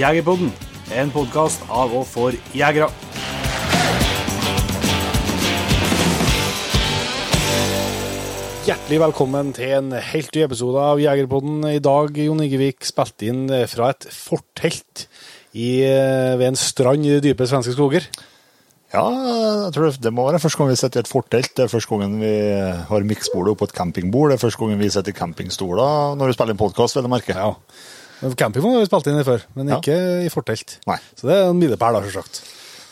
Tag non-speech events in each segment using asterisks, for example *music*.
Jegerpodden, en podkast av og for jegere. Hjertelig velkommen til en helt ny episode av Jegerpodden. I dag, Jon Igevik, spilt inn fra et fortelt i, eh, ved en strand i de dype svenske skoger. Ja, jeg tror det, det må være første gang vi sitter i et fortelt. Det er første gangen vi har miksbordet oppå et campingbord. Det er første gangen vi sitter i campingstoler når vi spiller en podkast, vil jeg merke. Ja. Campingvogn har vi spilt inn i før, men Ja. ikke i fortelt. Nei. Så det er en milepæl, da, selvsagt.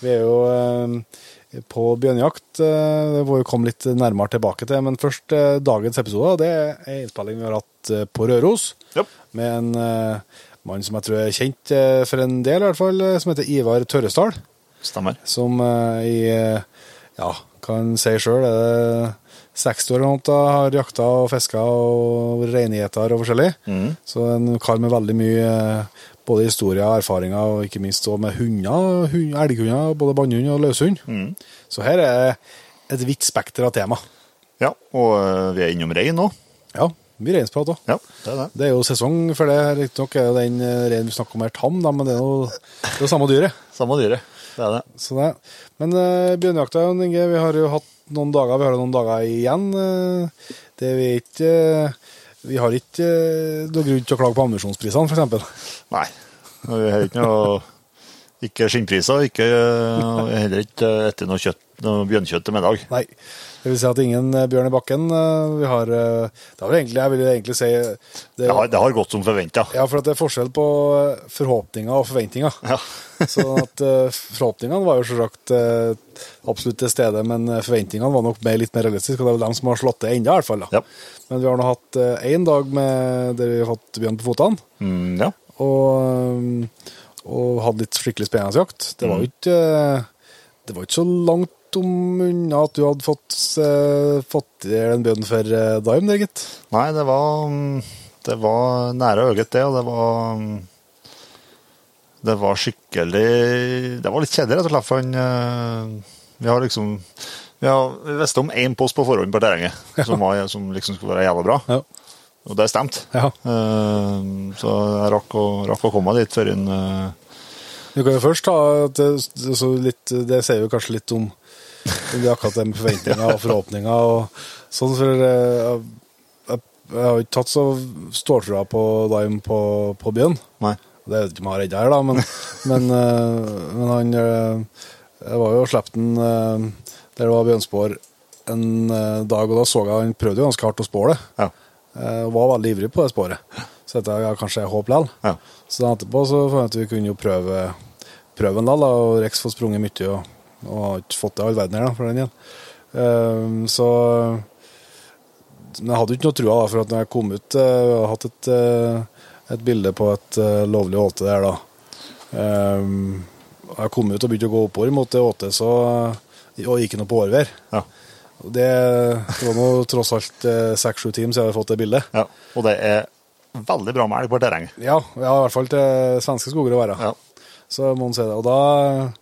Vi er jo eh, på bjørnejakt. Eh, det får vi komme litt nærmere tilbake til. Men først eh, dagens episode. Det er en innspilling vi har hatt eh, på Røros. Yep. Med en eh, mann som jeg tror er kjent for en del, i hvert fall, som heter Ivar Tørresdal. Stemmer. Som eh, i eh, Ja, kan si sjøl, er det 60 år noe, har jakta og fiska og reingjeter og forskjellig. Så en kar med veldig mye eh, både historier og erfaringer, og ikke minst med hunder, hund, elghunder, både bannhund og løshund. Så her er et vidt spekter av tema. Ja, og øh, vi er innom rein nå. Ja, mye reinsprat òg. Ja, det det. Det er jo sesong for det. Riktignok er jo den eh, reinen vi snakker om her tam, men det er jo det er samme dyret. Samme dyret. Det er det. Så det. Men uh, bjørnejakta, Inge, vi har jo hatt noen dager, vi har noen dager igjen. eh, det vi ikke eh, Vi har ikke noen noe grunn til å klage på ammunisjonsprisene, f.eks. Nei. Vi har ikke noe ikke skinnpriser, ikke, heller ikke etter noe, kjøtt, noe bjørnkjøtt til middag. Nei. Det vil si at ingen eh, bjørn i bakken. eh, Vi har eh, Det har vi egentlig, jeg vil egentlig si det, Det har, det har gått som forventa. Ja, for at det er forskjell på forhåpninger og forventninger. Ja. *laughs* Så at forhåpningene var jo selvsagt absolutt til stede, men forventningene var nok mer, litt mer realistiske, og det er vel dem som har slått det enda, i hvert fall. Ja. Men vi har nå hatt én dag med, der vi har hatt bjørn på fotene, Mm, ja. og, og hadde litt skikkelig spennende jakt. Det var jo ikke det var ikke så langt om unna at du hadde fått, eh, fått en bjørn for uh, Dime, det, gitt. Nei, det var, mm, det var nære øyet, det, og det var mm, Det var skikkelig Det var litt kjedelig, rett og slett, for han eh, Vi har liksom Vi, har, vi visste om én post på forhånd på terrenget som, var, som liksom skulle være jævla bra, Ja. og det stemte. ja. Uh, så jeg rakk å, rakk å komme dit før en uh, Vi kan jo først ta det, litt, det sier jo kanskje litt om, om er akkurat det med forventninger og forhåpninger og sånn, for eh, jeg, jeg, jeg har ikke tatt så ståltrua på Dime på, på byen. Nei. Det vet jeg ikke om jeg har redda her, da, men, men, eh, men han eh, Jeg var jo og slapp den der det var bjørnspor en dag, og da så jeg han prøvde jo ganske hardt å spåre det. Ja. Og var veldig ivrig på det sporet. Så dette er kanskje håp likevel. Ja. Så etterpå så fant jeg at vi kunne jo prøve, prøve en da, og Rex får sprunget mye, og, og har ikke fått det all verden her, da, for den igjen. Ehm, så Men jeg hadde jo ikke noe trua, da, for at når jeg kom ut og Jeg hatt et, eh, et bilde på et eh, lovlig åte der, da. Ehm, jeg kom ut og begynte å gå oppover mot det åtet, så Og gikk noe på årvær. Ja. Det, det var nå tross alt seks-sju timer siden jeg hadde fått det bildet. ja. Og det er veldig bra med elg på terrenget. Ja, ja, i hvert fall til svenske skoger å være. Ja. Så må man si det. Og da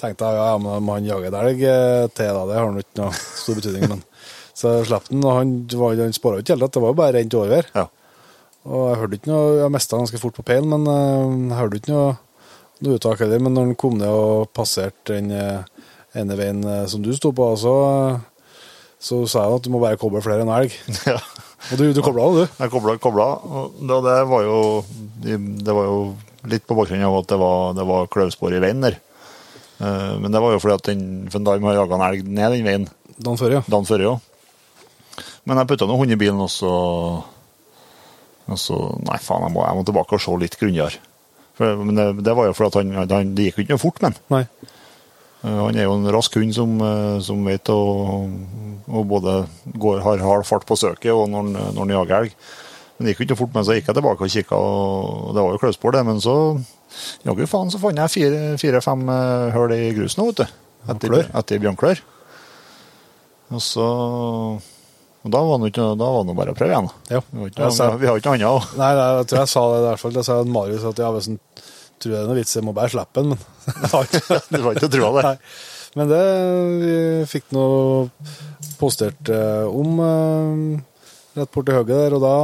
tenkte jeg ja, ja, men han jager et elg eh, til, da, det har nå ikke noe stor betydning. men *laughs* Så jeg slapp den, og han, var- han spora ikke helt, det var jo bare rent overvær. Ja. Og jeg hørte ikke noe, jeg mista ganske fort på peilen, men eh, jeg hørte ikke noe, noe uttak heller. Men når han kom ned og passerte den eh, ene veien som du sto på, så, så sa jeg at du må bare koble flere enn elg. *laughs* ja. Og du, du kobla du? Jeg kobla, kobla og det, det var jo Det var jo litt på bakgrunn av at det var, det var kløvspor i veien der. Eh, Men det var jo fordi at den Fundime har jaga en elg ned den veien Dagen før, ja. dagen før ja. Men jeg putta noe hund i bilen, og så, og så Nei, faen, jeg må, jeg må tilbake og se litt grundigere. Men det, det var jo fordi at han, han, det gikk jo ikke noe fort men. Nei. Eh, Han er jo en rask hund som, eh, som vet å både går, har hard fart på søket og når han, når han jager elg. Men det gikk jo ikke fort, men så gikk jeg tilbake og kikka, og det var jo kløvspor, det. Men så jaggu faen så fant jeg fire-fem fire, eh, hull i grusen òg, vet du. Etter, etter bjørnklør. Og så og da var det ikke bare å prøve igjen. Ja. Vi har ikke, sa- vi har ikke noe annet. Nei, nei, jeg tror jeg sa det i hvert fall. Jeg sa at Marius at ja, hvis han tror det er noe vits, jeg må bare slippe den, men *laughs* jeg har ikke Det var ikke trua det. Nei. Men det vi fikk noe postert eh, om eh, rett borti høgget der, og da,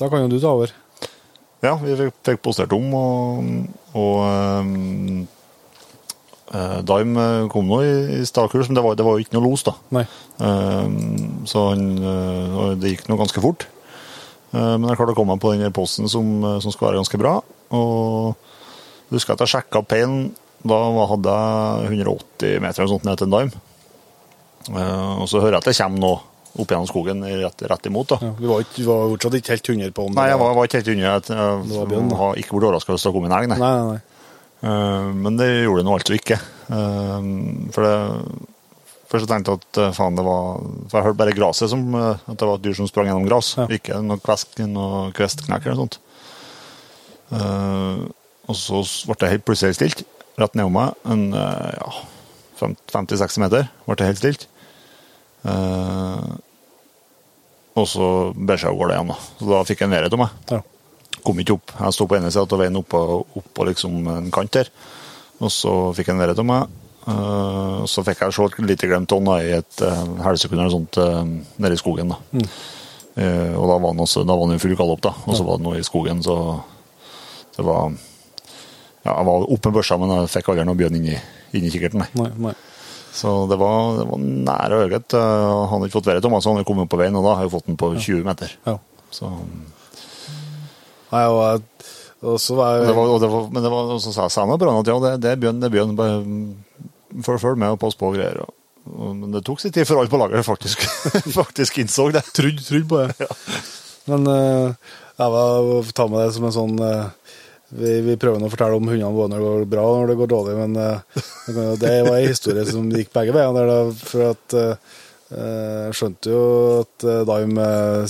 da kan jo du ta over. Ja, vi fikk, postert om, og, og um, eh, Dime kom nå i, i stakurs, men det var, det var jo ikke noe los, da. Um, så han, eh, det gikk nå ganske fort. Uh, men jeg klarte å komme meg på den posten som, eh, som skal være ganske bra. Og jeg husker at jeg sjekka peinen. Da hadde jeg 180 meter eller sånt ned til en dime. Uh, og så hører jeg at det kommer noe opp gjennom skogen rett, rett imot. da. Ja, vi var, ikke, var fortsatt ikke helt 100 på om Nei, jeg var, var ikke helt under. Jeg, har ikke blitt overraska hvis det kom en elg, nei. Nei, nei, nei. Eh, Men det gjorde det nå altså ikke. Uh, For det Først tenkte jeg at eh, faen, det var For jeg hørte bare gresset som At det var et dyr som sprang gjennom gress, Ja. ikke noe kvesk, noe kvestknekk eller noe sånt. Uh, og så ble det helt plutselig helt stilt, rett nedom meg. En ja, 50-60 meter ble det helt stilt. Eh, og så bæsja jeg av gårde igjen, da. Så da fikk jeg en til meg Ja. kom ikke opp. Jeg sto på ene sida av veien oppå opp på liksom en kant der. Og så fikk jeg en til meg. Eh, så fikk jeg se et lite glimt av i et uh, helsekund eller sånt uh, nede i skogen. da. Eh, og da var han også, da var han i full galopp, da. Og så var det noe i skogen, så det var Ja, jeg var oppe med børsa, men jeg fikk aldri noe bjørn inni, i kikkerten, nei. nei, nei. Så det var, det var nære øyet. Uh, han hadde ikke fått været av meg, han hadde kommet på veien, og da har jeg fått den på 20 meter. Ja. Så Nei, og, og så var jeg det var, og det var, men det var, så sa sa han at ja, det, det begynner, bjørn, det er. Bare følg følg med og pass på og greier. Og, og, men det tok sin tid før alle på laget faktisk, *laughs* faktisk innså det. Trudd, trudd på det. Men uh, jeg var ta med det som en sånn eh, vi, vi prøver å fortelle om hundene våre når det går bra og når det går dårlig, men uh, det var en historie som gikk begge veier. For at jeg skjønte jo at Daim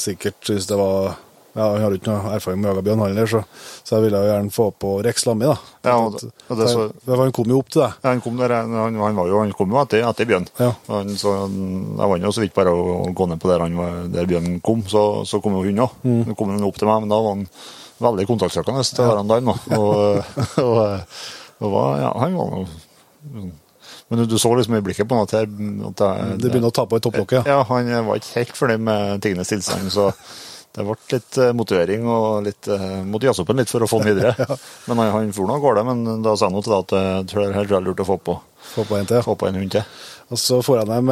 sikkert syntes det var ja, Han har ikke noe erfaring med å jage bjørn, heller, så, så jeg ville jo gjerne få på Rex Lammi. da. Ja, og det- og det så- For han kom jo opp til deg. Ja, Han kom, der, han, han, var jo, han kom jo etter, etter bjørn. Ja. Han, så jeg var jo så vidt bare å, gå ned på der, han var, der bjørnen kom, så, så kom jo hunden òg. Mm. Kom han opp til meg, men da var han veldig kontaktsøkende til ja. hverandre. da. Og, og, og var, ja, han var noe Men du så liksom i blikket på han at, her, at det, Det begynner å ta på i topplokket. Ja. Ja, han var ikke helt fornøyd med tingenes tilstand, så det ble litt eh, motivering og litt eh, måtte jazze opp en litt for å få den videre. *laughs* Men han, han for nå av gårde, men da sa han jo til deg at eh, jeg tror det er helt lurt å få på, Få på en til. få på en hund til. Og så får jeg dem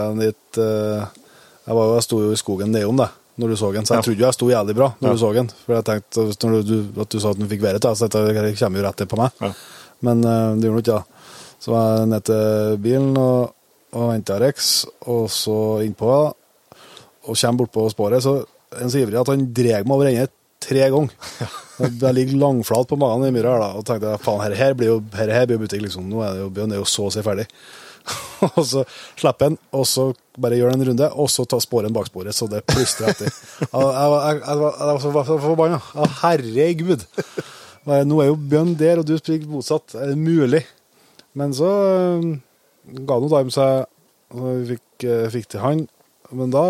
jeg dit eh, jeg, var, jo- jeg sto jo i skogen nedom deg når du så den, så jeg Ja. trodde jeg sto jævlig bra når Ja. du så den. For jeg tenkte når du, at du sa at du fikk været, så dette kommer jo rett på meg. Ja. Men uh, det gjorde den ikke. da. Så var jeg ned til bilen og, og henta Rex, og så innpå, og kommer bortpå sporet, så er han så ivrig at han drar meg over ende tre ganger. Jeg ligger langflat på magen i myra og tenkte faen, her, her blir jo her, her blir butikk, liksom. Nå er det jo det er jo så å si ferdig. *laughs* og så slipper en, og så bare gjør en runde, og så tar sporen bak sporet, så det plystrer etter. *laughs* Jeg, jeg, jeg, var- så forbanna. Herregud! Nå er jo bjørn der, og du springer motsatt. Er det mulig? Men så øh, ga nå Dime seg, og vi fikk, øh, fikk til han. Men da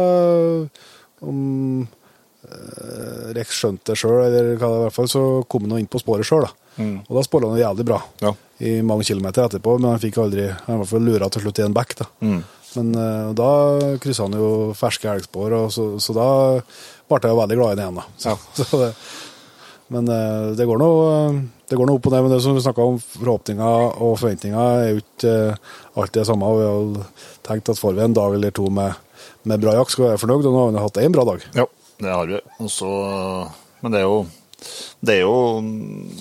om øh, Rex skjønte det sjøl, eller hva det er, i hvert fall, så kom han inn på sporet sjøl. Mm. Og da spåra han jævlig bra Ja. i mange kilometer etterpå, men han fikk aldri Han var i hvert fall lura til slutt i en bekk. da. Mm. Men uh, da kryssa han jo ferske elgspor, og så, så da ble jeg jo veldig glad i den igjen. da. Så, Ja. *laughs* så det, men uh, det går nå det går noe opp og ned. Men det som vi snakka om, forhåpninger og forventninger er jo ikke uh, alltid det samme. Vi har tenkt at får vi en dag eller to med, med bra jakt, skal vi være fornøyd. Og nå har vi hatt én bra dag. Ja, det har vi. Også, men det er jo det er jo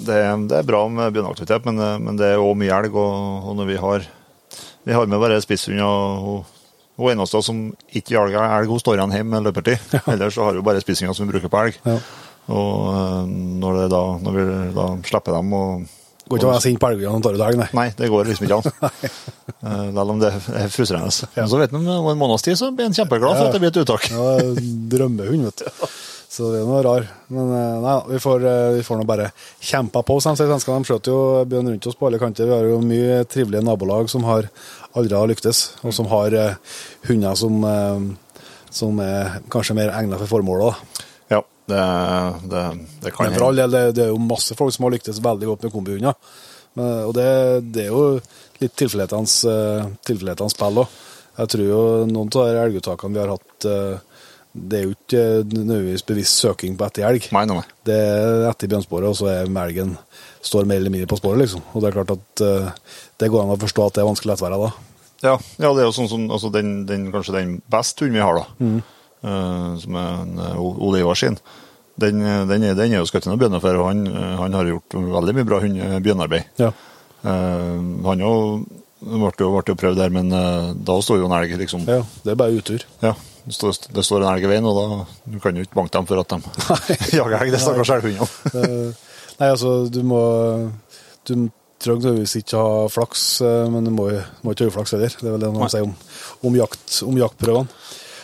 det er, det er bra med bjørneaktivitet, men, men det er jo mye elg. Og, og når vi har vi har med bare spisshund og hun- hun eneste som ikke jager elg, hun står igjen hjemme med løpertid. *laughs* Ellers så har vi bare spisshunder som vi bruker på elg. Ja. Og eh, når, det da, når vi da slipper dem og Går ikke å være sint på elgene du tar nei. Nei, det går liksom ikke an. *laughs* Eh, Selv om det er frustrerende. Men så vet man om en måneds tid så blir en kjempeglad for at det blir et uttak. Ja, drømmehund, vet du. *laughs* Så det er noe rar. Men eh, nei, vi får, eh, vi får nå bare kjempa på. Som sier svenskene, de skjøter jo bjørn rundt oss på alle kanter. Vi har jo mye trivelige nabolag som har aldri har lyktes, og som har eh, hunder som, som er kanskje mer egnet for formålet. Ja, det, det, det kan hende. for all del, det, det er jo masse folk som har lyktes veldig godt med kombihunder. Men- Og det, det er jo litt tilfeldighetens uh, spill òg. Jeg tror jo noen av de elguttakene vi har hatt det er jo ikke eh, nødvendigvis bevisst søking på etter elg. Nei, nei, nei. Det er etter bjørnsporet, og så er melgen står mer eller mindre på sporet, liksom. Og det er klart at uh, det går an å forstå at det er vanskelig lettværa da. Ja, ja, det er jo sånn som altså den, den, kanskje den beste hunden vi har, da. eh, som er en uh, Ole Ivar sin. Den, eh, den, er, den er jo skutt noen bjørner for, og han, eh, han har gjort veldig mye bra hund, bjørnarbeid. Ja. Uh, han jo ble jo, prøvd der, men eh, da står jo en elg liksom ja. Det er bare utur. Ja, det står, det står en elg i veien, og da du kan du ikke banke dem for at de *laughs* jager elg. Det stakkars elghundene. om. Nei, altså, du må Du trenger nødvendigvis ikke ha flaks, eh, men du må, må ikke ha uflaks heller. Det er vel det de sier om, om, jakt, om jaktprøvene.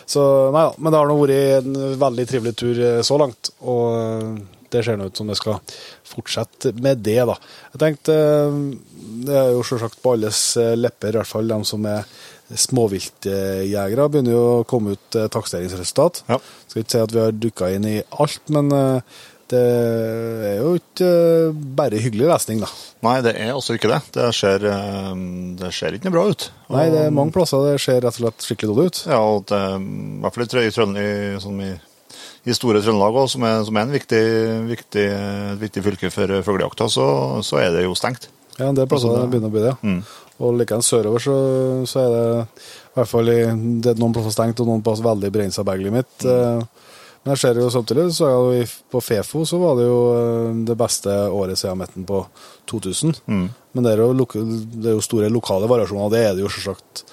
Så nei da, men det har nå vært en veldig trivelig tur eh, så langt. Og eh, det ser nå ut som det skal fortsette med det, da. Jeg tenkte Det er jo selvsagt på alles lepper, i hvert fall de som er småviltjegere, begynner jo å komme ut eh, takseringsresultat. Ja. Skal ikke si at vi har dukka inn i alt, men eh, det er jo ikke eh, bare hyggelig lesning, da. Nei, det er også ikke det. Det ser, det ser ikke noe bra ut. Nei, det er mange plasser det ser rett og slett skikkelig dårlig ut. Ja, og det, i hvert fall i, i, Trøn- i, sånn i, i store Trøndelag, også, som, er, som er en viktig, viktig, viktig fylke for fuglejakta, så, så er det jo stengt. Ja, en del plasser Altså, det begynner å bli det. Mm. Og likeens sørover så, så er det i hvert fall i, det er noen plasser stengt og noen plasser veldig begrensa baglimit. Mm. Eh, Men jeg ser jo samtidig, så det på Fefo så var det jo eh, det beste året siden midten på 2000. Mm. Men det er, jo, det er jo store lokale variasjoner, og det er det jo selvsagt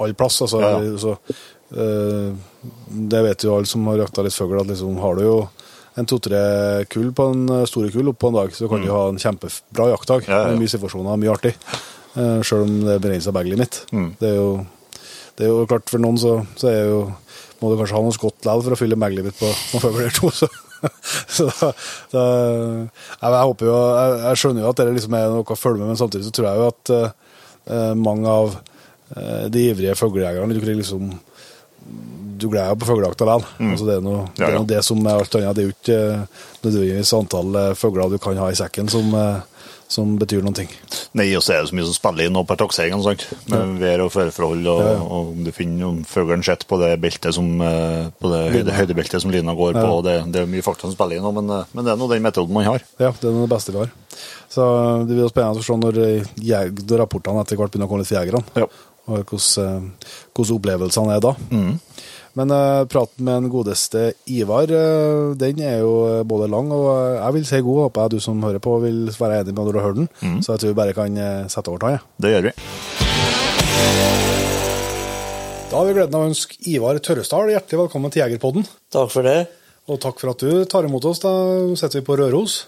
all plass. Altså, Ja, ja. Så, eh, det vet jo alle som har jakta litt fugl, at liksom har du jo en to-tre kull på en store kull opp på en dag, så kan du ha en kjempebra jaktdag. Mm. Ja, ja, ja. Mye situasjoner, mye artig. Uh, Sjøl om det er begrensa baglimit. Mm. Det, er jo, det er jo klart, for noen så, så er jo, må du kanskje ha noe skott likevel for å fylle baglimit på noen fugl to. Så, *laughs* så da, da, jeg, jeg håper jo, jeg, jeg skjønner jo at det liksom er noe å følge med, men samtidig så tror jeg jo at uh, mange av uh, de ivrige fuglejegerne du liksom du gleder deg på fuglejakta likevel. Altså, det er noe, det, Mm. Ja, er ja. noe det som er alt annet. Det er jo ikke eh, nødvendigvis antall eh, fugler du kan ha i sekken som, eh, som betyr noen ting. Nei, og så er det så mye som spiller inn på takseringen, sant? med vær og føreforhold, og, Ja, ja. og om du finner om fuglen sitter på det beltet som, eh, på det høyde, høydebeltet som lina går på, Ja. det, det er mye fakta som spiller inn men, eh, men det er nå den metoden man har. Ja, det er det beste vi har. Så eh, det blir spennende å se når, jeg, når rapportene etter hvert begynner å komme litt fra jegerne. Og hvordan, eh, hvordan opplevelsene er da. Men uh, praten med den godeste Ivar, uh, den er jo både lang og jeg vil si god. Håper jeg du som hører på vil være enig med når du har hørt den. Så jeg tror vi bare kan sette over til han. Ja. Det gjør vi. Da har vi gleden av å ønske Ivar Tørresdal hjertelig velkommen til Jegerpodden. Takk for det. Og takk for at du tar imot oss. Da sitter vi på Røros.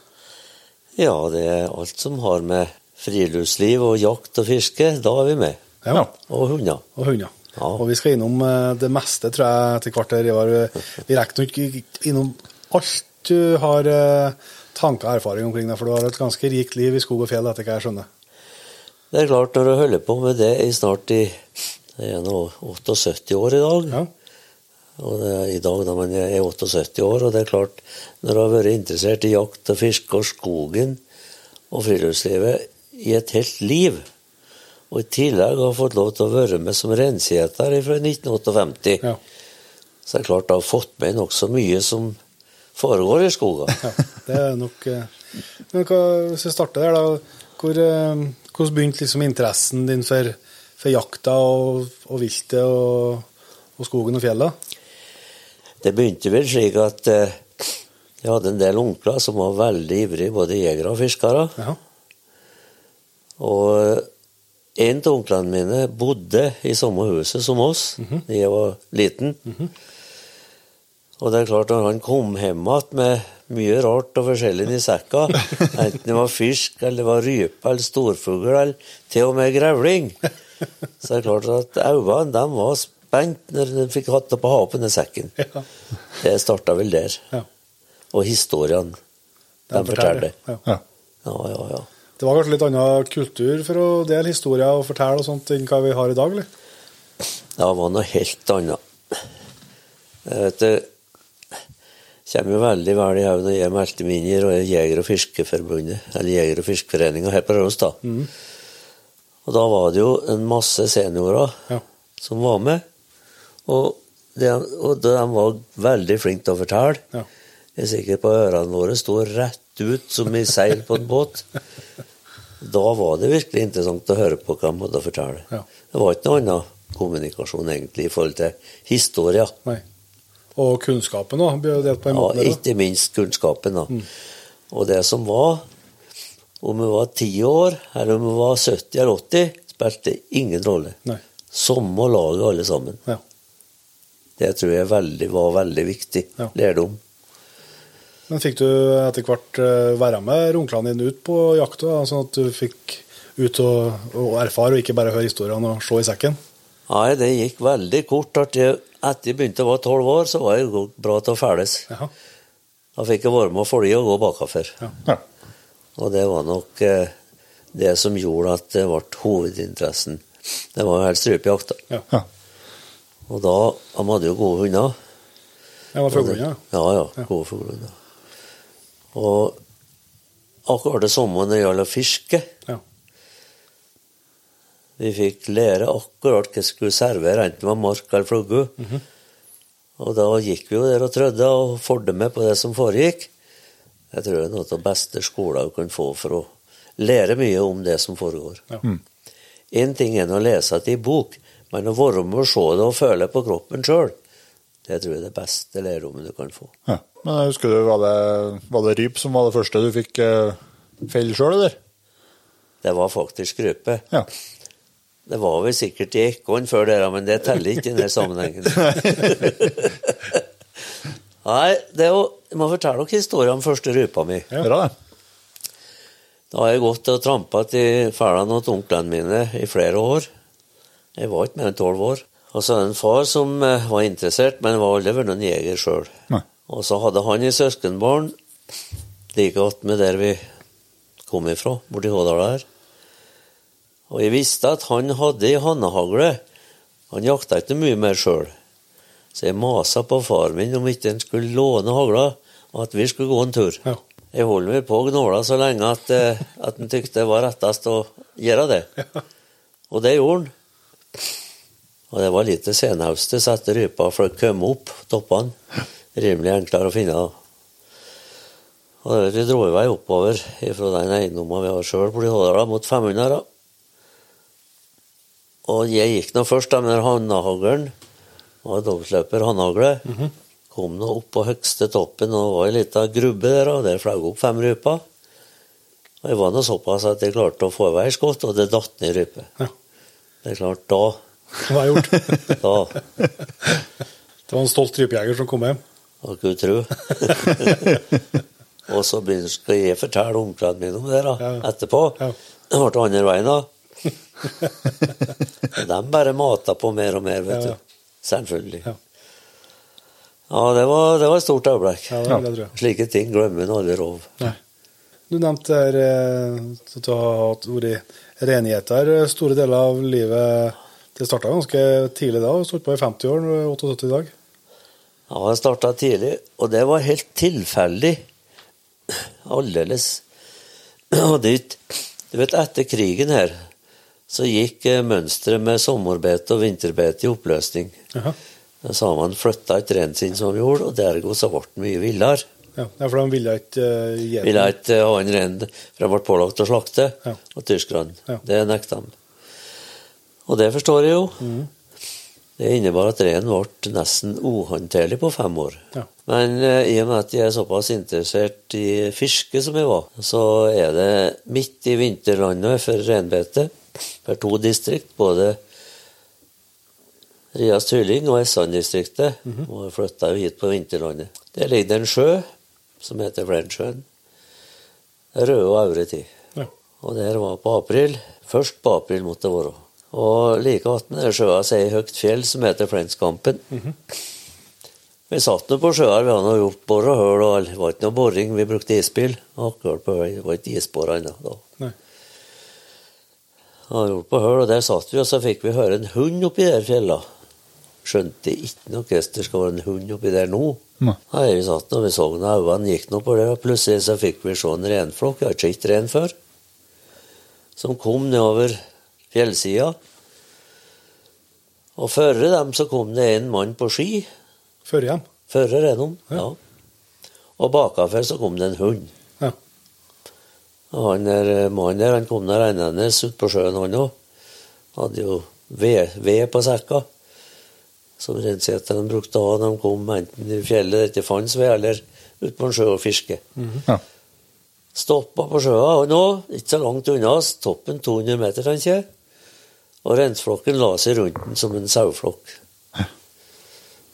Ja, det er alt som har med friluftsliv og jakt og fiske. Da er vi med. Ja. Og hunder. Og hunder. Ja. Og vi skal innom eh, det meste, tror jeg, etter hvert. her, Ivar. Vi rekker nok ikke innom alt du har eh, tanker og erfaring omkring det, for du har et ganske rikt liv i skog og fjell, etter hva jeg skjønner. Det er klart, når du holder på med det i snart i det er nå 78 år i dag, Ja. og det er i dag da man er 78 år, og det er klart, når du har vært interessert i jakt og fiske og skogen og friluftslivet i et helt liv, og i tillegg har fått lov til å være med som reinsgjeter fra 1958, Ja. så er det klart jeg har fått med nokså mye som foregår i skogen. ja. Det er nok eh, Men hva, hvis vi starter der, da. Hvor, eh, hvordan begynte liksom interessen din for, for jakta og, og viltet og, og skogen og fjellet? Det begynte vel slik at eh, jeg hadde en del onkler som var veldig ivrige, både jegere og fiskere. Ja. Og en av onklene mine bodde i samme huset som oss da jeg var liten. Og det er klart, når han kom hjem igjen med mye rart og forskjellig i sekka, *laughs* enten det var fisk, eller det var rype, eller storfugl, eller til og med grevling, så er det klart at øynene de var spent når de fikk hatt det på ha på den sekken. Ja. Det starta vel der. ja. Og historiene de forteller. Ja. Ja. Ja, ja, ja. Det var kanskje litt annen kultur for å dele historier og fortelle og sånt enn hva vi har i dag, eller? Det var noe helt annet. Det kommer jo veldig vel i hodet når jeg meldte meg inn i Jeger- og Fiskeforbundet, eller Jeger- og Fiskeforeninga her på Røros, Mm. Og da var det jo en masse seniorer Ja. som var med. Og de, og de var veldig flinke til å fortelle. Ja. Jeg er sikker på ørene våre sto rett ut som i seil på en båt. Da var det virkelig interessant å høre på hva de hadde å fortelle. Ja. Det var ikke noe annen kommunikasjon egentlig i forhold til historia. Nei. Og kunnskapen òg ble delt på en måte. Ja, ikke minst kunnskapen. da. Og det som var, om vi var ti år eller om vi var 70 eller 80, spilte ingen rolle. Nei. Samme laget alle sammen. Ja. Det tror jeg veldig, var veldig viktig Ja. lærdom. Men fikk du etter hvert eh, være med runklene dine ut på jakta, sånn at du fikk ut og, og erfare, og ikke bare høre historiene og se i sekken? Nei, det gikk veldig kort. At jeg, etter jeg begynte å være tolv år, så var jeg bra til å ferdes. Jaha. Da fikk jeg være med å følge og gå bakafor. Ja. Ja. Og det var nok eh, det som gjorde at det ble hovedinteressen. Det var jo helst strupejakt. Ja. Ja. Og da De hadde jo gode hunder. Jeg var fuglehunder, ja. Ja, ja. Gode fuglehunder. Og akkurat det samme når det gjaldt å fiske. ja. Vi fikk lære akkurat hva vi skulle servere, enten det var mark eller flagge. Og da gikk vi jo der og trødde og fulgte med på det som foregikk. Jeg tror det er noe av det beste skolen du kan få for å lære mye om det som foregår. Ja. mm. ting er å lese det i bok, men å være med og se det og føle på kroppen sjøl, det tror jeg er det beste lærdommen du kan få. Ja. Men jeg husker du, var det, var det ryp som var det første du fikk uh, felle sjøl, eller? Det var faktisk rype. Ja. Det var vel sikkert i ekorn før dere, men det teller ikke i denne sammenhengen. *laughs* *laughs* Nei, det er jo, jeg må fortelle dere historien om første rypa mi. Ja. Bra, det. Da har jeg gått og trampa til fælene til onklene mine i flere år. Jeg var ikke mer enn tolv år. Og så er det en far som eh, var interessert, men var aldri vært noen jeger sjøl. Og så hadde han et søskenbarn like attmed der vi kom ifra, borti Hådala her. Og jeg visste at han hadde ei hannehagle. Han jakta ikke mye mer sjøl. Så jeg masa på far min om ikke han skulle låne hagla, og at vi skulle gå en tur. Ja. Jeg holdt meg på gnåla så lenge at, eh, at han tykte det var rettest å gjøre det. Og det gjorde han. Og det var lite senhauste så etter rypa for å komme opp toppene. Rimelig enklere å finne. Og der vi dro i vei oppover fra den eiendommen vi har sjøl borti Hådala, mot 500. da. Og jeg gikk nå først da med hannahaglen. Var dobbeltløper -hmm. Kom nå opp på høgste toppen, og det var ei lita grubbe der, og der fløy opp fem ryper. Og jeg var nå såpass at jeg klarte å få i vei skott, og det datt ned rype. Ja. Det er klart, da Hva har gjort? *laughs* Da *laughs* Det var en stolt rypejeger som kom hjem. Skulle du tro? *laughs* og så begynner, skal jeg fortelle onklene mine om det da, Ja. etterpå. Ja. Det ble andre veien da. *laughs* De bare mata på mer og mer, vet Ja, ja. du. Selvfølgelig. Ja. Ja, det var, det var et stort øyeblikk. Ja, det vil. Slike ting glemmer en aldri rov. Du nevnte her eh, at du har vært renigheter store deler av livet. Det starta ganske tidlig da, og stått på i 50 år, er 78 i dag. Ja, jeg starta tidlig, og det var helt tilfeldig. Aldeles. Og dit, du vet, etter krigen her, så gikk eh, mønsteret med sommerbete og vinterbete i oppløsning. Aha. Man flytta et reinen sin som gjorde, og dergo så ble det mye villere. Ja, for de ville ikke uh, gi Ville ikke ha en rein, for de ble pålagt å slakte, Ja. og tyskerne. Ja. Det nekta de. Og det forstår jeg jo. Mhm. Det innebar at reinen ble nesten uhåndterlig på fem år. Ja. Men eh, i og med at jeg er såpass interessert i fiske som jeg var, så er det midt i vinterlandet for reinbeite. For to distrikt, både Rias Trylling og Essan-distriktet. Og jeg flytta jo hit på vinterlandet. Der ligger det en sjø som heter Flensjøen. Røde og aure tid. Ja. Og der var på april. Først på april måtte det være. Og like attmed sjøa seg i høyt fjell som heter Flenskampen. Vi satt nå på sjøa, vi hadde gjort bor og høl, og det var ikke noe boring, vi brukte isbil. Akkurat på høy, det var ikke isbor ennå da. Nei. Hadde gjort på høl, og der satt vi, og så fikk vi høre en hund oppi der fjella. Skjønte ikke noe hvordan det skal være en hund oppi der nå. Nei. Nei, vi satt nå, vi så når øynene gikk nå på det, og plutselig så fikk vi se en renflokk, jeg har ikke sett ren før, som kom nedover fjellsida. Og før dem så kom det en mann på ski. Før dem? Før Renom, ja. Og bakafor så kom det en hund. Ja. Og han der eh, mannen der, han kom der rennende ut på sjøen, han òg. Hadde jo ved, ved på sekka. Som renseterne brukte å ha når de kom enten i fjellet der det ikke fantes ved, eller ut på en sjø og fiske. Ja. Stoppa på sjøa, han òg, ikke så langt unna. Toppen 200 meter, tenker jeg. Og rensflokken la seg rundt den som en saueflokk.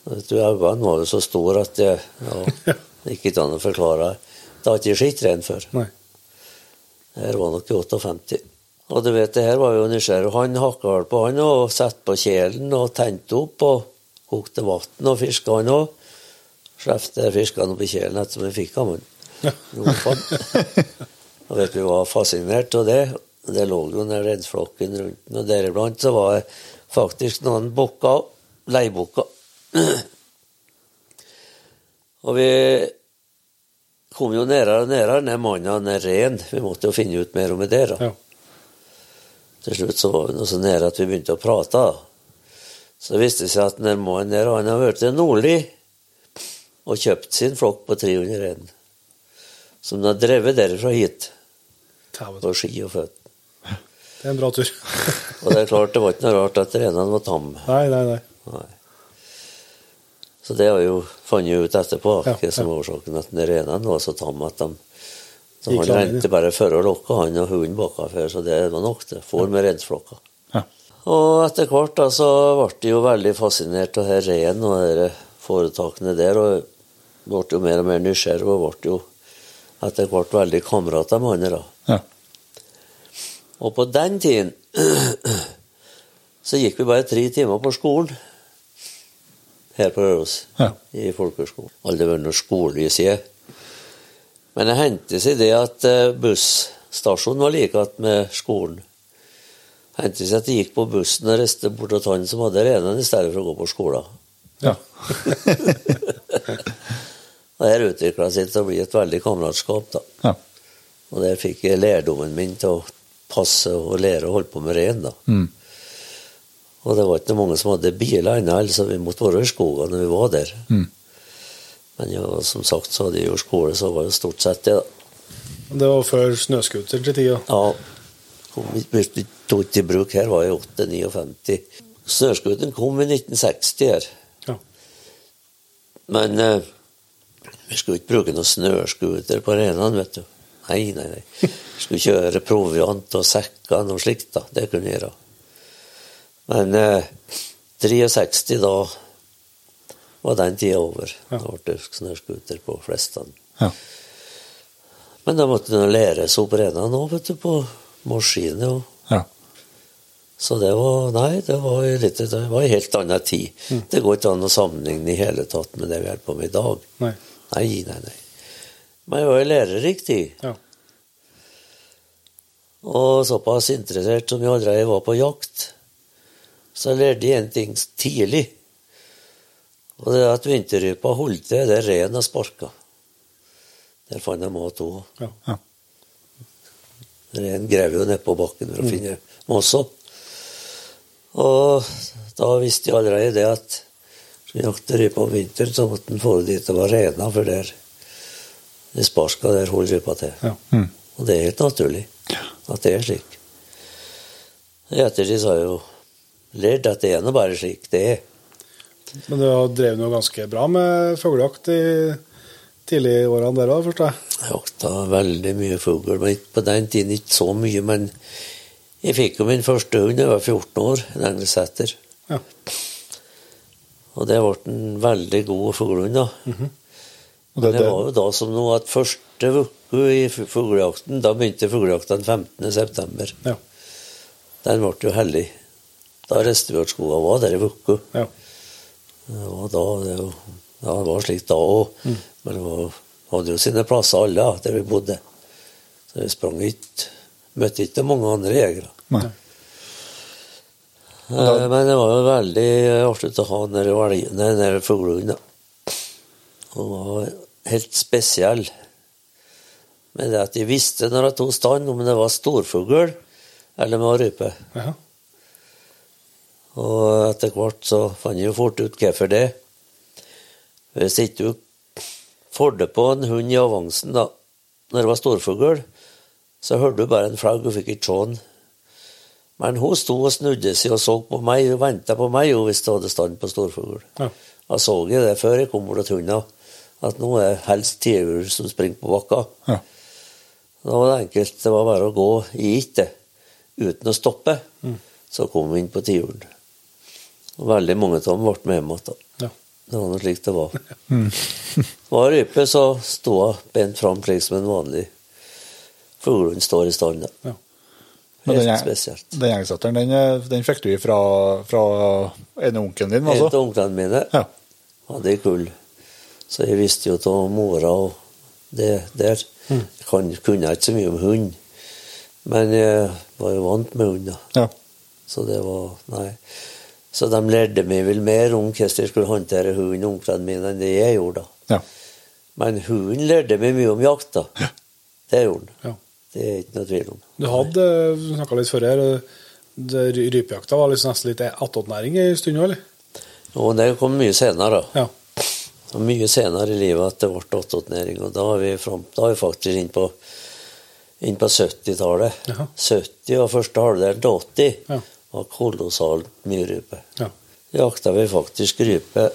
Øynene var jo så store at det ja, *laughs* ikke an å forklare. Det har ikke skitt rein før. Nei. Her var nok i 58. Og du vet, det her var jo nysgjerrig. Han hakka vel på han og satte på kjelen og tente opp og kokte vann og fiska han òg. Slapp fiskene opp i kjelen etter vi fikk ham. *laughs* Ja. Og vet vi var fascinert av det. Det lå jo den rensflokken rundt den, og deriblant så var det faktisk noen bukker, leibukker. Og vi kom jo nærere og nærere. Den mannen er ren. Vi måtte jo finne ut mer om det da. Ja. Til slutt så var vi så nære at vi begynte å prate. da. Så viste det seg at den mannen der han har vært nordlig Nordli og kjøpt sin flokk på 300 rein. Som de har drevet derfra hit på ski og føtter. Det er en bra tur. *laughs* Og det er klart, det var ikke noe rart at renene var tamme. Nei, nei, nei. Nei. Så det har jo funnet ut etterpå, Ja, hva som var årsaken at den renene var så tamme at de så Han rente bare for å lokke han og hunden bakafor, så det var nok det. For med rensflokka. Ja. Og etter hvert da, så ble de jo veldig fascinert av her reinen og de foretakene der, og ble jo mer og mer nysgjerrig og ble jo etter hvert veldig kamerater med han. da. Ja. Og på den tiden *clears throat* så gikk vi bare tre timer på skolen her på Røros, Ja. i folkehøgskolen. Aldri vært noe skole, sier jeg. Men det hendte seg det at eh, busstasjonen var like med skolen. Det hendte seg at jeg gikk på bussen og reiste bort til han som hadde renen, i stedet for å gå på skolen. Ja. *laughs* Og her utvikla seg til å bli et veldig kameratskap, da. Ja. Og der fikk jeg lærdommen min til å passe og lære å holde på med rein, da. Mm. Og det var ikke mange som hadde biler ennå, så vi måtte være i skogen når vi var der. Mm. Men ja, som sagt så hadde jeg jo skole, så var det stort sett det, da. Det var før snøscooter til tida. Ja, kom vi tok i bruk her, var i 8-59. Snøscooteren kom i 1960 her. Ja. Men eh, vi skulle ikke bruke noen snøscooter på renene, vet du. Nei, nei, nei. Skulle kjøre proviant og sekker og noe slikt, da. Det kunne jeg gjøre. Men eh, 63, da var den tida over. Ja. Da ble det snøscooter på flestene. Ja. Men da måtte du læres opp renene òg, vet du, på maskiner. og Ja. så det var Nei, det var, litt, det var en helt annen tid. Det går ikke an å sammenligne i hele tatt med det vi holder på med i dag. Nei. Nei, nei, nei. Men jeg var jo lærerik tid. Ja. Og såpass interessert som jeg allerede var på jakt, så lærte jeg en ting tidlig. Og det er at vinterrypa holdt til der reinen har sparka. Der fant jeg mat òg. Ja. Ja. Reinen grev jo nedpå bakken for å finne måser. Og da visste jeg allerede det at skal vi jakte rype om vinteren, så måtte en få det dit det var rena, for der det sparska der holder gruppa til. Ja. Mm. Og det er helt naturlig at det er slik. I ettertid har jeg jo lært at det er nå bare slik det er. Men du har drevet noe ganske bra med fuglejakt i tidlige årene der òg, forstår jeg? Jeg jakta veldig mye fugl, men på den tiden ikke så mye. Men jeg fikk jo min første hund da jeg var 14 år, en englesetter. Ja. Og det ble en veldig god fuglehund, da. Mm Men det, det det, var jo da som noe at første uke i fuglejakten, da begynte fuglejakta den 15. september. Ja. Den ble jo hellig. Da reiste vi til skogen og var der i uke. ja. Da, det, jo- ja, det var slik da òg. Men det var, hadde jo sine plasser alle der vi bodde. Så vi sprang ikke Møtte ikke mange andre jegere. nei. Da, Men det var jo veldig artig å ha den fuglehunden. Han var helt spesiell. Med det at de visste når jeg tok stand, om det var storfugl eller med rype. ja. Og etter hvert så fant jeg jo fort ut hvorfor det. Hvis ikke du får det på en hund i avansen da, når det var storfugl, så hørte du bare en flagg og fikk ikke se den. Men hun sto og snudde seg og så på meg og venta på meg jo, hvis det hadde stand på storfugl. Ja. Jeg så det før jeg kom bort til hunden, at nå er helst tiur som springer på bakka. Ja. Da var det enkelt. Det var bare å gå i ikke uten å stoppe. Så kom vi inn på tiuren. Og Veldig mange av dem ble med hjem igjen. Ja. Det var noe slik det var. *laughs* *laughs* Var rype, så sto hun bent fram slik som en vanlig fuglehund står i stand. Ja. Helt den, spesielt. den gjengsetteren, den, eh, den fikk du fra, fra en av onkelen din, En av altså? onklene mine Ja. hadde ei kull. Så jeg visste jo av mora og det der. Jeg kan, kunne ikke så mye om hund, men jeg var jo vant med hund. da. ja. Så det var Nei. Så de lærte meg vel mer om hvordan jeg skulle håndtere hunden, onklene mine, enn det jeg gjorde. da. ja. Men hunden lærte meg mye om jakt, da. Det gjorde den. Ja. Det er ikke noe tvil om. Du hadde, snakka litt før her, rypejakta var liksom nesten litt attåtnæring en stund òg, eller? Jo, det kom mye senere, da. Ja. Og mye senere i livet at det ble åttåttnæring. Og da er vi, frem, da er vi faktisk inn på, inn på 70-tallet. 70 og første halvdel til 80 Ja. var kolossalt mye rype. Ja. Jakta vi faktisk rype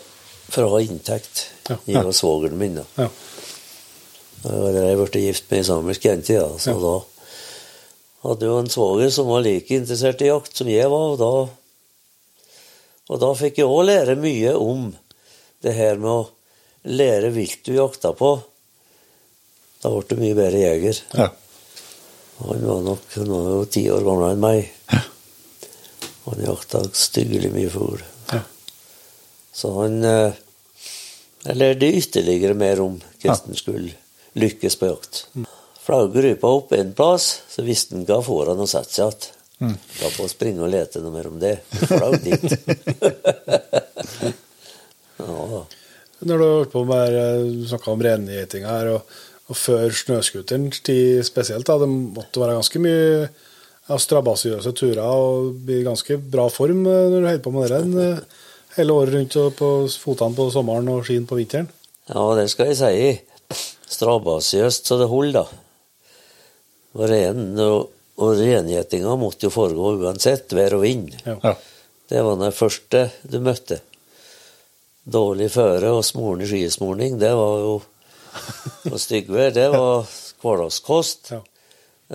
for å ha inntekt. Ja. Jeg og svogeren min. da. ja. Jeg ble gift med ei samisk jente, ja, så Ja. da hadde jo en svoger som var like interessert i jakt som jeg var. Og da, og da fikk jeg òg lære mye om det her med å lære vilt du jakta på. Da ble du mye bedre jeger. ja. Han var nok han var jo ti år gamlere enn meg. Han jakta styggelig mye fugl. Ja. Så han eh, Jeg lærte ytterligere mer om hvordan han skulle lykkes på jakt. Flagget rypa opp en plass, så visste han hva får han å sette seg igjen. Da på å springe og lete noe mer om det. Flagg dit. *laughs* ja, Når du holdt på med snakka om rengjeting her, og, og før snøscooterens tid spesielt, da, det måtte være ganske mye ja, strabasiøse turer og bli i ganske bra form eh, når du holder på med det eh, hele året rundt og på fotene på sommeren og skien på vinteren. ja, det skal jeg si. Strabasiøst så det holder, da. Og, ren, og, og rengjetinga måtte jo foregå uansett, vær og vind. Ja. ja. Det var den første du møtte. Dårlig føre og smoren i skismorning, det var jo *laughs* Og styggvær, det var hverdagskost. Ja.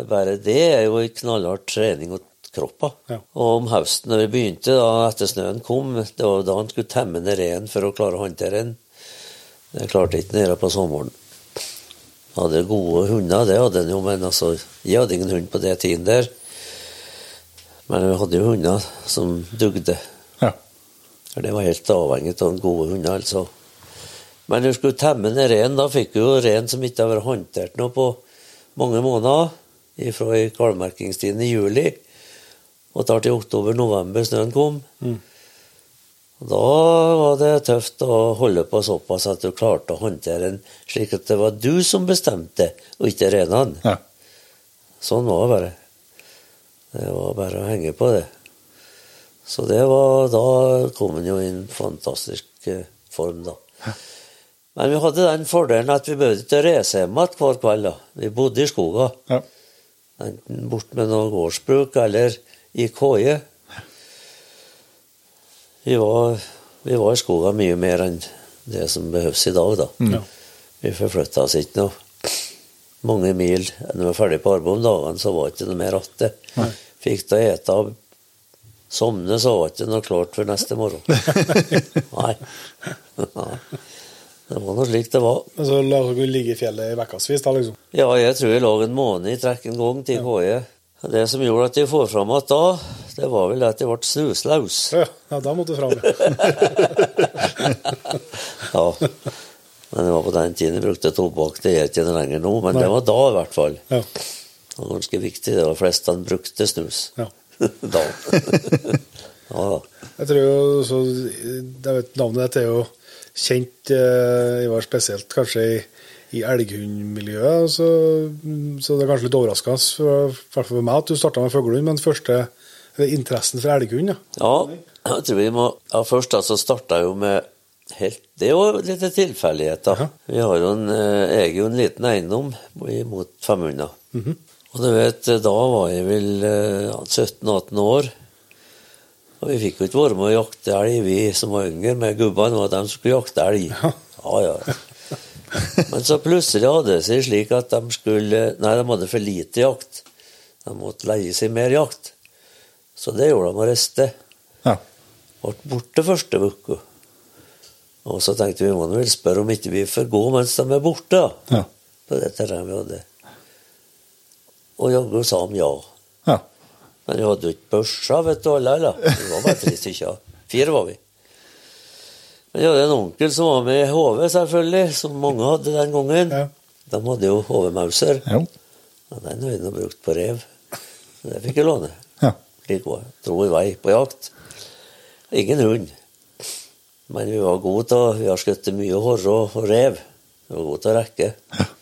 Bare det er jo en knallhard trening av kroppen. Ja. Og om høsten, når vi begynte, da etter snøen kom, det var da han skulle temme ned reinen for å klare å håndtere den. Det klarte ikke nede på sommeren. Hadde gode hunder, det hadde han jo, men altså, jeg hadde ingen hund på det tiden der. Men vi hadde jo hunder som dugde. For det var helt avhengig av gode hunder, altså. Men når du skulle temme ned rein, da fikk du jo rein som ikke har vært håndtert noe på mange måneder. Fra kalvmerkingstiden i juli og tar til oktober-november snøen kom. Mm. Da var det tøft å holde på såpass at du klarte å håndtere den slik at det var du som bestemte, og ikke reinene. ja. Sånn var det bare. Det var bare å henge på det. Så det var Da kom han jo i en fantastisk eh, form, da. Men vi hadde den fordelen at vi behøvde ikke reise hjem igjen hver kveld. da. Vi bodde i skoga. ja. Enten bort med noe gårdsbruk eller i koie. Vi var, vi var i skoga mye mer enn det som behøves i dag, da. Ja. Vi forflytta oss ikke noe mange mil. Når vi var ferdig på arbeid om dagene, så var det ikke noe mer igjen. Fikk da ete og sovne, så var ikke noe klart for neste morgen. *laughs* Nei. Det var noe slik det var. Men så la du ligge i fjellet i ukevis, da, liksom. Ja, jeg tror jeg lå en måned i trekk en gang til KE. Det som gjorde at jeg får fram igjen da, det var vel at jeg ble snusløs. Ja, ja, da måtte du fram. ja. *laughs* Ja. Men det var på den tiden jeg brukte tobakk. Det gjør jeg ikke lenger nå, men Nei. det var da i hvert fall. Ja. Det var ganske viktig. Det var flest han brukte snus. ja. *laughs* da. *laughs* Ja, da. Jeg tror jo så jeg vet, Navnet ditt er jo kjent, eh, Ivar, spesielt kanskje i, i elghundmiljøet. Så, så det er kanskje litt overraskende, for, for meg, at du starta med fuglehund, men første interessen for elghund, ja. ja, Jeg tror vi må ja, Først altså starta jo med helt Det er jo litt tilfeldigheter. Vi har jo en, eh, jeg er jo en liten eiendom mot 500. Og du vet, da var jeg vel eh, 17-18 år. Og vi fikk jo ikke være med å jakte elg, vi som var yngre, med gubbene var dem som skulle jakte elg. Ja, ja. Men så plutselig hadde det seg slik at de skulle Nei, de hadde for lite jakt. De måtte leie seg mer jakt. Så det gjorde de og reiste. Ja. Ble borte første uka. Og så tenkte vi vi må vel spørre om ikke vi får gå mens de er borte. Ja. På det terrenget vi hadde. Og jaggu sa de ja. Ja. Men vi hadde jo ikke børsa, vet du, alle, eller? Vi var bare tre stykker. Fire var vi. Men jeg hadde en onkel som var med i HV, selvfølgelig, som mange hadde den gangen. Ja. De hadde jo HV-mauser. Ja. Men den har jeg brukt på rev. Det fikk jeg låne. Ja. Dro i vei på jakt. Ingen hund. Men vi var gode til å Vi har skutt mye horre og rev. Vi var gode til å rekke. Og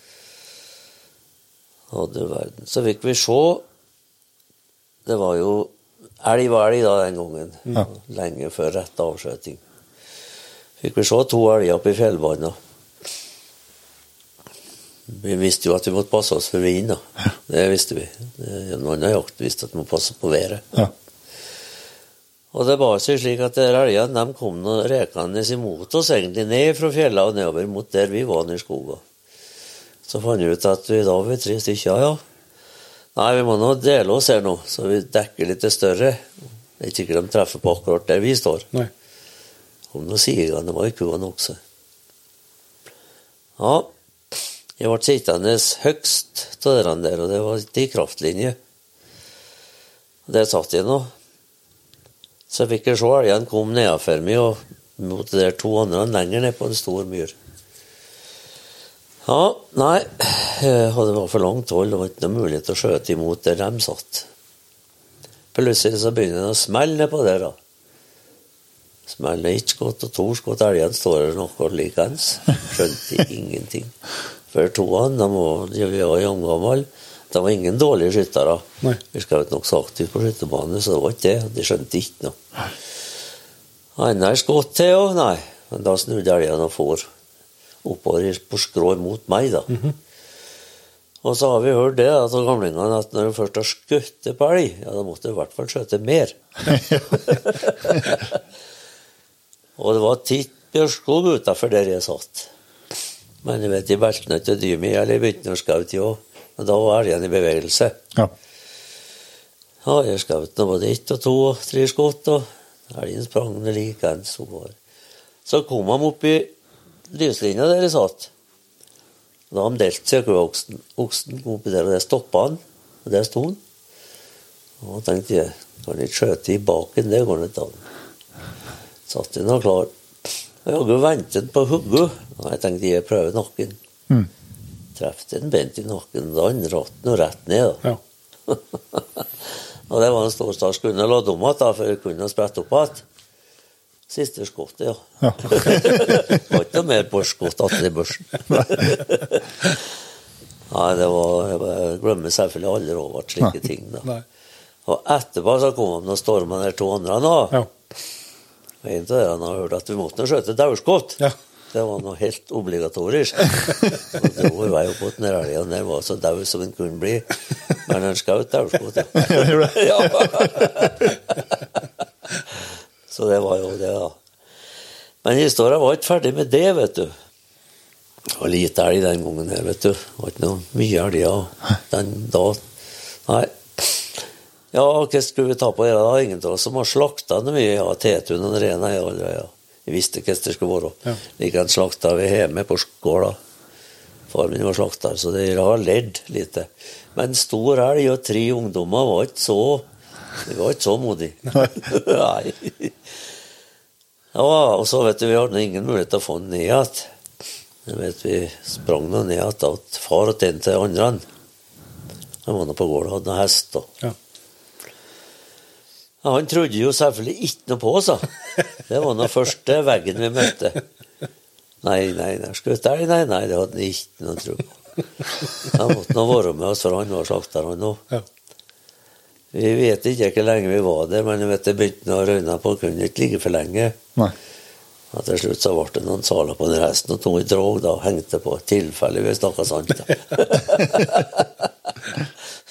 du verden. Så fikk vi se Det var jo Elg var elg da den gangen. Ja. Lenge før rett avskjøting. Fikk vi se to elger oppe i fjellbanen. Vi visste jo at vi måtte passe oss for vind. da. Det visste vi. Noen En annen jakt visste at vi måtte passe på været. Ja. Og det var seg slik at elgene de kom rekende imot oss, egentlig ned fra fjellene og nedover mot der vi var i skogen. Så fant vi ut at vi da var vi tre stykker, ja. ja. Nei, vi må nå dele oss her nå, så vi dekker litt større. Det er ikke sikkert de treffer på akkurat der vi står. Nei. Om noen sier det var i kuene også. Ja, jeg ble sittende høgst av den der, og det var ikke i kraftlinje. Der satt jeg nå. Så jeg fikk jeg se elgen kom nedenfor meg og mot de der to andre lenger ned på en stor myr. Ja, nei, det var for langt hold, det var ikke noe mulighet til å skjøte imot der de satt. Plutselig så begynner det å smelle nedpå der, da. Smeller ett skudd og to skudd, elgen står der noe likeens. Skjønte ingenting. For toene, de var, de var jamgamle. De var ingen dårlige skyttere. Vi skjøt nokså aktivt på skytterbanen, så det var ikke det. De skjønte ikke noe. Andre skudd til, jo. Nei. Men da snudde elgen og for oppover på skrå mot meg, da. Og så har vi hørt det av gamlingene at når de først har skutt på elg, ja, da måtte de i hvert fall skjøte mer. *laughs* og det var titt bjørkskog utafor der jeg satt. Men jeg vet, de beltene til Dymi eller begynte å skaute, jo. men da var elgen i bevegelse. Ja. Og jeg skjøt både ett og to og tre skudd, og elgen sprang likeens oppover. Så kom de opp i lyslinja der jeg satt. Da hadde de delt seg, oksen. Oksen kom oppi der, og der stoppa han. Og der sto han. Og da tenkte jeg, kan jeg skjøte i baken, det går ikke an. Satt han og klar. Jaggu ventet på hugget. Og jeg tenkte jeg prøver nakken. Mm. Traff en bent i nakken, da han ratt nå rett ned. da. Ja. *laughs* Og det var en stor stas kunne ladd om igjen, for jeg kunne sprette opp igjen. Siste skuddet, ja. Ja. *laughs* det var ikke noe mer Porsche-skudd igjen i børsen. Nei, det var Jeg glemmer selvfølgelig aldri over slike ting. da. Nei. Og etterpå så kom de og storma de to andre. da. Ja. En av dere har hørt at vi måtte skjøte daurskudd. Ja. Det var noe helt obligatorisk. Og dro i vei opp mot den elgen der var så daud som den kunne bli. Men han skjøt ja. ja. *laughs* *laughs* Så det var jo det, da. Men historia var ikke ferdig med det, vet du. Det var lite elg den gangen her, vet du. Det var ikke noe mye elger den da. Nei. Ja, hva skulle vi ta på det? da? Ingen av oss som har slakta noe mye. Ja, Tetun og Rena ja, ja, ja. Vi visste hva det skulle være. Ja. Likeens slakta vi hjemme på gårda. Far min var slakter, så det har ledd lite. Men stor elg og tre ungdommer var ikke så Vi var ikke så modige. *laughs* Nei. Ja, og så vet du, vi hadde ingen mulighet til å få den ned igjen. Jeg vet Vi sprang nå ned igjen til far og den til andre. Han var nå på gården og hadde noen hest. Ja. Ja, han trodde jo selvfølgelig ikke noe på oss. Det var den første veggen vi møtte. Nei, nei, nei, skutt elg? Nei, nei, det hadde han ikke noe tro på. Han måtte nå være med oss, for han var slakter, han òg. Vi vet ikke hvor lenge vi var der, men vet det begynte å røyne på. Kunne ikke ligge for lenge. Nei. Og til slutt så ble det noen saler på den resten, og tok et drog da, og hengte på. Tilfelle vi snakka sant. *laughs*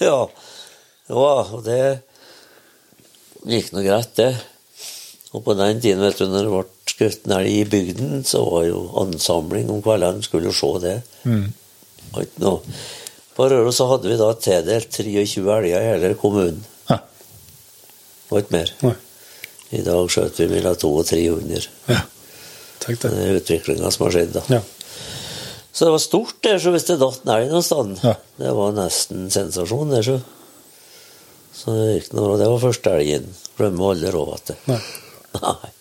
ja. ja, og det gikk nå greit, det. Og på den tiden, vet du, når det ble skutt en elg i bygden, så var jo ansamling om kveldene. Skulle jo se det. Mm. Og ikke noe. På Røros så hadde vi da tildelt 23 elger i hele kommunen. Ja. Og ikke mer. Nei. I dag skjøt vi mellom 200 og 300. Ja. Tenk Det er utviklinga som har skjedd, da. Ja. Så det var stort, der, så hvis det datt en elg noe sted. Ja. Det var nesten sensasjon, der, så. Så det gikk noe. Det var første elgen. Glemmer aldri råd til. Nei. *laughs* Nei.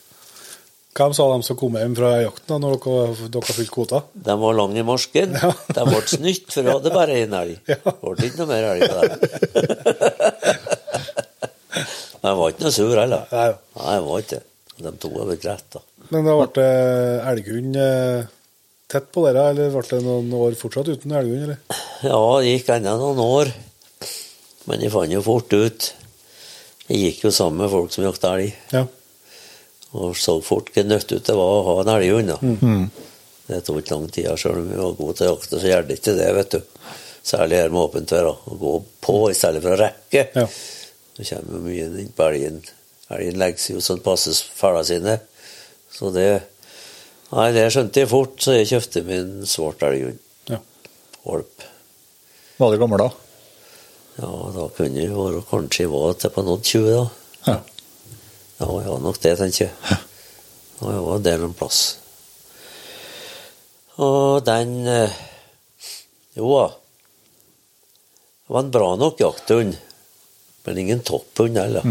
Hvem sa de som kom hjem fra jakten da når dere, dere fylte kvota? De var lang i marsken. Ja. De ble snytt, for de hadde bare én elg. Ja. Det ble ikke noe mer elg på dem. *laughs* De var ikke noe sur heller. Nei. Nei, de var ikke det. De to er blitt rett, da. Men da ble eh, elghund eh, tett på dere, eller ble det noen år fortsatt uten elghund, eller? Ja, det gikk ennå noen år. Men jeg fant jo fort ut Jeg gikk jo sammen med folk som jakta elg. Ja. Og så fort hvor nyttig det var å ha en elghund. da. Mm. Det tok ikke lang tid, selv om vi var gode til å jakte, så gjør det ikke det, vet du. Særlig her med åpent vær. Å gå på i stedet for å rekke. Ja. Så kommer mye inn på elgen. Elgen legger seg jo sånn passe fella sine. Så det Nei, det skjønte jeg fort, så jeg kjøpte min svart elghund. Ja. Valp. Var du gammel da? Ja, da kunne jeg være kanskje jeg var til på noen 20, da. Ja. Ja, var nok det, tenker jeg. Og jeg var der en plass. Og den eh, Jo da. Det var en bra nok jakthund, men ingen topphund heller.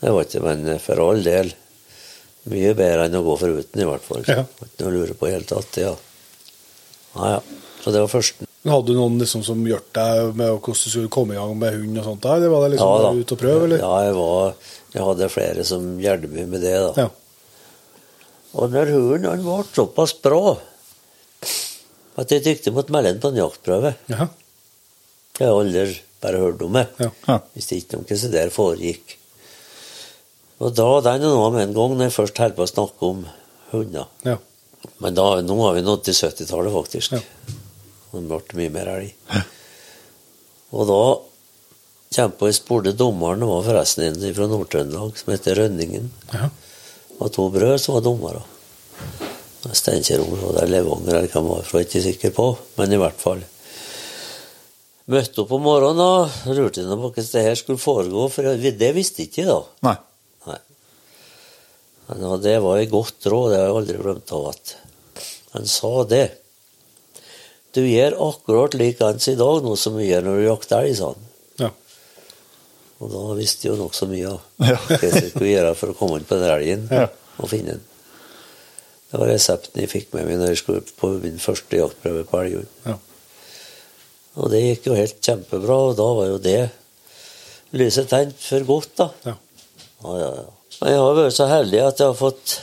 Det var ikke, men for all del mye bedre enn å gå foruten, i hvert fall. Ja. Ikke noe å lure på i hele tatt. Ja. Ja, ja. Så det var første. Hadde du noen liksom som hjalp deg med hvordan du skulle komme i gang med hund og sånt? der? Det var det liksom Ja, da. ut og prøve, eller? Ja, jeg, var, jeg hadde flere som hjalp meg med det. da. Ja. Og når hunden han ble såpass bra at jeg tykte jeg måtte melde ham på en jaktprøve. ja. Jeg har aldri bare hørt om det. Ja. Ja. Visste ikke om hva som der foregikk. Og da den og noe med en gang når jeg først holder på å snakke om hunder. Ja. Men da, nå har vi nådd til 70-tallet, faktisk. Ja. Og det ble mye mer elg. Og da kjempa jeg spurte dommeren, det var forresten en fra Nord-Trøndelag, som heter Rønningen. Ja. Og to brød som var dommere. Steinkjer og det er Levanger eller hvem det var, er ikke sikker på, men i hvert fall. Møtte opp om morgenen og lurte jeg på hvordan det her skulle foregå, for det visste ikke jeg da. Nei. Nei. Men det var et godt råd, det har jeg aldri glemt av at han sa det. Du gjør akkurat likeens i dag nå som vi gjør når du jakter elg, sa han. Og da visste jeg jo nokså mye av Ja. hva jeg skulle gjøre for å komme inn på den elgen Ja. og finne den. Det var resepten jeg fikk med meg når jeg skulle på min første jaktprøve på. Ja. Og det gikk jo helt kjempebra, og da var jo det lyset tent for godt, da. Ja. Ja, ja, ja. Men jeg har vært så heldig at jeg har fått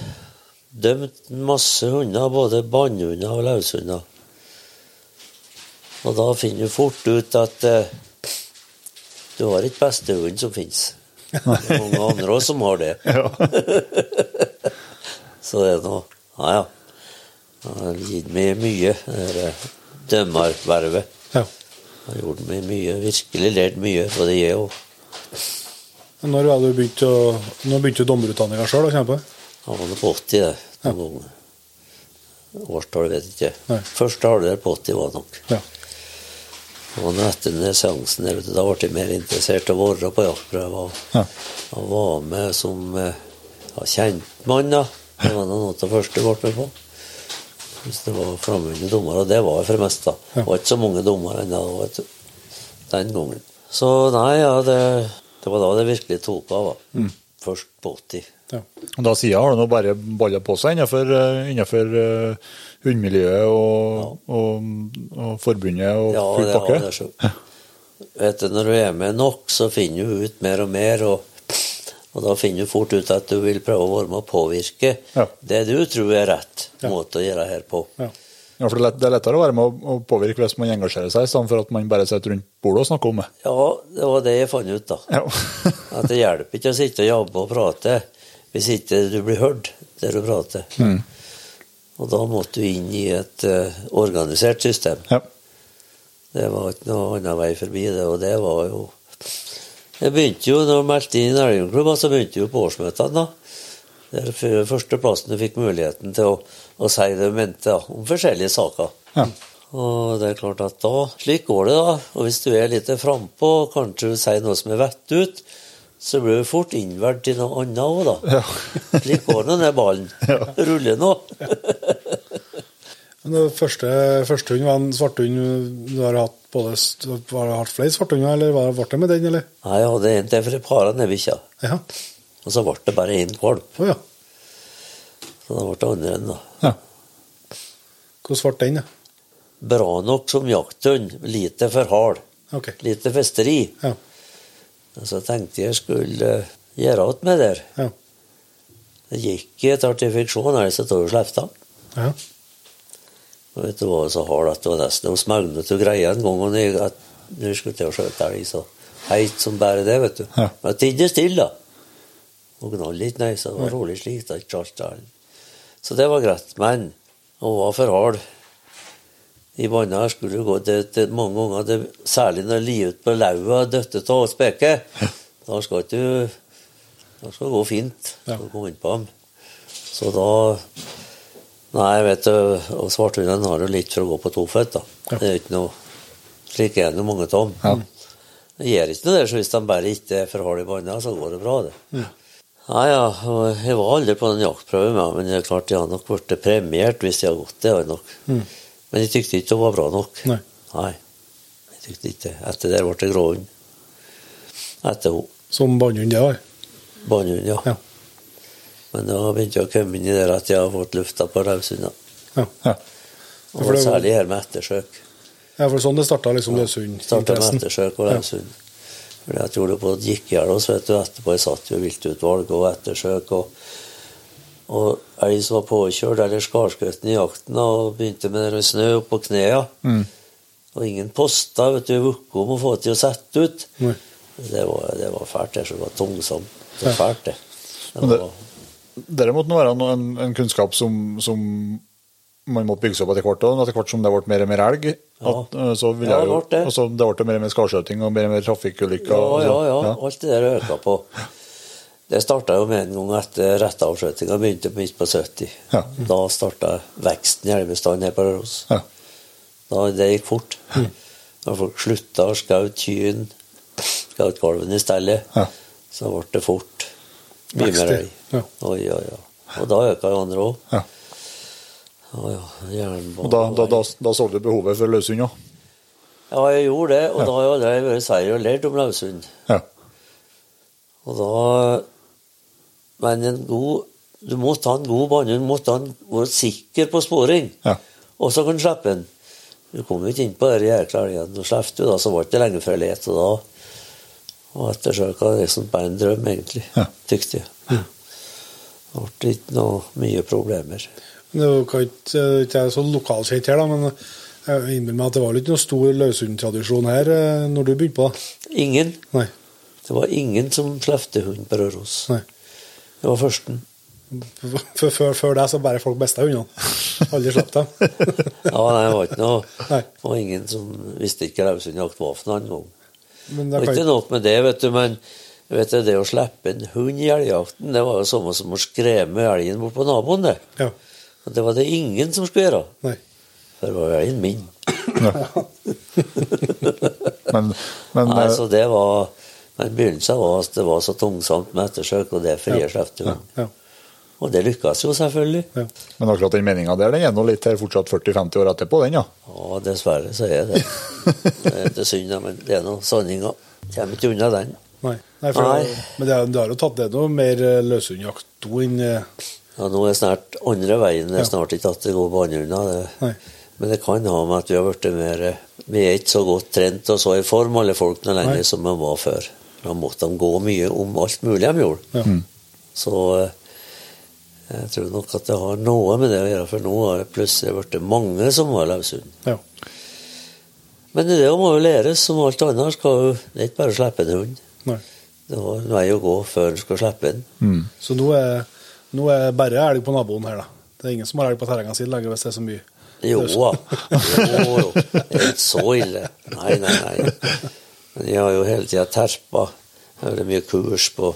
dømt masse hunder, både bannhunder og løshunder. Og da finner du fort ut at eh, du har ikke bestehund som fins. Mange andre også som har det. *laughs* Ja. *laughs* Så det er nå Ja, ja. Det har gitt meg mye, det der dømmervervet. ja. Har gjort meg mye, virkelig lært mye, både jeg òg. Når hadde du begynt å Når begynte du dommerutdanninga sjøl? Jeg var på 80, det. Ganger. Årstallet vet jeg ikke. Nei. Første halvdel på 80 var det nok. Ja. Nå etter den seansen der, da ble jeg mer interessert i å være på jaktprøver. og- Ja. Og var med som eh, ja, kjentmann, da. Det var noe av det første jeg ble med på. Hvis det var fremmede dommere, og det var jeg for det meste. da. Det var ikke så mange dommere ennå den gangen. Så nei, ja, det, det var da det virkelig tok av. Mm. Først på 80. ja. Da siden har du nå bare balla på seg innenfor, eh, innenfor eh, hundemiljøet og, og, og forbundet og Ja, full pakke? det. Så. Vet du, når du er med nok, så finner du ut mer og mer, og, og da finner du fort ut at du vil prøve å være med å påvirke Ja. det du tror er rett Ja. måte å gjøre her på. Ja. Ja, for det er er lettere å være med å, påvirke hvis man engasjerer seg, i stedet for at man bare sitter rundt bordet og snakker om det. Ja, det var det jeg fant ut, da. Ja. At det hjelper ikke å sitte og jobbe og prate hvis ikke du blir hørt der du prater. Og da måtte du inn i et uh, organisert system. ja. Det var ikke noe annen vei forbi det, og det var jo Jeg begynte jo, når jeg meldte inn i Elgumklubben, så begynte jo på årsmøtene, da. Det er første plassen du fikk muligheten til å, å si det du mente da, om forskjellige saker. Ja. Og det er klart at da Slik går det, da. Og hvis du er litt frampå, kanskje du sier noe som er vett ut, så blir du fort innvalgt til noe annet òg, da. Slik går nå den ballen. *laughs* Ruller nå. *laughs* Men det første, første hund var en svarthund du har hatt både var det hatt flere svarthunder, eller var- ble det med den, eller? Nei, jeg hadde en til for et par av nebikkja. Ja. Og så ble det bare én valp. Oh, ja. Så da ble det andre enn da. ja. Hvordan ble den, da? Bra nok som jakthund, lite for hard. Okay. Lite festeri. Ja. Og så tenkte jeg skulle eh, gjøre alt med det. Ja. Det gikk i et jeg ellers hadde jeg sluppet slefta. ja. Og vet du hva så hard at det var nesten å smegnet og greia en gang. Jeg, at nå skulle til å skjøte elg så heit som bare det, vet du. Ja. Men tidde stille, da. Og gnall litt, nei, så det var rolig slik. da, ikke alt. Så det var greit. Men hun var for hard. I vannet her skulle gå til, til mange ganger, det, særlig når livet på lauvet og døtte av og speke. *laughs* Da skal du Da skal det gå fint Ja. å komme inn på dem. Så da Nei, vet du, og svarthundene har jo litt for å gå på to føtter. Ja. Det er ikke noe Slik er det mange av dem. Ja. Det gjør ikke noe der, så hvis de bare ikke er for harde i vannet, så går det bra, det. Nei, ja, jeg var aldri på den jaktprøven, men det er klart jeg har nok blitt premiert hvis jeg har gått. Det har jeg nok. Men jeg tykte ikke det var bra nok. Nei. Nei, jeg tykte ikke det. Etter det ble det gråhund. Etter henne. Som bannhund, det var. Bannhund, ja. Ja. Men da begynte jeg å komme inn i det at jeg har fått lufta på raushunder. Ja. Ja. Og det var- særlig her med ettersøk. ja, for sånn det starta liksom Starta med løshundinteressen. ettersøk og Ja. Fordi jeg tror det på at gikk i hjel oss, vet du. Etterpå jeg satt jo i viltutvalg og ettersøk og og ei som var påkjørt eller skarskutt i jakten og begynte med det snø oppå knærne. Mm. Og ingen poster vet du, vukk om å få til å sette ut. Mm. Det var, det var fælt. Det det var tungsomt. Det var fælt, det. det, var... det- Dette måtte nå være en, en kunnskap som, som man måtte bygge seg opp etter hvert. Og etter hvert som det ble mer og mer elg, at, eh, så ville Ja, det jo, det og så det ble mer og mer skarskjøting og mer og mer trafikkulykker. ja, ja, ja, ja. Alt det der øka på. *laughs* Det starta jo med en gang etter rettavskjøtinga begynte midt på 70. Ja. Da starta veksten i elgbestanden her på Røros. Ja. Da, det gikk fort. Da folk slutta å skaute kyrne, skaute kalven i stedet, Ja. så ble det fort mye mer elg. ja. Oi, oi, oi. Og da øka jo andre òg. Ja. Ja, ja. Og da, da, da, da så du behovet for løshund òg. Ja, jeg gjorde det, og da har jeg allerede vært i Sverige og lært om løshund. Ja. Og da Men en god Du måtte ha en god bane, du måtte ha en, være sikker på sporing. Ja. Og så kan du slippe den. Du kom jo ikke inn på de jækla elgen. Du slapp du, da, så var det ikke lenge før let, og da og ettersøka det liksom bare en drøm, egentlig. Ja. Tykte jeg. Det ble ikke noe mye problemer. Det jo ikke ikke jeg er så lokalkjent her, da, men jeg innbiller meg at det var ikke noe stor løshundtradisjon her eh, når du begynte på. Ingen. Nei. Det var ingen som slefte hund på Røros. Nei. Det var førsten. Før, før, før det så bare folk mista hundene. Aldri slapp dem. *laughs* Ja, nei, det var ikke noe Nei. Det var ingen som visste ikke var for noe engang. Det var ikke kan, nok med det, vet du, men vet du, det å slippe en hund i elgjakten, det var jo samme som å skremme elgen bort på naboen, det. ja. Og det var det ingen som skulle gjøre, Nei. for det var jo elgen min. *laughs* Men, men Nei, så det var Men begynnelsen var at det var så tungsomt med ettersøk, og det frie slapp Ja. Ja. Og det lykkes jo selvfølgelig. Ja. men akkurat den meninga der, den er nå litt her fortsatt 40-50 år etterpå, den, ja. Ja, dessverre så er det *laughs* Det er synd, men det er nå sanninga. Kommer ikke unna den. Nei. Nei, for, Nei. Men det, har- har jo tatt det noe mer eh, løshundjakt nå enn eh, Ja, nå er snart andre veien. Det er snart ikke at det går på andre hunder. det- Nei. Men det kan ha med at vi har blitt mer Vi er ikke så godt trent og så i form, alle folkene, lenger Nei. som vi var før. Da måtte de gå mye om alt mulig de gjorde. Ja. Så Jeg tror nok at det har noe med det å gjøre, for nå har det plutselig blitt mange som har løshund. Ja. Men det må jo læres, som alt annet. Skal jo, det er ikke bare å slippe en hund. Nei. Det er en vei å gå før en skal slippe den. Mm. Så nå er, nå er bare elg på naboen her, da. Det er ingen som har elg på terrenget sitt lenger hvis det er så mye. Jo da. Jo, jo. Det er ikke så ille. Nei, nei, nei. *laughs* Men jeg har jo hele tida terpa. Vært mye kurs på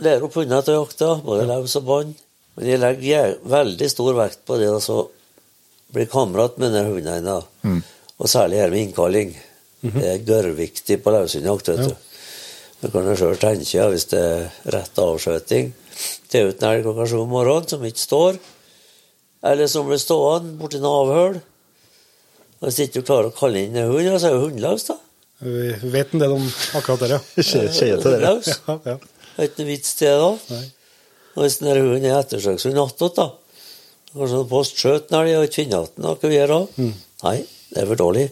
Lære opp hunder til å jakte, både løs og bånd. Men jeg legger veldig stor vekt på det å bli kamerat med denne hunden. da. Og særlig her med innkalling. Det er gørrviktig på løshundjakt. vet du. Du kan jo sjøl tenke ja, hvis det er rett avskjøting til uten elg klokka sju om morgenen som ikke står, eller som blir stående borti en avhøl. Hvis ikke du klarer å kalle inn en hund, så er jo hundløs, da. Vi vet en del om akkurat det, ja. *laughs* Skje til det. *laughs* Ja, ja. Det er ikke noe vits til det da. Og hvis den der hunden er ettersøkshund attåt, da Kanskje en post skjøt den og ikke finner igjen noe vi gjør da? Mm. Nei, det er for dårlig.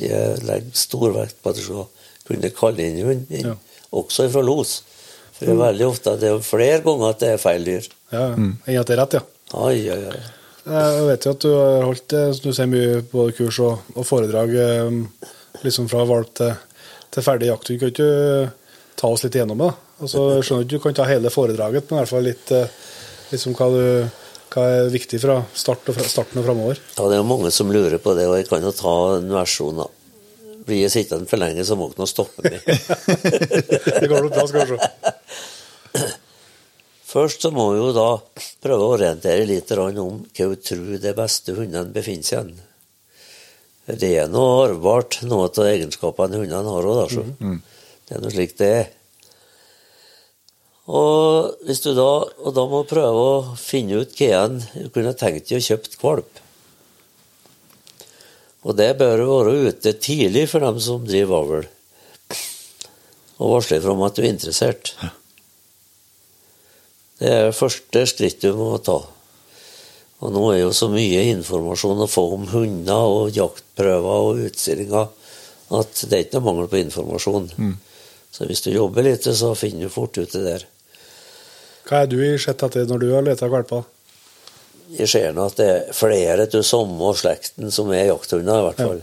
Jeg legger stor vekt på at du skal kunne kalle inn hund, Ja. også fra los. For det er veldig ofte det er flere ganger at det er feil dyr. ja. ja. Enn at det er rett, ja. Ai, ai, ai. Jeg vet jo at du har holdt eh, du ser mye både kurs og, og foredrag eh, liksom fra valp til, til ferdig jakt. Du kan ikke du ta oss litt igjennom det? Altså, jeg skjønner ikke du kan ta hele foredraget, men i hvert fall litt eh, liksom hva, du, hva er viktig fra, start og fra starten og framover. Ja, det er jo mange som lurer på det, og jeg kan jo ta en versjon, da. Blir jeg sittende for lenge, så må nå stoppe meg. *laughs* Det går nok bra, skal vi se. Først så må vi jo da prøve å orientere litt om hva vi tror de beste hundene befinner seg i. Det er noe arvbart, noe av egenskapene hundene har òg, da. Så. Det er noe slik det er. Og, hvis du da, og da må du prøve å finne ut hva en du kunne tenkt deg å kjøpt valp. Og det bør være ute tidlig for dem som driver avl, og varsle fra om at du er interessert. Det er det første skrittet du må ta. Og nå er jo så mye informasjon å få om hunder og jaktprøver og utstillinger at det er ikke noe mangel på informasjon. Så hvis du jobber litt, så finner du fort ut det der. Hva er du i sett etter når du har leta valper? Jeg ser nå at det er flere til samme slekten som er jakthunder, i hvert fall.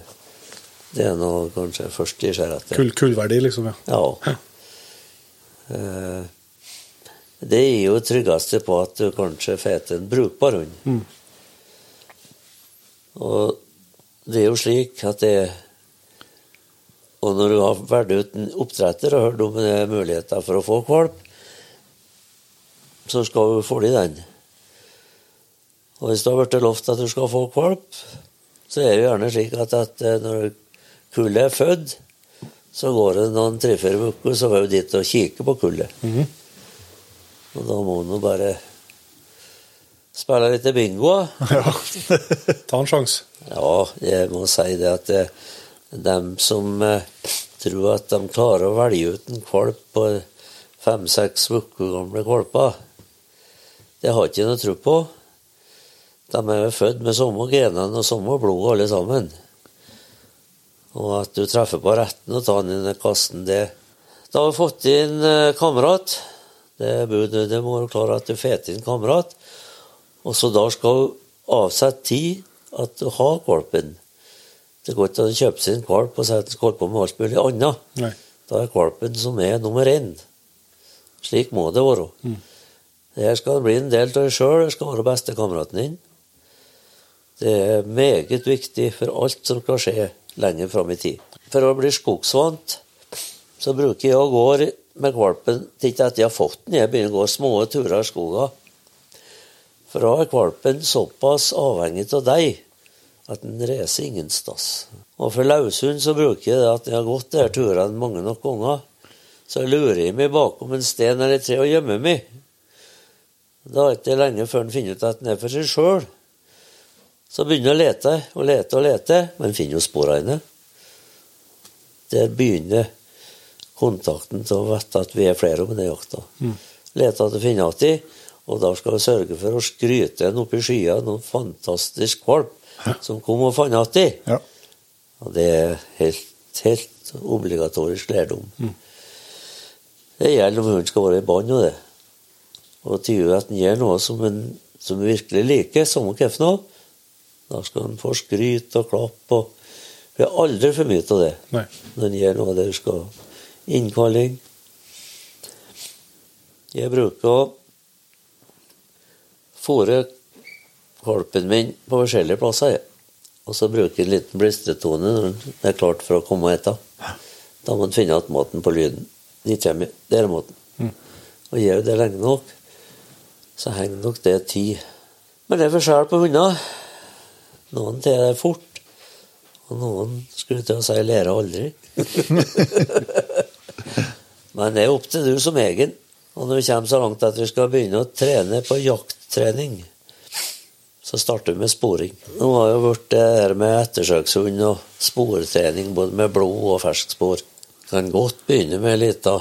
Det er nå kanskje først jeg ser etter. Kull, kullverdi, liksom, ja. Ja. *laughs* Eh, Det er jo tryggeste på at du kanskje får en brukbar hund. Mm. Og det er jo slik at det Og når du har valgt ut en oppdretter og hørt om det er muligheter for å få valp, så skal du få i den. Og hvis du har blitt lovt at du skal få valp, så er det gjerne slik at, at eh, når kullet er født, så går det noen tre-fire uker, så er du dit og kikker på kullet. Mhm. Og da må du bare spille litt bingo. *laughs* Ja. Ta en sjanse. Ja, jeg må si det at det, dem som eh, tror at de klarer å velge ut en valp på fem-seks uker gamle valper, det har ikke noe tro på. De er jo født med samme genene og samme blod alle sammen. Og at du treffer på retten og tar den inn i kassen, det Da har vi fått inn eh, kamerat. Det, budet, det må du klare at du får inn kamerat. Og så da skal du avsette tid at du har valpen. Det går ikke an å kjøpe seg en valp og si at den skal holde på med alt mulig annet. Nei. Da er valpen som er nummer én. Slik må det være. Det her skal bli en del av deg sjøl, det skal være bestekameraten din. Det er meget viktig for alt som skal skje lenger fram i tid. For å bli skogsvant så bruker jeg å gå med valpen til ikke etter jeg har fått den, jeg begynner å gå små turer i skogen. For da er valpen såpass avhengig av deg at den reiser ingen stass. Og for løshund så bruker jeg det at jeg har gått disse turene mange nok ganger, så lurer jeg meg bakom en sten eller tre og gjemmer meg. Da er det lenge før han finner ut at den er for seg sjøl. Så begynner jeg å lete og lete og lete, men finner jo sporene. Der begynner kontakten til å vite at vi er flere om den jakta. Lete etter finne igjen, og da skal vi sørge for å skryte en opp i skya noen fantastisk valp som kom og fant igjen. Ja. Og det er helt, helt obligatorisk lærdom. Det gjelder om hunden skal være i bånd og det. og tyder at han gjør noe som en, som han virkelig liker, samme for noe, da skal han få skryt og klapp. og Vi har aldri for mye av det. Nei. Når han gjør noe der skal innkalling. Jeg bruker å fòre valpen min på forskjellige plasser. Og så bruker jeg en liten blistretone når den er klart for å komme og ete. Da må en finne igjen maten på lyden. De kommer, Der er maten. Og gjør det lenge nok, så henger nok det tid. Men det er forskjell på hunder. Noen tar det fort, og noen skulle til å si lærer aldri. *laughs* Men det er opp til du som egen. Og når vi kommer så langt at vi skal begynne å trene på jakttrening, så starter vi med sporing. Nå har jo vært det her med ettersøkshund og sportrening både med blod og ferskspor. Kan godt begynne med ei lita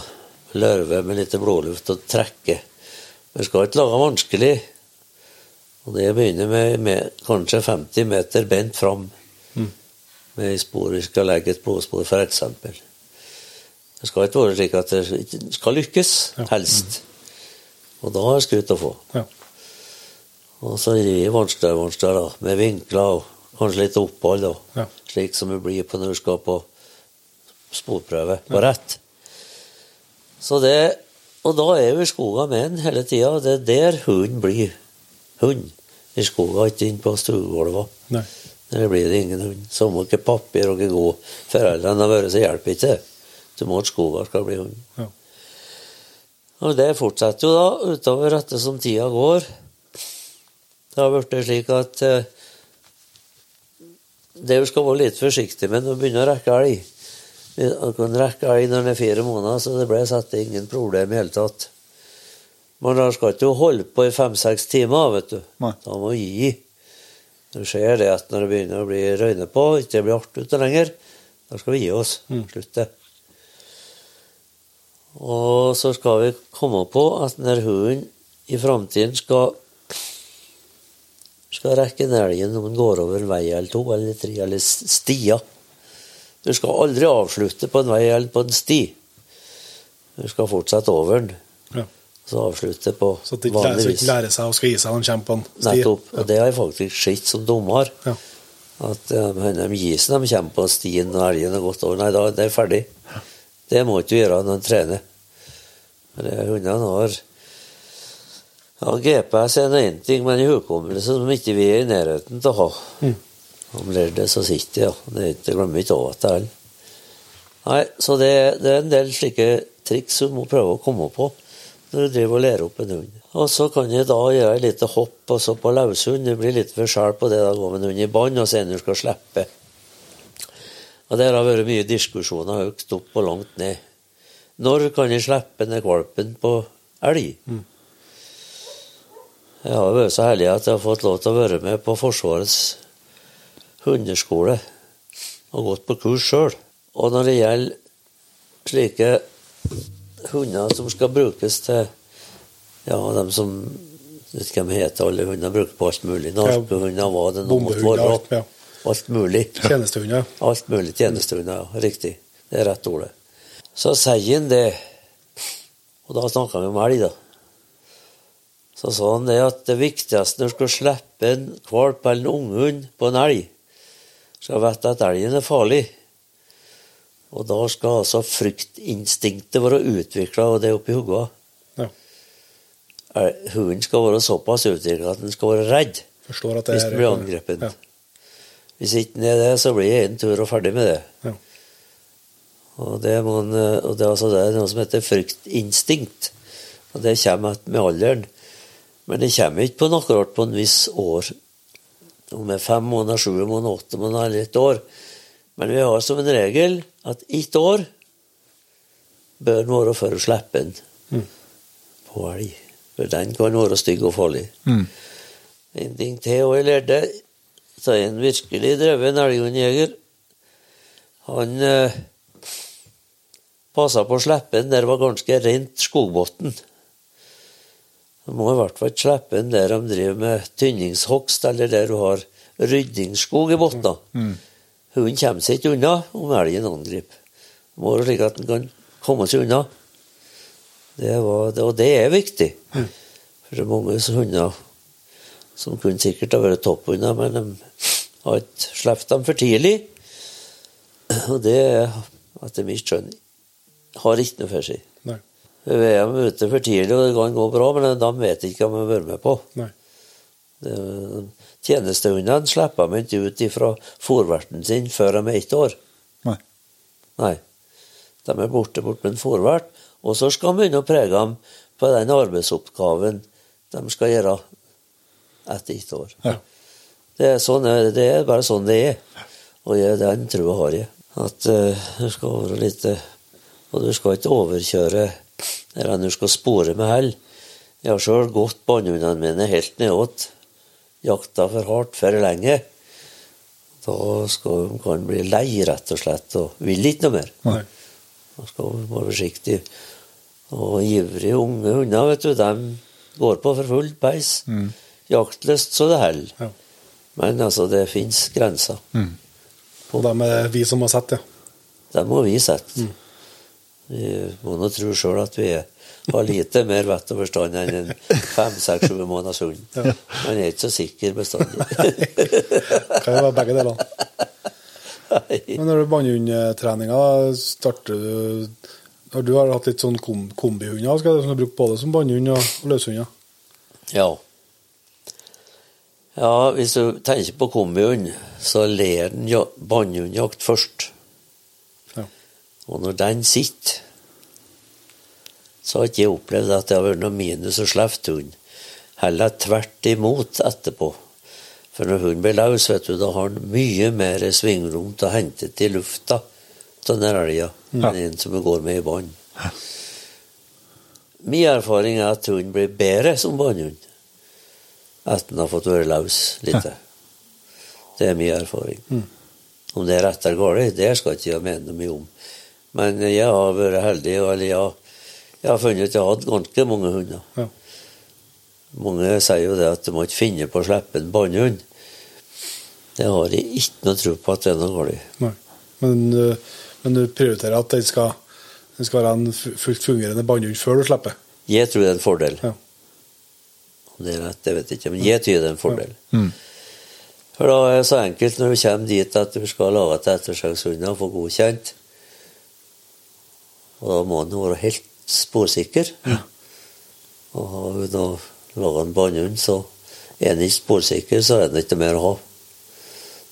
lørve med litt blodluft og trekke. Vi skal ikke lage vanskelig. Og det begynner med, med kanskje 50 meter bent fram med spor vi skal legge et blodspor, f.eks. Det skal ikke være slik at det skal lykkes, helst. Og da har jeg skryt å få. Ja. Og så rir det vanskeligere og vanskeligere, da, med vinkler og kanskje litt opphold, da. Ja. Slik som det blir på når du skal på sporprøve på rett. Så det, og da er vi i skogen med den hele tida. Det er der hunden blir hund. I skogen, ikke inn på stuegulva. Der blir det ingen hund. Samme hva papir og hva god foreldrene har vært, så hjelper ikke det. Du må at skogen skal bli hund. Ja. Og det fortsetter jo da utover etter som tida går. Det har blitt slik at eh, det vi skal være litt forsiktig med når vi begynner å rekke elg. Vi kan rekke elg når den er fire måneder, så det ble satt ingen problem i hele tatt. Men da skal ikke holde på i fem-seks timer, vet du. Nei. Da må vi gi. Du ser det at når det begynner å bli røyne på, ikke det blir artig ute lenger, da skal vi gi oss. Slutte. Og så skal vi komme på at når hunden i framtiden skal skal rekke ned elg når den går over en vei eller to eller tre eller stier. Du skal aldri avslutte på en vei eller på en sti. Du skal fortsette over den, Ja. Så avslutte på Så at de ikke lærer, så de ikke lærer seg å skal gi seg når de kommer på en sti. Nettopp. Og det har jeg faktisk sett som dommer. Ja. At um, de gir seg når de kommer på stien og elgen har gått over. Nei, da det er ferdig. Det må ikke du gjøre når du trener. Det- Hundene har ja, GPS er én ting, men hukommelse som ikke vi er i nærheten til å ha. Mm. Om lærer det, så sitter ja. Det, er det glemmer ikke av det er Nei, så det, det er en del slike triks du må prøve å komme på når du driver og lærer opp en hund. Og så kan jeg da gjøre et lite hopp og så på løshund. Det blir litt forskjell på det da gå med en hund i bånd og senere du skal slippe. Og Der har vært mye diskusjoner høyt opp og langt ned. Når kan jeg slippe ned valpen på elg? Jeg har vært så heldig at jeg har fått lov til å være med på Forsvarets hundeskole og gått på kurs sjøl. Og når det gjelder slike hunder som skal brukes til Ja, dem som vet ikke hva heter, alle hunder bruker på alt mulig. Narkohunder, var det noe måtte være. alt, ja. Alt mulig. *laughs* Tjenestehunder. Alt mulig tjenestehunder, ja. Riktig. Det er rett ordet. Så sier han det, og da snakker vi om elg, da. Så sa han det at det viktigste når du skal slippe en valp eller en unghund på en elg, skal vite at elgen er farlig. Og da skal altså fryktinstinktet være utvikla, og det er oppi hodet. Ja. Hunden skal være såpass utvikla at den skal være redd hvis den blir angrepet. Ja. Hvis ikke den er det, så blir jeg en tur og ferdig med det. Ja. Og det, må og det, er altså, det er noe som heter fryktinstinkt. Og det kommer med alderen. Men det kommer ikke på akkurat på en viss år. Om det er fem måneder, sju måneder, åtte måneder eller et år. Men vi har som en regel at ett år bør en være for å slippe en Mm. på elg. For den kan være stygg og farlig. Mm. En ting til, og jeg lærte av en virkelig dreven elghundjeger. Han eh, passa på en der det var ganske rent skogbunn. Du må i hvert fall ikke slippe den der de driver med tynningshogst, eller der du har ryddingsskog i bunnen. Mm. Hunden kommer seg ikke unna om elgen angriper. Må være slik at den kan komme seg unna. Det var, og det er viktig. For det er mange hunder som kunne sikkert ha vært topphunder, men de har ikke sluppet dem for tidlig. Og det er etter mitt skjønn har ikke noe for seg. Nei. Vi er ute for tidlig, og det kan gå bra, men de vet ikke hva de har vært med på. Nei. Tjenestehundene slipper de ikke ut fra fòrverten sin før de er ett år. Nei. Nei. De er borte bort med en fòrvert, og så skal de begynne å prege dem på den arbeidsoppgaven de skal gjøre etter ett år. Ja. Det, er sånn, det er bare sånn det er. Og jeg, den trua har jeg. At uh, du skal være litt eh, Og du skal ikke overkjøre eller du skal spore med hell. Jeg har sjøl gått båndhundene mine helt nedåt. Jakta for hardt for lenge. Da skal de kan bli lei, rett og slett, og vil ikke noe mer. Nei. Da skal de være forsiktig. Og ivrige unge hunder, vet du, de går på for full peis. Jaktlyst så det holder. Ja. Men altså, det fins grenser. Og dem er det vi som har sett, ja. Det må vi sette. Vi må nå tro sjøl at vi er, har lite mer vett og forstand enn en fem, seks, sju måneders hund. Jeg er ikke så sikker bestandig. *laughs* Kan jo være begge deler. Men når du båndhundtreninga, starter du har Du har hatt litt sånn kom, kombihunder skal du, som du har både som båndhund og, løshunder? Ja. Ja, hvis du tenker på kombihund, så ler den ja, først. Ja. Og når den sitter, så har ikke jeg opplevd at det har vært noe minus å slippe hund. Heller tvert imot etterpå. For når hunden blir løs, vet du, da har han mye mer svingrom til å hente til lufta av den elga enn en som går med i bånd. Min erfaring er at hunden blir bedre som båndhund etter den har fått være løs litt. Det er min erfaring. Om det er rett eller galt, det skal ikke jeg mene mye om. Men jeg har vært heldig, eller jeg, jeg har funnet ut at jeg har hatt ganske mange hunder. Ja. Mange sier jo det at du må ikke finne på å slippe en bannehund. Det har jeg ikke noe tro på at det er noe galt. Men, øh, men du prioriterer at den skal, den skal være en fullt fungerende bannehund før du slipper? Jeg tror det er en fordel. Ja. Om det er rett, det vet jeg ikke, men jeg tror det er en fordel. For da er det så enkelt når du kommer dit at du skal lage til ettersøkshunder og få godkjent. Og da må den være helt sporsikker. Og har vi da laga en båndhund, så er den ikke sporsikker, så er den ikke mer å ha.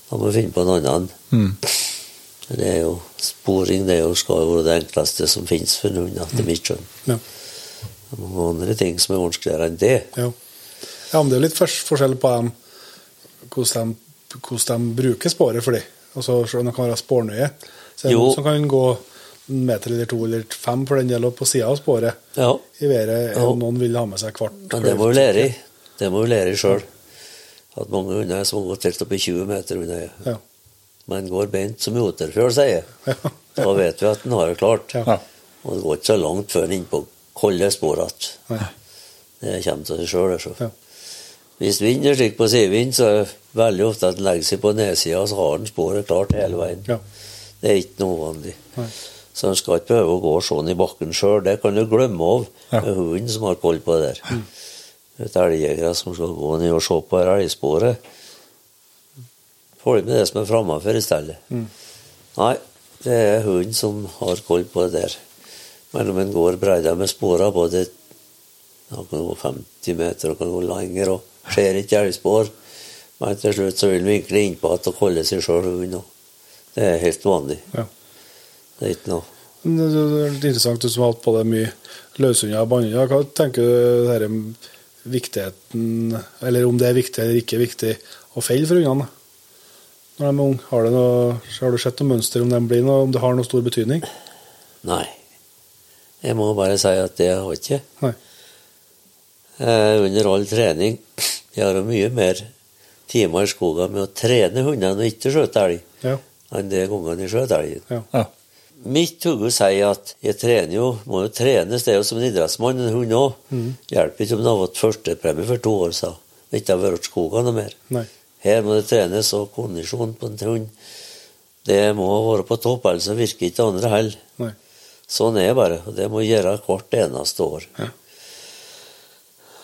Da må vi finne på en annen. Det er jo Sporing det er jo, skal jo være det enkleste som finnes for en hund, etter mitt skjønn. Ja. Det er mange andre ting som er vanskeligere enn det. Ja. ja, men det er litt forskjell på dem, hvordan, de, hvordan de bruker sporet for dem. Altså, selv om de kan være spornøye, så er det noen som kan gå en meter eller to eller fem for den del på sida av sporet Ja, i været, Ja. noen vil ha med seg kvart. men det må du lære i. Det må du lære i sjøl. At mange hunder som har gått helt opp i 20 meter unna, Ja. men går beint som i Oterfjøl, sier jeg. Ja. Da vet vi at den har det klart. Og det går ikke så langt før den er inne på kolde spor igjen. Det kommer til seg sjøl. Ja. Hvis vinden er slik på sidevind, så er det veldig ofte at den legger seg på nedsida, så har den sporet klart hele veien. Ja. Det er ikke noe vanlig. Så en skal ikke behøve å gå sånn i bakken sjøl. Det kan du glemme av Ja. med hunden som har koll på det der. Et elgjegere som skal gå ned og se på elgsporet. Følg med det som er framafor i stedet. Nei, det er hunden som har koll på det der. Men om en går bredda med sporene både Han kan gå 50 meter og kan gå lenger og ser ikke elgspor, men til slutt så vil han vinkle innpå igjen og holde seg sjøl hund. Det er helt vanlig. Ja. Det er ikke noe Det det er litt interessant, du som har hatt på deg mye løshunder og bannhunder. Hva tenker du dette med viktigheten, eller om det er viktig eller ikke viktig, å felle for hundene? Når de er unge, har, det noe, har du sett noe mønster om, de blir noe, om det har noe stor betydning? Nei. Jeg må bare si at det har ikke. Nei. Eh, under all trening Jeg har jo mye mer timer i skogen med å trene hundene og ikke skjøte elg, Ja. enn det gangene jeg skjøt elgen. Ja. Ja. Mitt hode sier at jeg trener jo, må jo trenes, det er jo som en idrettsmann, en hund òg. Hjelper ikke om du har fått førstepremie for to år siden og ikke har vært i skogen noe mer. Nei. Her må det trenes, og kondisjon på en hund Det må være på topp, ellers virker ikke det andre heller. Sånn er det bare, og det må gjøre hvert eneste år. Ja.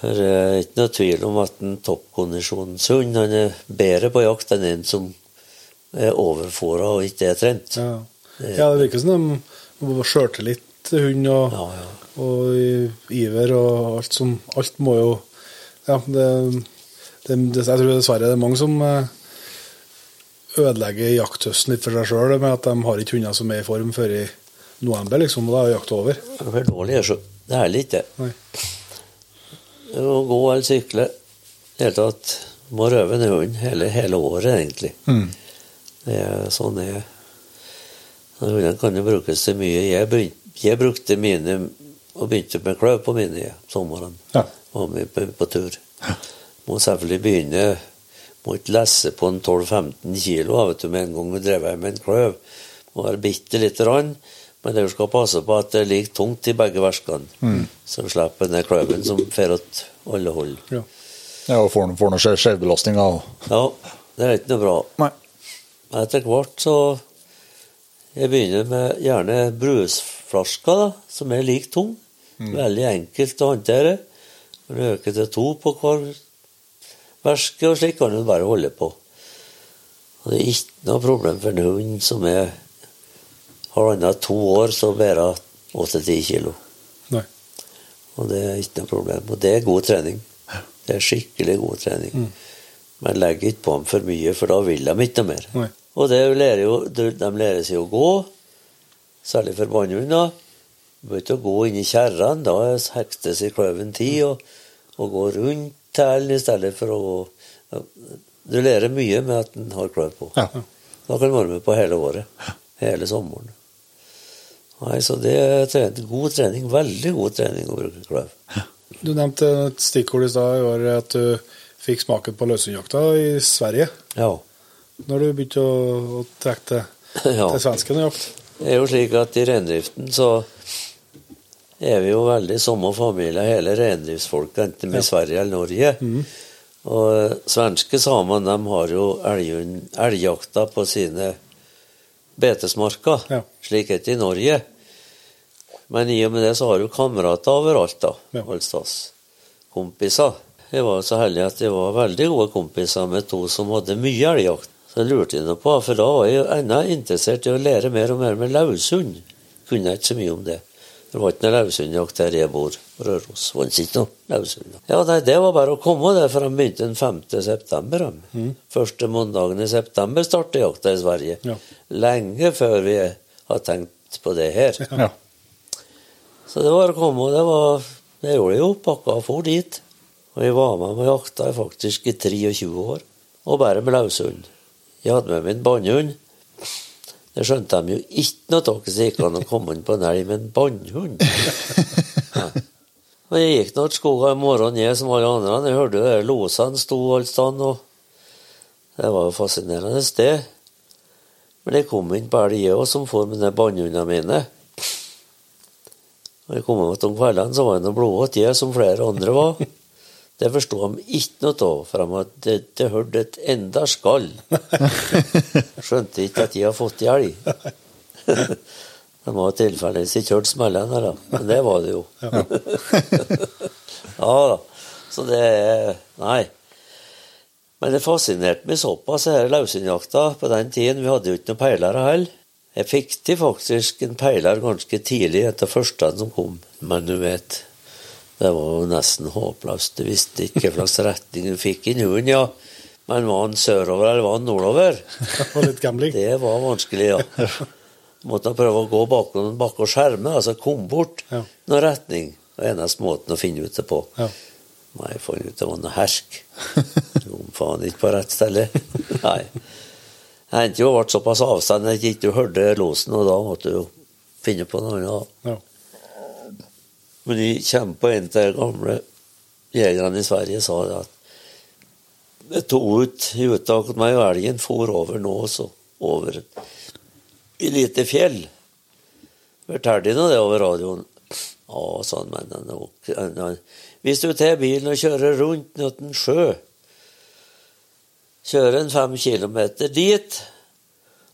Det er ikke noe tvil om at en toppkondisjonshund han er bedre på jakt enn en som er overfora og ikke er trent. Ja, ja det virker som de må litt hund og, Ja, ja. og iver og alt som Alt må jo Ja, det, det, det Jeg tror dessverre det er mange som eh, ødelegger jakthøsten litt for seg sjøl med at de har ikke hunder som er i form før i november, liksom, og da er jakta over. Det er for dårlig. så- Det er litt det. Nei. Å gå eller sykle I det hele tatt må røve en hund hele, hele året, egentlig. Mm. Det er sånn er Hundene kan jo brukes til mye. Jeg, begynte, jeg brukte mine og begynte med kløv på mine ja, sommeren. Ja. Var med på, på tur. Må selvfølgelig begynne Må ikke lesse på en 12-15 kilo vet du, med en gang du drev med en kløv. Må være bitte lite grann. Men du skal passe på at det er like tungt i begge verskene. Så slipper den kløven som fer åt alle hold. Ja. Ja, og får, får noe skjev- skjevbelastning av Ja, det er ikke noe bra. Nei. Etter hvert så Jeg begynner med gjerne brusflasker, da, som er lik tung. Veldig enkelt å håndtere. Du øker til to på hver væske, og slik kan du bare holde på. Og det er ikke noe problem for en hund som er halvannet to år, så bærer 8-10 kilo. Nei. Og det er ikke noe problem. Og det er god trening. Det er skikkelig god trening. Men legg ikke på dem for mye, for da vil de ikke noe mer. Nei. Og det lærer jo, de lærer seg å gå, særlig for bannhunder. Du bør ikke gå inn i kjerrene, da hektes i kløven tid, og, og gå rundt tælen i stedet for å gå Du lærer mye med at en har kløv på. Ja. Da kan du være med på hele året. Hele sommeren. Nei, så det er trening, god trening. Veldig god trening å bruke kløv. Du nevnte et stikkord i stad, i år, at du fikk smaken på løshundjakta i Sverige. Ja. Når du begynte å, å trekke til, *laughs* ja. til svensken og jakt. Det er jo slik at i reindriften så er vi jo veldig samme familie, hele reindriftsfolket, enten med Sverige eller Norge. Og svenske samene de har jo elgjakta på sine betesmarker. Ja. Slik er det i Norge. Men i og med det så har du kamerater overalt, da. Ja. Allstads. Kompiser. Jeg var så heldig at jeg var veldig gode kompiser med to som hadde mye elgjakt. Så jeg lurte jeg på, for da var jeg enda interessert i å lære mer og mer med løshund. Kunne jeg ikke så mye om det. Det var ikke noe løshundjakt der jeg bor, på Røros. Var ikke noe løshund. Ja, nei, det var bare å komme, det, for de begynte den 5. september. Mm. Første mandagen i september startet jakta i Sverige. Ja. Lenge før vi har tenkt på det her. Ja. Så det var å komme, og det var Det gjorde jeg jo. Pakka og for dit. Og jeg var med og jakta faktisk i 23 år. Og bare med løshund. Jeg hadde med meg en bannhund. Det skjønte de jo ikke noe av, så det gikk an å komme inn på en elg med en bannhund. *laughs* Ja. Og jeg gikk nå til skogen i morgen, jeg som alle andre. Jeg hørte jo der losene sto alle steder, og det var jo fascinerende sted. Men jeg kom inn på elg, jeg òg, som får med de bannhundene mine. Og jeg kom hjem om kveldene, så var jeg noe blodvåt, jeg, som flere andre var. Det forsto de ikke noe av, for de hadde ikke hørt et enda skall. *laughs* Skjønte ikke at de hadde fått i elg. *laughs* De var tilfeldigvis ikke hørt smellene, da. Men det var det jo. Ja *laughs* da. Så det Nei. Men det fascinerte meg såpass, denne løshundjakta på den tiden. Vi hadde jo ikke noen peilere heller. Jeg fikk til faktisk en peiler ganske tidlig etter første som kom. Men du vet, det var jo nesten håpløst. Du visste ikke slags retning du fikk inn hunden, ja. Men var han sørover eller var han nordover? *laughs* Det var litt gambling. Det var vanskelig, ja. Måtte prøve å gå bak noen bak og skjerme, altså kom bort Ja. noen retning. Det eneste måten å finne ut det på. Ja. Nei, jeg fant ut det var noe hersk. Kom faen ikke på rett sted. Nei. Det hendte jo ble såpass avstand at jeg ikke hørte losen, og da måtte du finne på noe annet. Ja. Men de kjempa inn til av de gamle jegerne i Sverige sa det at det tok ut uttak at meg og elgen for over nå også, over i lite fjell. Fortalte de det over radioen? Ja, sa han, men han, hvis du tar bilen og kjører rundt en sjø, kjører en fem kilometer dit,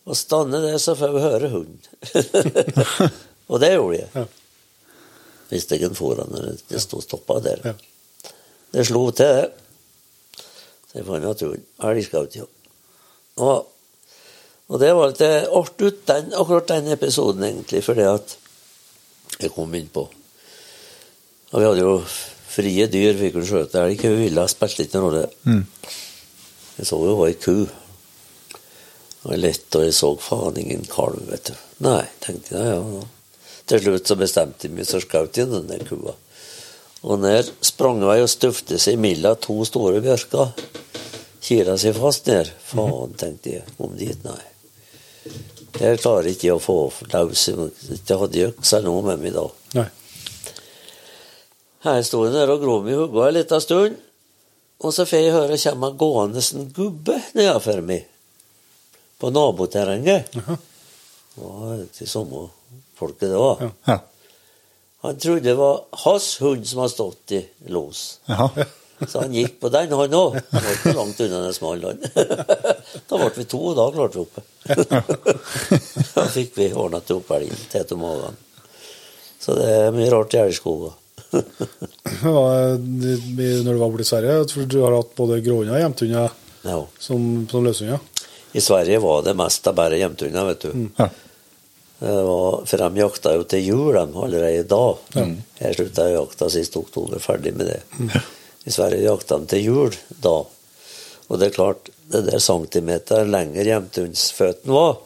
og stanner der, så får vi høre hunden. *laughs* og det gjorde jeg. Ja. Hvis jeg foran når det sto stoppa der. Ja. Det slo til, det. Så jeg fant naturen. Elgskaut, ja. Og, og det var litt artig ut, den, akkurat den episoden, egentlig, fordi at jeg kom innpå. Og vi hadde jo frie dyr, vi kunne skjøte elg. Villa spilte ikke noen rolle. Jeg så jo ei ku. Og jeg lette, og jeg så faen ingen kalv, vet du. Nei, tenkte jeg, ja, ja. Til slutt så bestemte jeg meg, så skjøt jeg den der kua. Og der sprang jeg og støfte seg mellom to store bjørker. Kila seg fast ned. Faen, tenkte jeg. Kom dit, nei. Her klarer ikke jeg å få løs. Jeg hadde øksa nå med meg da. Nei. Her sto jeg der og grov i hodet en liten stund. Og så får jeg høre kommer gående en gubbe nedenfor meg. På naboterrenget. Det var ikke samme folket det var. Ja. Han trodde det var hans hund som hadde stått i lås. Ja. Så han gikk på den, han òg. Han var ikke langt unna den smale, han. *laughs* Da ble vi to, og da klarte vi oppe. *laughs* Da fikk vi ordna til oppelgen til til magen. Så det er mye rart i elgskogen. *laughs* Når du var borte i Sverige, for du har hatt både gråhunder og hjemtehunder Ja. som, som løshunder. I Sverige var det mest av bare hjemtunder, vet du. Ja. Det var, for de jakta jo til jul de, allerede da. Jeg slutta jakta sist oktober, ferdig med det. I Sverige jakta de til jul da. Og det er klart, det der centimeter lenger hjemtundsføttene var,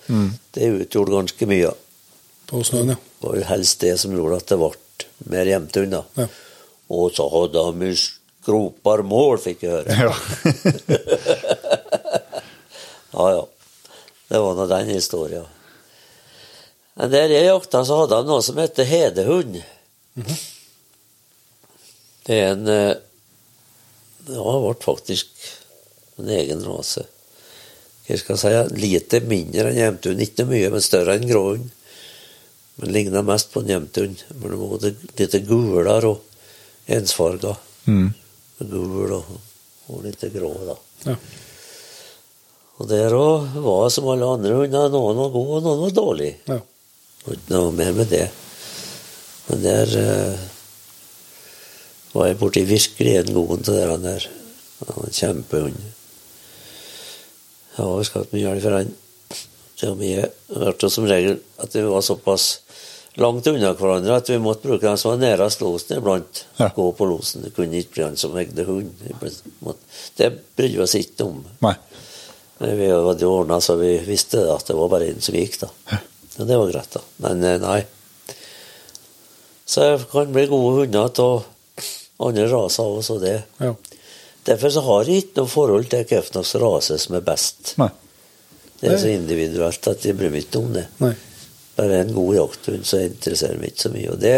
det utgjorde ganske mye. På snøen, ja. Det var jo helst det som gjorde at det ble mer hjemtun. Ja. Og så hadde de skropar mål, fikk jeg høre. Ja. *laughs* Ja, ja. Det var nå den historien. Men der jeg jakta, så hadde han noe som heter hedehund. Det er en det ble faktisk en egen rase. Hva skal jeg si? Lite mindre enn hjemtun. Ikke mye, men større enn gråhund. Men ligna mest på en hjemtun. Men det var litt gulere og ensfarga. Mm. Gul og, og litt grå, da. ja. Og der òg var som alle andre hunder. Noen var gode, og noen var dårlige. ja. Ikke noe mer med det. Men der eh, var jeg borti virkelig en god til. Han der. Han var en kjempehund. Jeg har ikke mye hjelp fra han. Til og med hørte som regel at vi var såpass langt unna hverandre at vi måtte bruke den som var nærmest losen iblant. Ja. Gå på losen. Det kunne ikke bli han som eide hund. Det brydde vi oss ikke om. Nei. Men vi hadde ordna så vi visste at det var bare en som gikk, da. Ja, det var greit, da. Men eh, nei. Så det kan bli gode hunder av andre raser òg, så det ja. Derfor så har jeg ikke noe forhold til hvilken rase som er best. Nei. Det er så individuelt at jeg bryr meg ikke om det. Nei. Bare en god jakthund, så interesserer meg ikke så mye. Og det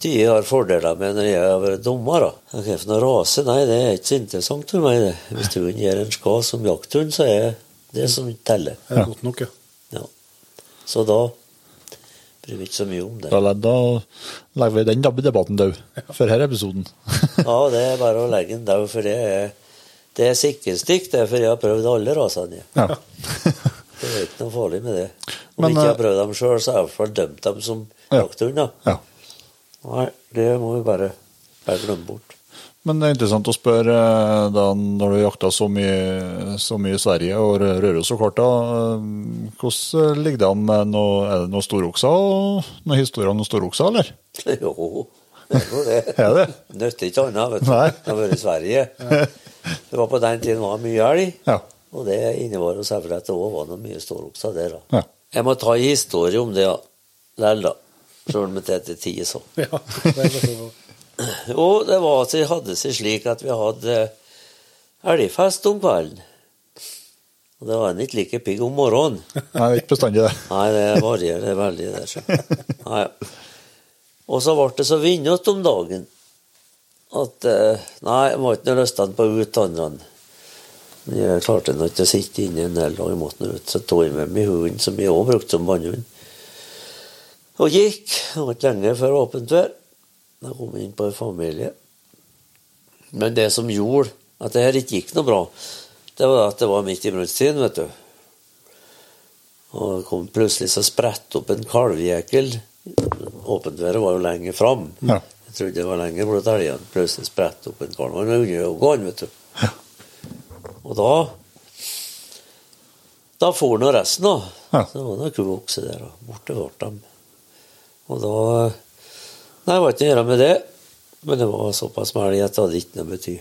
jeg har fordeler med når jeg har vært dommer. da. Noe rase? Nei, det er ikke så interessant for meg. det. Hvis hunden gjør en skade som jakthund, så er det det som teller. Det er godt nok, ja. Ja. Så da bryr vi ikke så mye om det. Da, da legger vi den debatten død for denne episoden. *laughs* Ja, det er bare å legge den død, for det er, det er sikkerstikk. Det for jeg har prøvd alle rasene. Ja. *laughs* Det er ikke noe farlig med det. Om Men, ikke jeg eh, har prøvd dem sjøl, så har jeg i hvert fall dømt dem som Ja. jakthunder. ja. Nei, det må vi bare, bare glemme bort. Men det er interessant å spørre, eh, da, når du jakta så mye, så mye i Sverige og Rø- Røros og kort, da, hvordan ligger det an med noe, er det noen storokser og noen historier om noen storokser, eller? *laughs* Jo, det er jo det. *laughs* Er det? Nytter ikke annet, vet du. Nei. Det har vært i Sverige. *laughs* Det var på den tiden var mye elg, Ja. og det innebar jo selvfølgelig at det òg var noen mye storokser der. da. Ja. Jeg må ta en historie om det ja. lell, da. Sjøl om det er til tid, så. ja. Det er Jo, det var at det hadde seg slik at vi hadde elgfest om kvelden. Og det var en ikke like pigg om morgenen. Nei, ikke bestandig det. Nei, det varierer veldig der. Så. Nei. Og så ble det så vindete om dagen at eh, Nei, jeg må ikke lyst på ut andre. Men jeg klarte nå ikke å sitte inne en hel dag. Jeg måtte ut. Så tok jeg med meg hunden, som jeg også brukte som bannhund. Og gikk. Det var ikke lenge før åpent vær. Da kom jeg inn på en familie. Men det som gjorde at det her ikke gikk noe bra, det var at det var midt i brunsttiden, vet du. Og det kom plutselig så spredt opp en kalvjekel. Åpentværet var jo lenger fram. Ja. Jeg trodde det var lenger bort elgen. Plutselig spretter opp en kalv. Han var under øynene, vet du. Og da Da for nå resten, da. Ja. Så var det ku og okse der, og borte ble de. Og da Nei, det var ikke noe å gjøre med det. Men det var såpass med elg at det hadde ikke noe bety.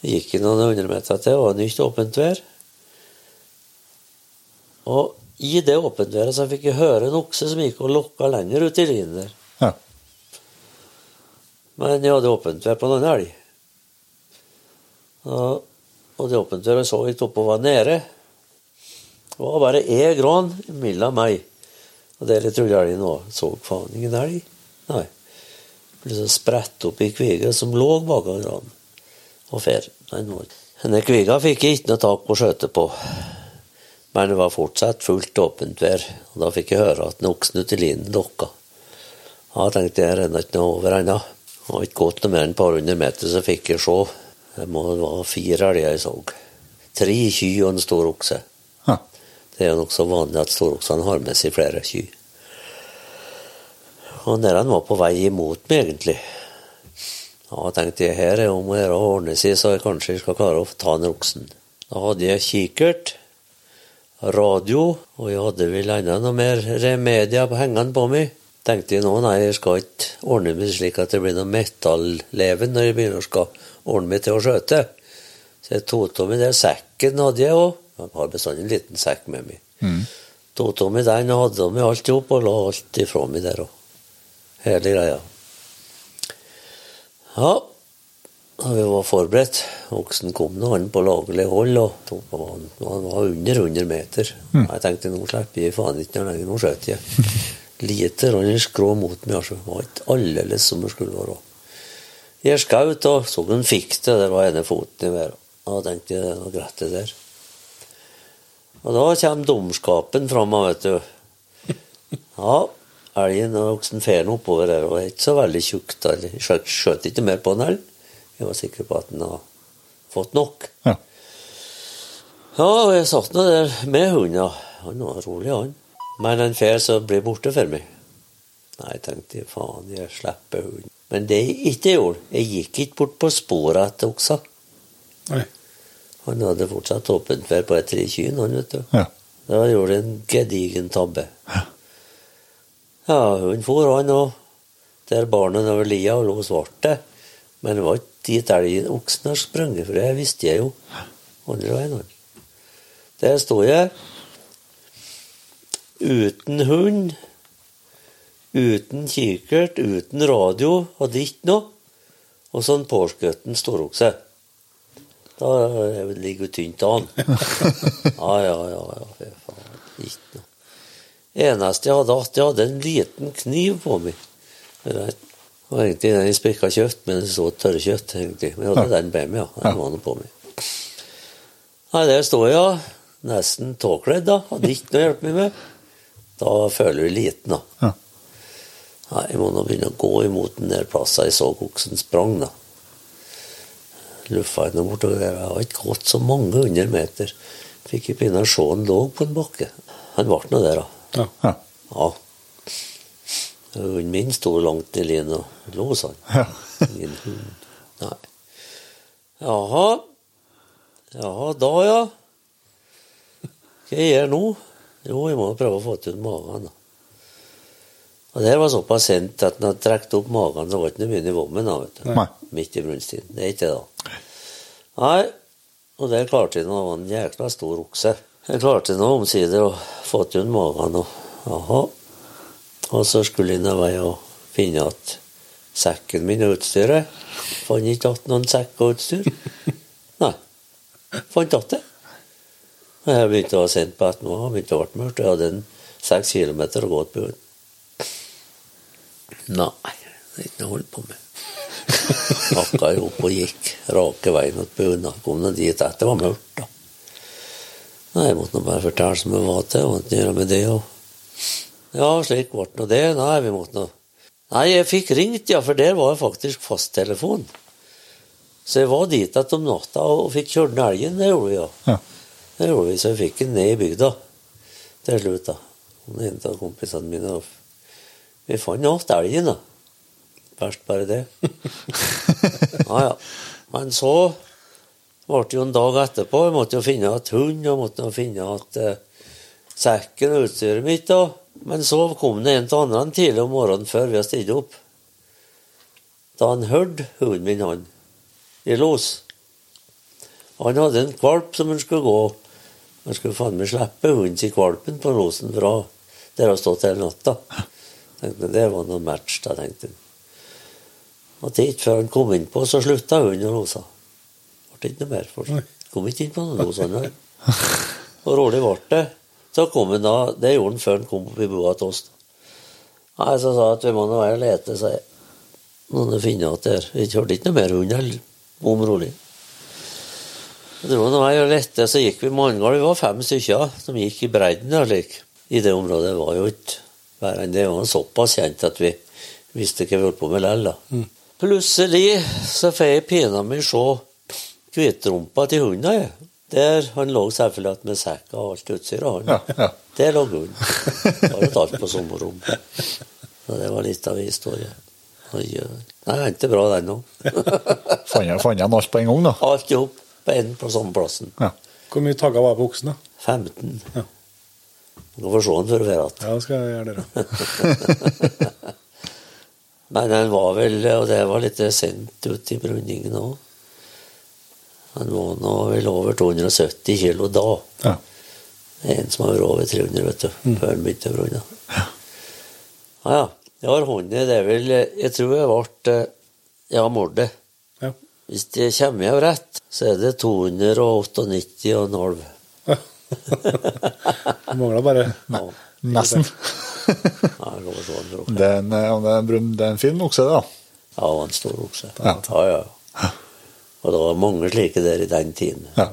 Det gikk noen hundre meter til, det var nytt åpent vær. Og i det åpent været så fikk jeg høre en okse som gikk og lokka lenger ut i linen der. Ja. Men jeg hadde åpent vær på en annen elg. Og, og det åpent været så litt oppe og var nede. Det var bare én gran mellom meg og der jeg trodde elgen var. Så faen ingen elg. Nei. Plutselig spredt opp i kviga som lå bak granen. Og fer. Denne kviga fikk jeg ikke noe tak på å skjøte på. Men det var fortsatt fullt åpent vær, og da fikk jeg høre at en oksen ute i linen lokka. Da tenkte jeg, renner ikke noe over ennå. Var ikke gått noe mer enn et par hundre meter, så fikk jeg se. Det være fire elger jeg så. Tre kyr og en stor okse. Det er nokså vanlig at storoksene har med seg flere kyr. Og der han var på vei imot meg, egentlig. Da tenkte jeg, her er om å gjøre å ordne seg, så jeg kanskje skal klare å ta den oksen. Da hadde jeg kikkert, radio, og jeg hadde vel enda noe mer remedia hengende på meg. Tenkte jeg nå, nei, jeg skal ikke ordne meg slik at det blir noe metalleven når jeg begynner å skal ordne meg til å skjøte. Så jeg tok av meg den sekken hadde jeg òg. Jeg har bestandig en liten sekk med meg. Mm. Tok av meg den og hadde av meg alt i hop og la alt ifra meg der òg. Hele greia. Ja, vi var forberedt. Oksen kom nå han på laglig hold, og han, han var under 100 meter. Jeg tenkte nå slipper jeg faen ikke noe lenger, nå skjøter jeg. *laughs* Lite grann skrå mot meg, altså. Var ikke aldeles som det skulle være. Jeg skjøt og så han fikk det, der var ene foten i været. Da tenkte jeg det var greit det der. Og da kommer dumskapen fram, vet du. *laughs* Ja, elgen og oksen fer oppover her, og ikke så veldig tjukk. Jeg skjøt- ikke mer på en elg. Jeg var sikker på at den hadde fått nok. Ja. Ja, og jeg satt nå der med hunden. Han var rolig, han. Men en fer som blir borte for meg. Nei, jeg tenkte faen, jeg slipper hunden. Men det jeg ikke gjorde, jeg gikk ikke bort på sporet etter oksa. Nei. Han hadde fortsatt åpent vær på et tre kyn, han, vet du. Ja. Da gjorde jeg en gedigen tabbe. Ja, hun for han og der barnet over lia og lå svarte. Men det var ikke dit elgen oksen har sprunget, for det visste jeg jo. Andre veien. Der sto jeg. Uten hund, uten kikkert, uten radio, hadde ikke noe. Og så en påskutt storokse. Da ligger jo tynt an. *laughs* Ja, ja, ja, ja. Ikke noe. Eneste jeg hadde hatt, jeg hadde en liten kniv på meg. Det var egentlig den jeg spikka kjøtt, men det så tørrkjøtt, egentlig. Men jeg hadde den med meg, ja. Den var nå på meg. Nei, der står jeg. Nesten tåkledd, da. Hadde ikke noe å hjelpe meg med. Da føler du liten, da. Ja. Nei, jeg må nå begynne å gå imot den der plassen jeg så oksen sprang, da. Luffa henne bortover der. Jeg har ikke gått så mange hundre meter. Fikk jeg begynne å se han lå på en bakke. Han ble nå der, da. Ja. Ja. Ja. Hunden min sto langt i lina og lå sånn. Ja. Hund. Nei. Jaha. Jaha, da, ja. Hva jeg gjør nå? Jo, jeg må prøve å få til magen. da. Og det her var såpass sent at når jeg trekte opp magen, så var det ikke mye nivå med den. vet du. Nei. Midt i brunsttiden. Det er ikke det, da. Nei, og der klarte jeg nå, ha en jækla stor okse. Jeg klarte nå omsider å få til magen, og jaha. Og så skulle jeg ned vei og finne at sekken min og utstyret Fant ikke igjen noen sekk og utstyr. *laughs* Nei. Fant igjen det. Jeg begynte å være sent på ettermiddagen, begynte å bli mørkt. Jeg hadde en seks kilometer å gå på byen. Nei, det er ikke noe å holde på med. *laughs* Pakka jeg opp og gikk rake veien til bunnen. Kom nå dit etter, det var mørkt, da. Nei, jeg måtte nå bare fortelle som jeg var til, og ikke gjøre med det. Og ja, slik ble nå det. Nei, vi måtte nå Nei, jeg fikk ringt, ja, for der var jeg faktisk fasttelefon. Så jeg var dit igjen om natta og fikk kjørt ned elgen. Det gjorde vi, ja. Ja. Det gjorde vi, så jeg fikk den ned i bygda til slutt. da. En av kompisene mine og Vi fant igjen elgen, da. Verst bare det. *laughs* Ja, ja. Men så ble det jo en dag etterpå. Jeg måtte jo finne igjen hund, og måtte jo finne igjen eh, sekken og utstyret mitt. da. Men så kom det en til andre tidlig om morgenen før vi hadde stilt opp. Da han hørte hunden min, han, i los. Han hadde en valp som han skulle gå. Han skulle faen meg slippe hunden sin valpen på losen fra der han stått hele natta. Tenkte, Det var noe match, da, tenkte han. Og tid før han kom innpå, så slutta hunden å lose. Ble ikke noe mer. For kom ikke inn på noe sånn her. Og rolig ble det. Så kom han da, Det gjorde han før han kom opp i bua til oss. Nei, Så sa jeg at vi må nå være og lete, sa jeg. Noen finner at der. Vi hørte ikke noe mer hund, eller bom rolig. Det var noe jeg lette, så gikk vi manngård. Vi var fem stykker som gikk i bredden slik. I det området var jo ikke verre enn det. var såpass kjent at vi visste hva vi holdt på med likevel. Mm. Plutselig så får jeg pinadø se hvitrumpa til hunden. jeg. Der Han lå selvfølgelig igjen med sekk og alt utstyret. han. Ja, ja. Der lå hunden. Var et alt på sommerrom. Så det var litt av en historie. Oi. Nei, det endte bra, den òg. *laughs* Fant fant alt på en gang, da? Alt i hop på en på samme plassen. Ja. Hvor mye tagger var det på oksen, da? 15. Ja. Du kan få se den før du igjen. Ja, det skal jeg gjøre det. da. *laughs* Men den var vel, og det var litt sent ut i brunningen òg. Han var nå vel over 270 kilo da. Ja. En som har vært over 300, vet du, før han begynte å brunne. Ja, ja. Jeg har hånda, det er vel Jeg tror jeg ble Ja, mordet. Ja. Hvis det kommer jeg rett, så er det 298,5. Det mangler bare *laughs* Ja. Nesten. Ja, jeg kan forstå Det er en, ja, det er en, en fin okse, da. Ja, var en stor okse. Ja. Ja, ja. Og det var mange slike der i den tiden. Ja.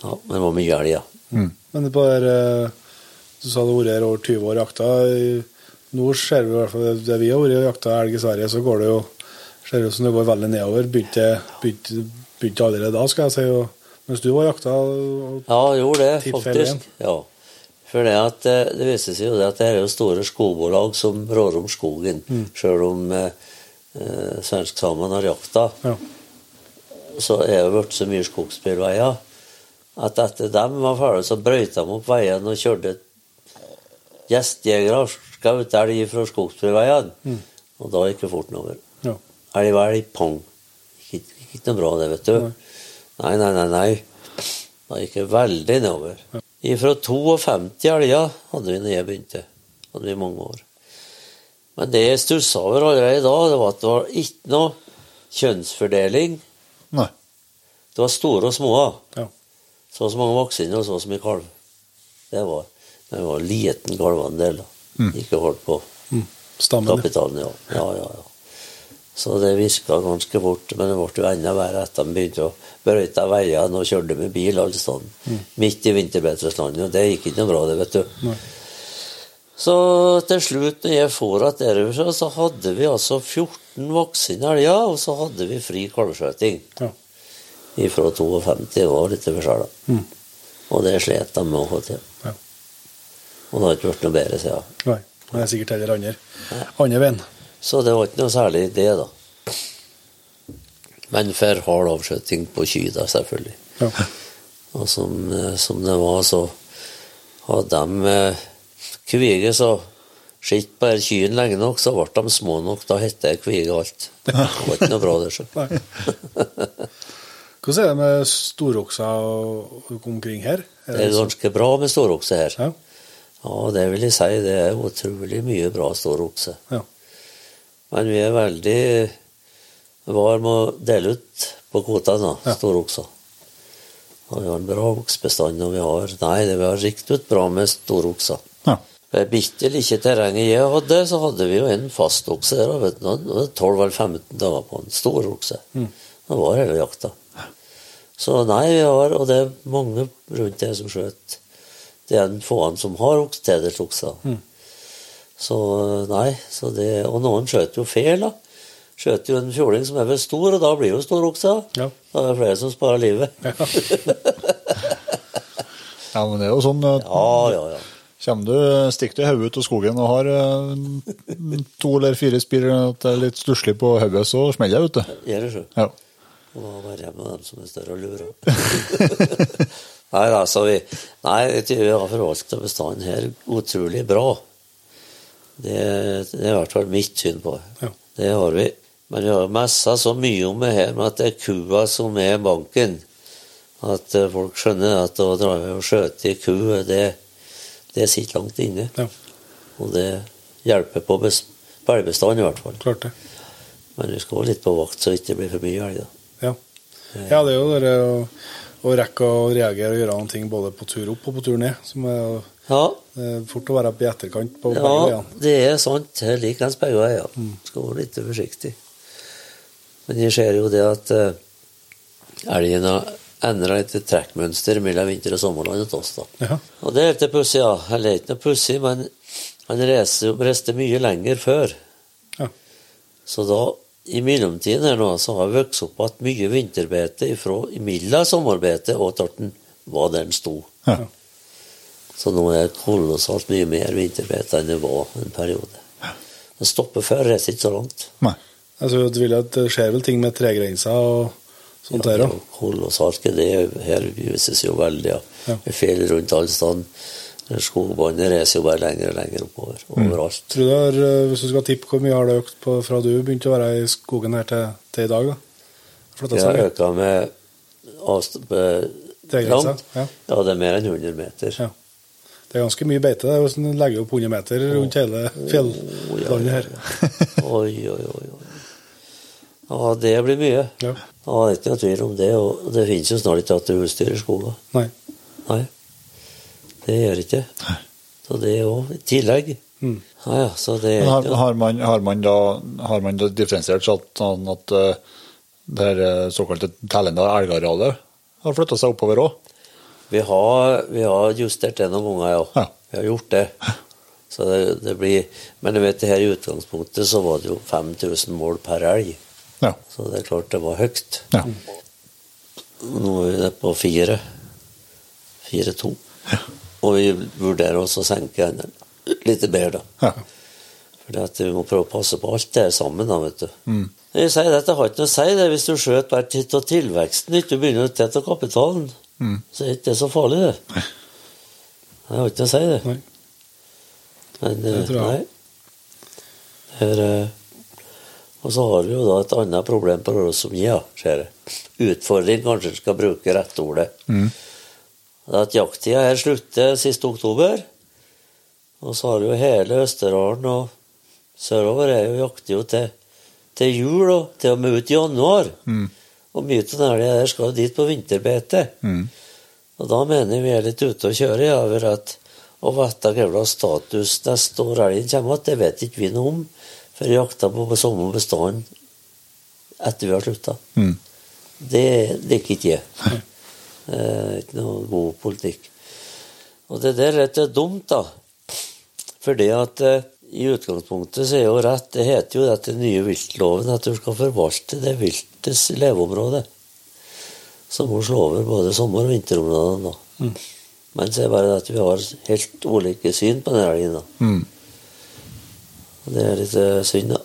Ja, men det var mye elg, ja. Men det bare, eh, Du sa du har vært her over 20 år jakta. Nå ser vi i hvert fall det vi har vært og jakta elg i Sverige, så går det jo ser ut som det går veldig nedover. Begynte, begynte, begynte allerede da, skal jeg si. Og, mens du var jakta og, Ja, jeg gjorde det, faktisk. Ja. For det, at, eh, det viser seg jo det at det er jo store skogbolag som rår om skogen, sjøl om eh, eh, svensksamene har jakta. ja. Så er det blitt så mye skogsbilveier at etter dem var ferdig, så brøyta de opp veien og kjørte gjestjegere og skjøt elg fra skogsbilveiene. Og da gikk det fort nedover. ja. Elg, elg, pang. Ikke, ikke noe bra, det, vet du. Nei, nei, nei. nei. Da gikk det veldig nedover. Fra 52 elger hadde vi da jeg begynte. Hadde vi mange år. Men det jeg stussa over allerede da, det var at det var ikke noe kjønnsfordeling. Det var store og små. ja. Så og så mange voksne og så og så mye kalv. Det var, det var liten kalvandel. Mm. Ikke holdt på Mm. Stammen. kapitalen, ja. ja, ja, ja. Så det virka ganske fort, men det ble jo enda verre etter de begynte å brøyte veiene og kjørte med bil alle steder. Midt i vinterbeteslandet, og det gikk ikke noe bra, det, vet du. Nei. Så til slutt, når jeg for tilbake, så hadde vi altså 14 voksne elger, og så hadde vi fri kalvskjøting Ja. Fra 52. Det var litt for da. Mm. Og det slet de med å få til. Ja. Og det har ikke blitt noe bedre siden. Nei. Det er sikkert heller andre, andre veien. Så det var ikke noe særlig det, da. Men for hard avskjøting på ky, da, selvfølgelig. Ja. Og som, eh, som det var, så hadde de eh, kviget så skitt på den kyen lenge nok, så ble de små nok. Da het det kvige alt. Det var ikke noe bra, det. Så. *laughs* Hvordan er det med storokser omkring her? Er Det er sånn- ganske bra med storokse her. Ja. Ja, det vil jeg si. Det er utrolig mye bra storokse. Ja. Men vi er veldig var med å dele ut på kvotene, da, Ja. storokser. Og vi har en bra oksebestand. og vi har Nei, det vi har riktig ut bra med storokser. Ja. Det bitte lille terrenget jeg hadde, så hadde vi jo en fast okse der. og vet det 12 eller 15 dager på en stor okse. Det var hele jakta. Så nei, vi har, og det er mange rundt det som skjøt. Det er en få som har oks, Mm. Så nei, så det, og noen skjøt jo feil, da. Skjøt jo en fjording som er vel stor, og da blir jo stor okse. Ja. Da er det flere som sparer livet. ja, *laughs* men det er jo sånn Ja, ja, ja. Kommer du, stikker du hodet ut av skogen og har eh, to eller fire spir at det er litt stusslig på hodet, så smeller det, vet du. Gjør det så? Ja. Og da være med dem som er større og lurer. *laughs* nei, altså, vi, nei, vi har forvalta bestanden her utrolig bra. Det, det er i hvert fall mitt syn på det. Ja. Det har vi. Men vi har messa så mye om det her med at det er kua som er banken. At eh, folk skjønner at å dra og skjøte ei ku, det, det sitter langt inne. Ja, Og det hjelper på bes- elgbestanden i hvert fall. klart det. Men vi skal være litt på vakt så det ikke blir for mye elg. da. Ja. ja, det er jo det å, å rekke å reagere og gjøre noen ting både på tur opp og på tur ned. Som er, Ja, det er fort å være på etterkant på begge ja det er sant. Jeg liker likeens begge veier. Skal være litt forsiktig. Men jeg ser jo det at uh, elgen har endra et trekkmønster mellom vinter- og sommerland hos oss. da. Ja. Og det er helt pussig, ja. Eller ikke noe pussig, men han reiste mye lenger før. Ja. Så da, i mellomtiden her nå, så har det vokst opp igjen mye vinterbeite fra mellom sommerbeite og Torten var der den sto. Ja. Så nå er det kolossalt mye mer vinterbeite enn det var en periode. Det stopper før, reiser ikke så langt. Nei. Altså, du vil at det skjer vel ting med tregrensa og sånt der Ja, òg? Kolossalt er det her vises jo veldig. Ja. Ja. Er Fjell rundt alle steder. Skogbåndet reiser jo bare lenger og lenger oppover. Overalt. Tror du har, eh, Hvis du skal tippe, hvor mye har det økt på, fra du begynte å være i skogen her til, til i dag? da? Det har økt med eh, langt. ja. Ja, det er mer enn 100 meter. Ja. Det er ganske mye beite. Det er jo sånn, legger opp 100 meter rundt hele fjellandet her. *laughs* Oi, oi, oi. oi. Ja, det blir mye. Ja. Ja, det er ikke noe tvil om det. Og det finnes jo snart ikke det husdyr i skogen. Nei. Nei, det gjør det ikke. Så det er jo i tillegg. Mm. Ja, ja, så det er har, har, man, har, man da, har man da differensiert sånn at uh, det her eh, såkalte tellende elgarealet har flytta seg oppover òg? vi har, vi har justert det noen ganger, ja. Ja. Vi har gjort det. *laughs* Så det, det blir Men du vet, det her i utgangspunktet så var det jo 5000 mål per elg. Ja. Så det er klart det var høyt. ja. Nå er vi på fire. Fire-to. Og vi vurderer også å senke den litt bedre, da. ja. Fordi vi må prøve å passe på alt det her sammen, da, vet du. Mm. Jeg sier det, det har ikke noe å si det hvis du skjøt bare titt av tilveksten, ikke begynner å tette kapitalen. Mm. Så er ikke det så farlig, det. Det har ikke noe å si, det. Nei. Men Det eh, tror jeg. nei. Her, eh, og så har vi jo da et annet problem på Rosomia, ser jeg. Utfordring, kanskje du skal bruke rette ordet. Mm. Det er at jakttida her slutter siste oktober. Og så har jo hele Østerdalen og sørover er jo jakter jo til, til jul og til og med ut i januar. Mm. Og mye av den elga der skal dit på vinterbeite. Mm. Og da mener jeg vi er litt ute å kjøre over at å vite hva status neste år elgen kommer igjen, det vet ikke vi noe om. Vi jakta på samme bestand etter vi har slutta. Mm. Det liker ikke jeg. *laughs* Er ikke noe god politikk. Og det der er litt dumt, da. Fordi at eh, i utgangspunktet så er jo rett Det heter jo dette nye viltloven at du skal forvalte det viltets leveområde. Som må slå over både sommer- og vinterområdene, da. Mm. Men så er det bare at vi har helt ulike syn på den elgen, da. Mm. Det er litt eh, synd, da.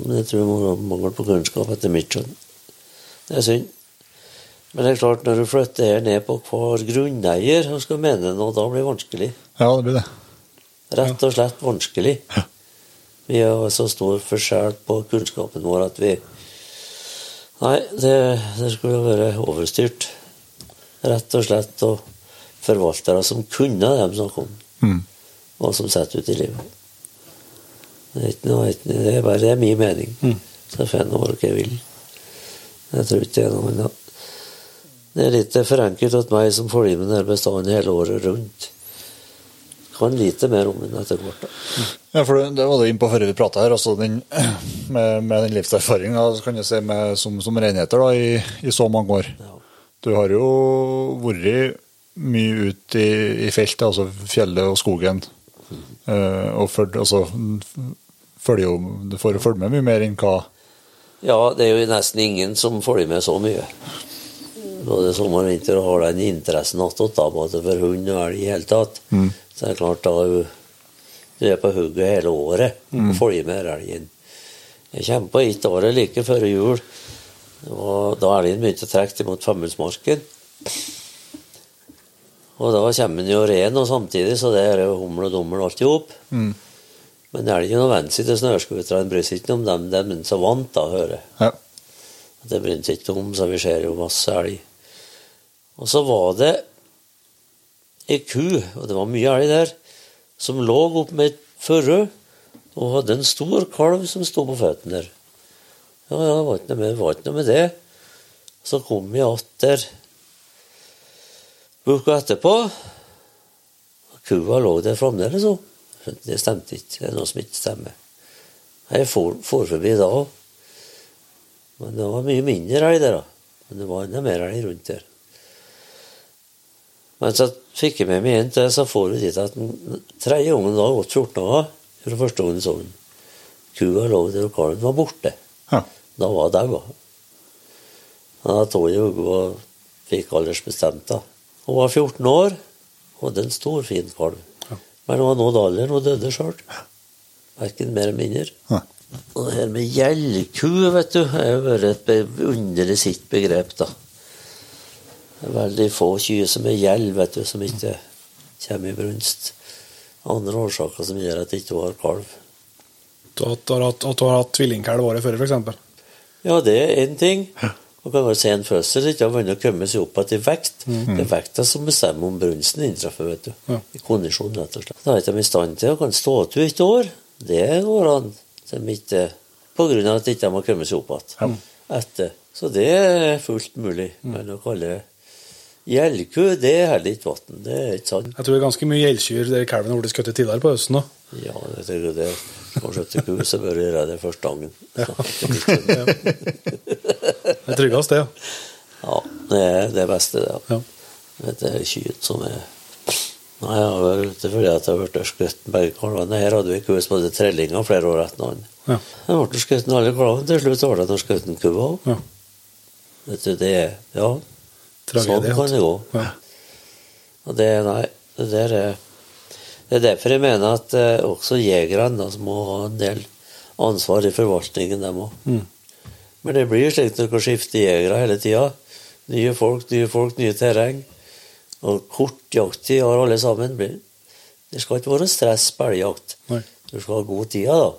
Men jeg tror det må være mangel på kunnskap, etter mitt skjønn. Det er synd. Men det er klart, når du flytter her ned på hver grunneier og skal mene noe, da blir det vanskelig. Ja, det blir det. Rett og slett vanskelig. Vi har så stor forskjell på kunnskapen vår at vi Nei, det, det skulle jo være overstyrt. Rett og slett og forvaltere som kunne det de snakker om, Mm. og som setter ut i livet. Det er, ikke noe, det er bare det er min mening. Mm. Så får jeg nå hva jeg vil. Jeg tror ikke det er noe annet. Det er litt for enkelt at meg som følger med denne bestanden hele året rundt. Kan lite mer om den etter hvert. Ja, for det, var du inne på før vi prata her, altså den, *clears throat* med, med den livserfaringa si, med, som, som reinheter i, i så mange år. Ja. Du har jo vært mye ute i, i feltet, altså fjellet og skogen. Eh, og følg, altså, følger jo, du får jo følge med mye mer enn hva Ja, det er jo nesten ingen som følger med så mye. Både sommer og vinter og har den interessen attåt for hund og elg i hele tatt. Så det er klart da du er på hugget hele året og følger med elgen. Jeg kommer på ett år like før jul. Og da elgen begynte å trekke mot Femundsmarken. Og da kommer den jo ren og samtidig, så det er jo hummel og dummel alt i hop. Men elgen og venstre sitt til snøscooterne bryr seg ikke om dem, De er så vant da, hører jeg. Ja. Det bryr seg ikke om, så vi ser jo masse elg. Og så var det ei ku, og det var mye elg der, som lå opp med et førre og hadde en stor kalv som sto på føttene der. Ja, ja, det var ikke noe med, var ikke noe med det. Så kom vi atter uka etterpå. og Kua lå der fremdeles òg. Det stemte ikke. Det er noe som ikke stemmer. Jeg for, for forbi da òg. Men det var mye mindre elg der, da. Men det var enda mer elg rundt der. Men så fikk jeg med meg inn til, så får vi dit at den tredje ungen da gått 14 dager fra første gangen så hun, Kua lå der, og kalven var borte. Ja. Da var hun daua. Da tok jeg henne og fikk aldersbestemt da. Hun var 14 år, og hadde en stor, fin kalv. Men hun var nådd alderen og døde sjøl. Verken mer eller mindre. Ja. Og det her med gjellku, vet du, jo vært et underlig sitt begrep, da. Det veldig få kyr som er gjeld, vet du, som ikke kommer i brunst. Andre årsaker som gjør at de ikke har kalv. Du du har, hatt- at du har hatt tvillingkalv året før, f.eks. Ja, det er én ting. Og kan være sen fødsel, ikke har vunnet å komme seg opp igjen i vekt. Det er vekta som bestemmer om brunsten inntreffer, vet du. Ja. I kondisjon, rett og slett. Da er ikke de i stand til å kan stå til et år. Det går an. De ikke, på grunn av at de ikke har kommet seg opp igjen etter. Så det er fullt mulig. Men å kalle det Gjeldku, det er ikke vann. Det er ikke sant. Jeg tror det er ganske mye gjeldkyr der kalven har blitt skutt tidligere på høsten. Da. Ja, jeg tror det. Skal skjøtte ku, så bør du gjøre det første gangen. ja. Det er tryggest, det. ja. Ja, det er det beste, det. Ja. Det er kyr som er Nei, jeg har vært ute fordi at jeg har blitt skutt begge kalvene. Her hadde vi ku som hadde trillinger flere år etter hverandre. Ja. Jeg ble skutt alle kalvene. Til slutt ble det skutt kua òg. Ja. Vet du, det er Ja, sånn kan det gå. Ja. Og det, nei, det er Det er derfor jeg mener at eh, også jegerne da, må ha en del ansvar i forvaltningen, dem òg. Mm. Men det blir slik når dere skifter jegere hele tida. Nye folk, nye folk, nye terreng. Og kort jakttid har alle sammen. Det skal ikke være stress på elgjakt. Du skal ha god tid, da.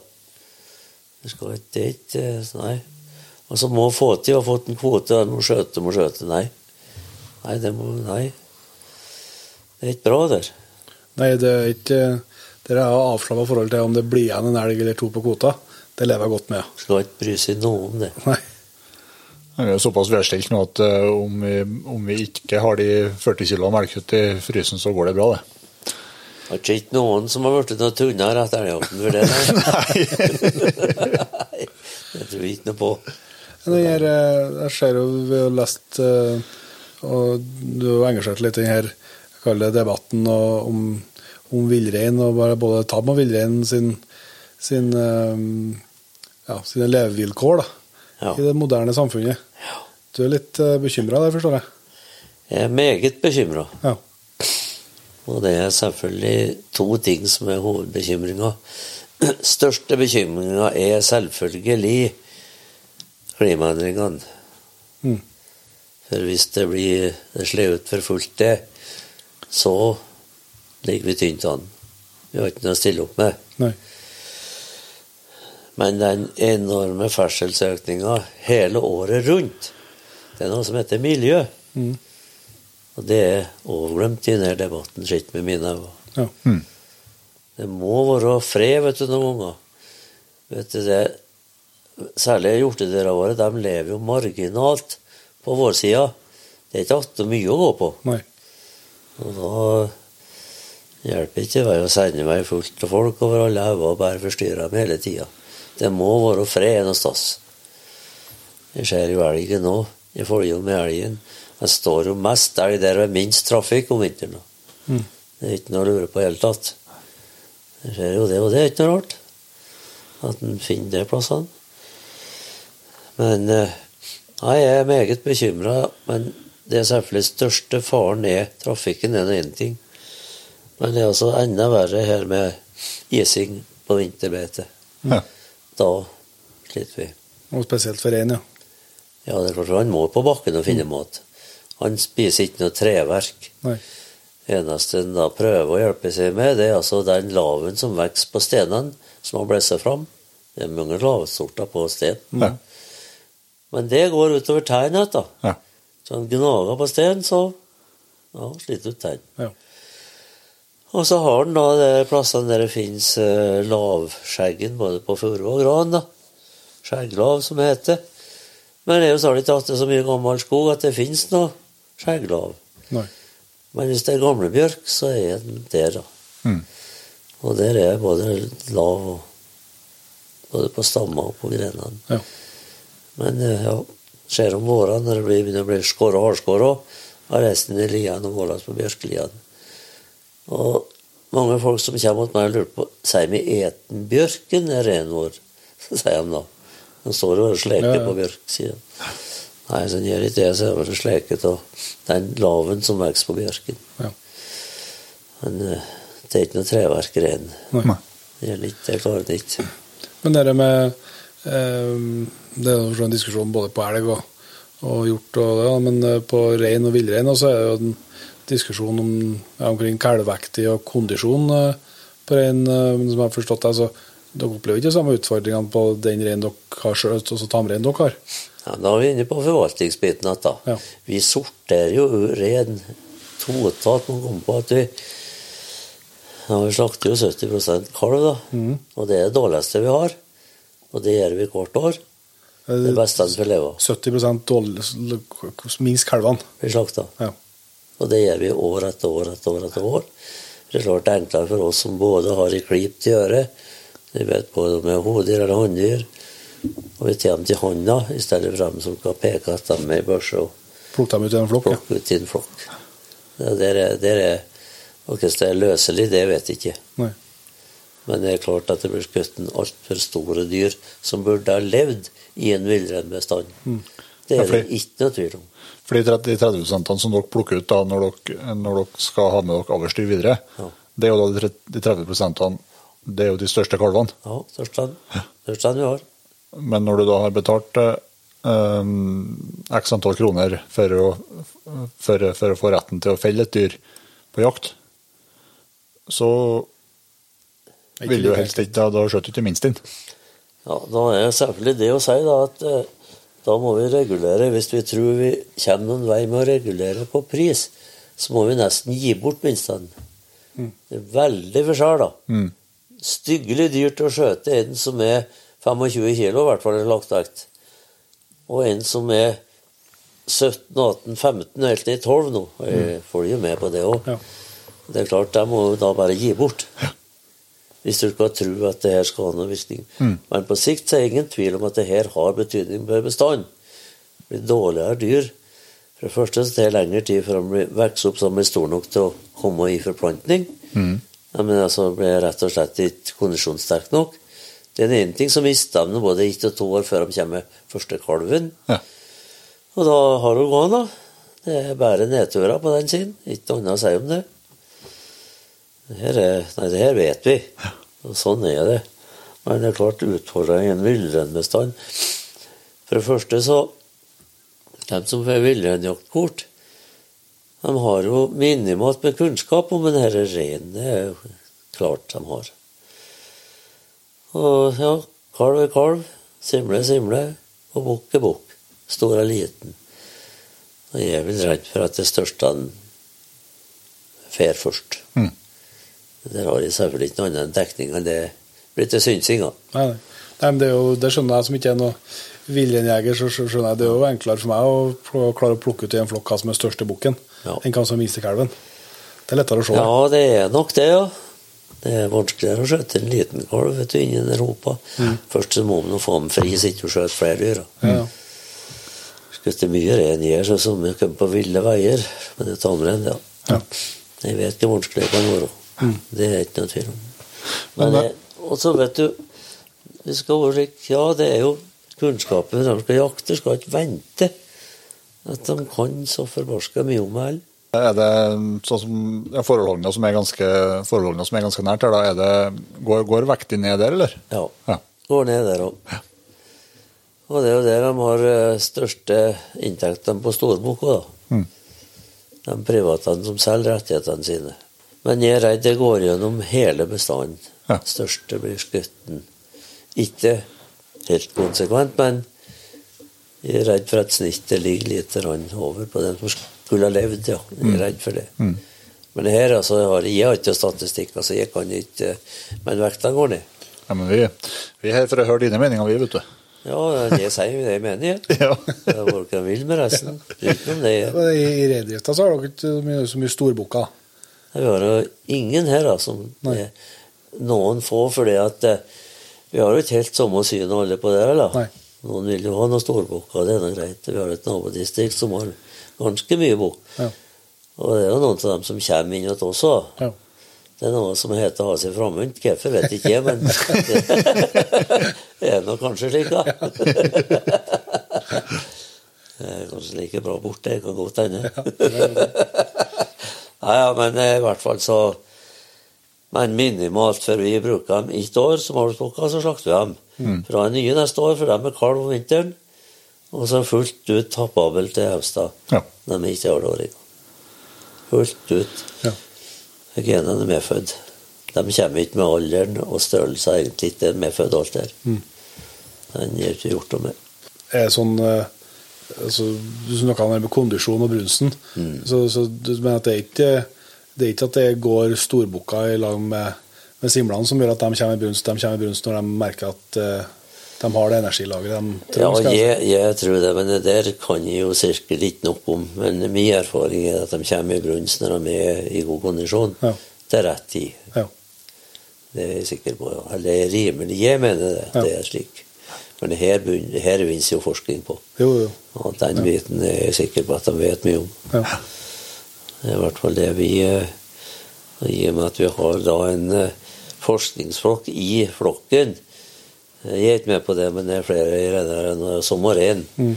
Du skal ikke, det ikke Nei. Og så må få til å ha fått en kvote, og må skjøte, må skjøte. Nei. Nei, det må Nei. Det er ikke bra, der. Nei, det er ikke Dere har avslappa forhold til om det blir igjen en elg eller to på kvota. Det lever jeg godt med. ja. Skal ikke bry seg noe om det. Nei. Det er såpass vedstilt nå at eh, om, vi, om vi ikke har de 40 kg melkekjøtt i frysen, så går det bra, det. Det er ikke noen som har blitt noe tynnere etter elgjakten for det. *laughs* Nei. Nei, *laughs* det tror jeg ikke noe på. Den eh, jeg ser jo vi har lest eh, Og du har engasjert litt i denne debatten om, om villrein, og bare både tam og villrein sin, sin, eh, ja, sine levevilkår da, Ja. i det moderne samfunnet. Du er litt uh, bekymra der, forstår jeg. Jeg er meget bekymra. Ja. Og det er selvfølgelig to ting som er hovedbekymringa. Største bekymringa er selvfølgelig klimaendringene. Mm. For hvis det blir slevet for fullt, det, så ligger vi tynt an. Vi har ikke noe å stille opp med. Nei. Men den enorme ferdselsøkninga hele året rundt, det er noe som heter miljø. Mm. Og det er overglemt i denne debatten, sett med mine øyne. Ja. Det må være fred, vet du, noen ganger. Vet du, det, særlig hjortedyra våre, de lever jo marginalt på vår side. Det er ikke alltid mye å gå på. Nei. Og da hjelper ikke det å sende meg fullt av folk over alle hauger og bare forstyrre dem hele tida. Det må være fred noe sted. Jeg ser jo elgen nå. Jeg følger jo med elgen. Jeg står jo mest elg der det er minst trafikk om vinteren. Mm. Det er ikke noe å lure på i det hele tatt. Jeg ser jo det, og det er ikke noe rart at en finner de plassene. Men eh, nei, jeg er meget bekymra. Men det er selvfølgelig største faren er trafikken, er nå én ting. Men det er altså enda verre her med ising på vinterbeite. Ja. Da sliter vi. Og spesielt for rein, ja. Ja, det er klart han må på bakken og finne mat. Han spiser ikke noe treverk. Nei. eneste en da prøver å hjelpe seg med, det er altså den laven som vokser på stenene, som har blåst fram. Det er mange lavsorter på sten. Ja. Men det går utover tærne. Ja. Så han gnager på steinen, så ja, sliter ut tærne. Ja. Og så har han da de plassene der det fins eh, lavskjeggen, både på furu og gran. da. Skjegglav, som det heter. Men det er jo særlig ikke så mye gammel skog at det fins noe skjegglav. Nei. Men hvis det er gamlebjørk, så er den der, da. Mm. Og der er både lav og Både på stammer og på grenene. Ja. Men eh, ja, skjer om vårene når det blir, begynner å bli skåret og hardskåret, har resten i liene og måles på bjørkeliene. Og mange folk som kommer til meg og lurer på sier vi eten bjørken er ren vår. *laughs* sier de da. Den står og sleker Ja, ja. på bjørksida. Nei, så gjør ikke det, så er den sleket av den laven som vokser på bjørken. Ja. Men eh, det er ikke noe treverk ren. Det gjelder ikke, det klarer det ikke. Men det med eh, Det er jo en diskusjon både på elg og, og hjort, og det, men eh, på rein og villrein er det jo en diskusjon om, omkring kalvvektig og kondisjon eh, på rein, eh, men som jeg har forstått det. så dere opplever ikke de samme utfordringene på den reinen dere har sjøl, altså tamreinen dere har? Ja, da er vi inne på forvaltningsbiten igjen. Ja. Vi sorterer jo ren totalt. Man kommer på at vi ja, vi slakter jo 70% kalv, da. Mm. Og det er det dårligste vi har. Og det gjør vi hvert år. Det beste vi får leve av. 70 dårlig, minst kalvene. Vi slakter. Ja. Og det gjør vi år etter år etter år etter år. Det er klart det er enklere for oss som både har i klip til øret, vi vet både om det er hodedyr eller hånddyr, og vi tar dem til hånda i stedet for dem som skal peke at de er i børse og Plukk dem ut i en flokk. Plukke ut i en flokk. Ja, der er, der er, og Hvordan det er løselig, det vet jeg ikke. Nei. Men det er klart at det blir skutt altfor store dyr som burde ha levd i en villreinbestand. Det Ja, er det ikke noe tvil om. For de 30, 30 prosentene som dere plukker ut da, når, dere, når dere skal ha med dere avlsdyr videre, Ja. det er jo da de, 30 prosentene det er jo de største kalvene. Ja, største største vi har. Men når du da har betalt eh, um, x antall kroner for å, for, for å få retten til å felle et dyr på jakt, så Ikke vil du jo helst ikke da, da skjøter du til minst inn. Ja, Da er det selvfølgelig det å si da, at eh, da må vi regulere. Hvis vi tror vi kommer noen vei med å regulere på pris, så må vi nesten gi bort minstene. Det er veldig forskjell, da. Mm. Styggelig dyrt å skjøte en som er 25 kilo, i hvert fall i slaktevekt, og en som er 17, 18, 15, helt til 12 nå. Jeg følger med på det òg. Ja. Det er klart, de må da bare gi bort. Hvis du skal tro at det her skal ha noen virkning. Men på sikt så er det ingen tvil om at det her har betydning for bestanden. Det blir dårligere dyr. For det første så det lengre tid før de vokser opp så de blir store nok til å komme i forplantning. Ja, men altså blir rett og slett ikke kondisjonssterke nok. Det er en ene ting som mister dem både ett og to år før de kommer første kalven. Ja. Og da har hun gått, da. Det er bare nedturer på den siden. Ikke noe annet å si om det. Det her, er, nei, det her vet vi. Og sånn er det. Men det er klart utfordringen villreinbestand For det første så De som får villreinjaktkort, de har jo minimalt med kunnskap om denne reinen. Det er jo klart de har. Og ja, kalv er kalv, simle er simle, og bukk er bukk. Stor er liten. Og jeg er vel redd for at det største han fer først. Mm. Mm. Der har de selvfølgelig ikke noen annen dekning enn det blir til synsinga. Nei, nei. det, jo, det skjønner jeg som ikke er noe villreinjeger, så skjønner jeg det er jo enklere for meg å klare å plukke ut i en flokk hva som er største bukken, Ja. enn hva som er minste kalven. Det er lettere å se. Ja, det er nok det, ja. Det er vanskeligere å skjøte en liten kalv vet du, innen Europa. Først så må man få den fri, så ikke skjøter flere dyr. Ja. Skutt mye rein gjør, så som jeg kommer på ville veier. Men det er tamrein, ja. Ja. Jeg vet hvor vanskelig det kan være. Det er ikke noe tvil om. Men, og så vet du det skal være slik, Ja, det er jo kunnskapen de skal jakte, skal ikke vente. At de kan så forbarska mye om det. Er det sånn som ja, forholdene som er ganske, forholdene som er ganske nært her, da? Er det, går, går vekta ned der, eller? Ja. Ja. Går ned der òg. Og det er jo der de har eh, største inntektene på storboka, da. Mm. De private som selger rettighetene sine. Men jeg er redd det går gjennom hele bestanden. Ja. Største blir skutten. Ikke helt konsekvent, men jeg er redd for at snittet ligger litt grann over på den som skulle ha levd, ja. Jeg er redd for det. Mm. Men her, altså, jeg har, ikke statistikk, altså, jeg kan ikke Men vekta går ned. Ja, men vi, vi er her for å høre dine meninger, vi, vet du. Ja, det sier vi det jeg mener, jeg. *laughs* Ja. Det er hva de vil med resten. Utenom det. Men I, i reindrifta så har dere ikke så mye, så mye storbukker. Vi har jo ingen her da, som er noen få, fordi at eh, vi har jo ikke helt samme syn alle på det. eller? Nei. Noen vil jo ha noen storbukker, det er noe greit. Vi har et nabodistrikt som har ganske mye bukk. Ja. Og det er jo noen av dem som kommer inn til oss òg. Ja. Det er noe som heter å ha seg framunt. Hvorfor vet ikke jeg, men *laughs* det er nå kanskje slik, da. Det er kanskje like bra borte. Det kan godt hende. Ja, ja, men eh, i hvert fall så Men minimalt, for vi bruker dem ett år som avlsbukker, så slakter vi dem. Fra en nye neste år, for dem er kalv om vinteren. Og så fullt ut tappabel til høsten. Ja. De er ikke halvåringer. Fullt ut. Ja. Genene er medfødt. De kommer ikke med alderen og størrelsen, egentlig. Det er medfødt alt der. Den er ikke gjort noe med. er sånn eh, altså, Du snakka om kondisjon og brunsten. Så, så du mener at det er ikke det er ikke at det går storbukka i lag med, med simlene som gjør at de kommer i brunst, de kommer i brunst når de merker at eh, de har det energilageret de trenger. Ja, jeg jeg, tror det, men det der kan jeg jo cirka litt nok om. Men min erfaring er at de kommer i brunst når de er i god kondisjon. Ja. Til rett tid. Ja. Det er jeg sikker på. Eller er rimelig. Jeg mener det. Ja. Det er slik. Men det her, det her jo forskning på. Jo, jo. Og den biten er jeg sikker på at de vet mye om. Ja. Det er i hvert fall det vi eh, I og med at vi har da en eh, forskningsflokk i flokken Jeg er ikke med på det, men det er flere rederen enn som har én. Mm.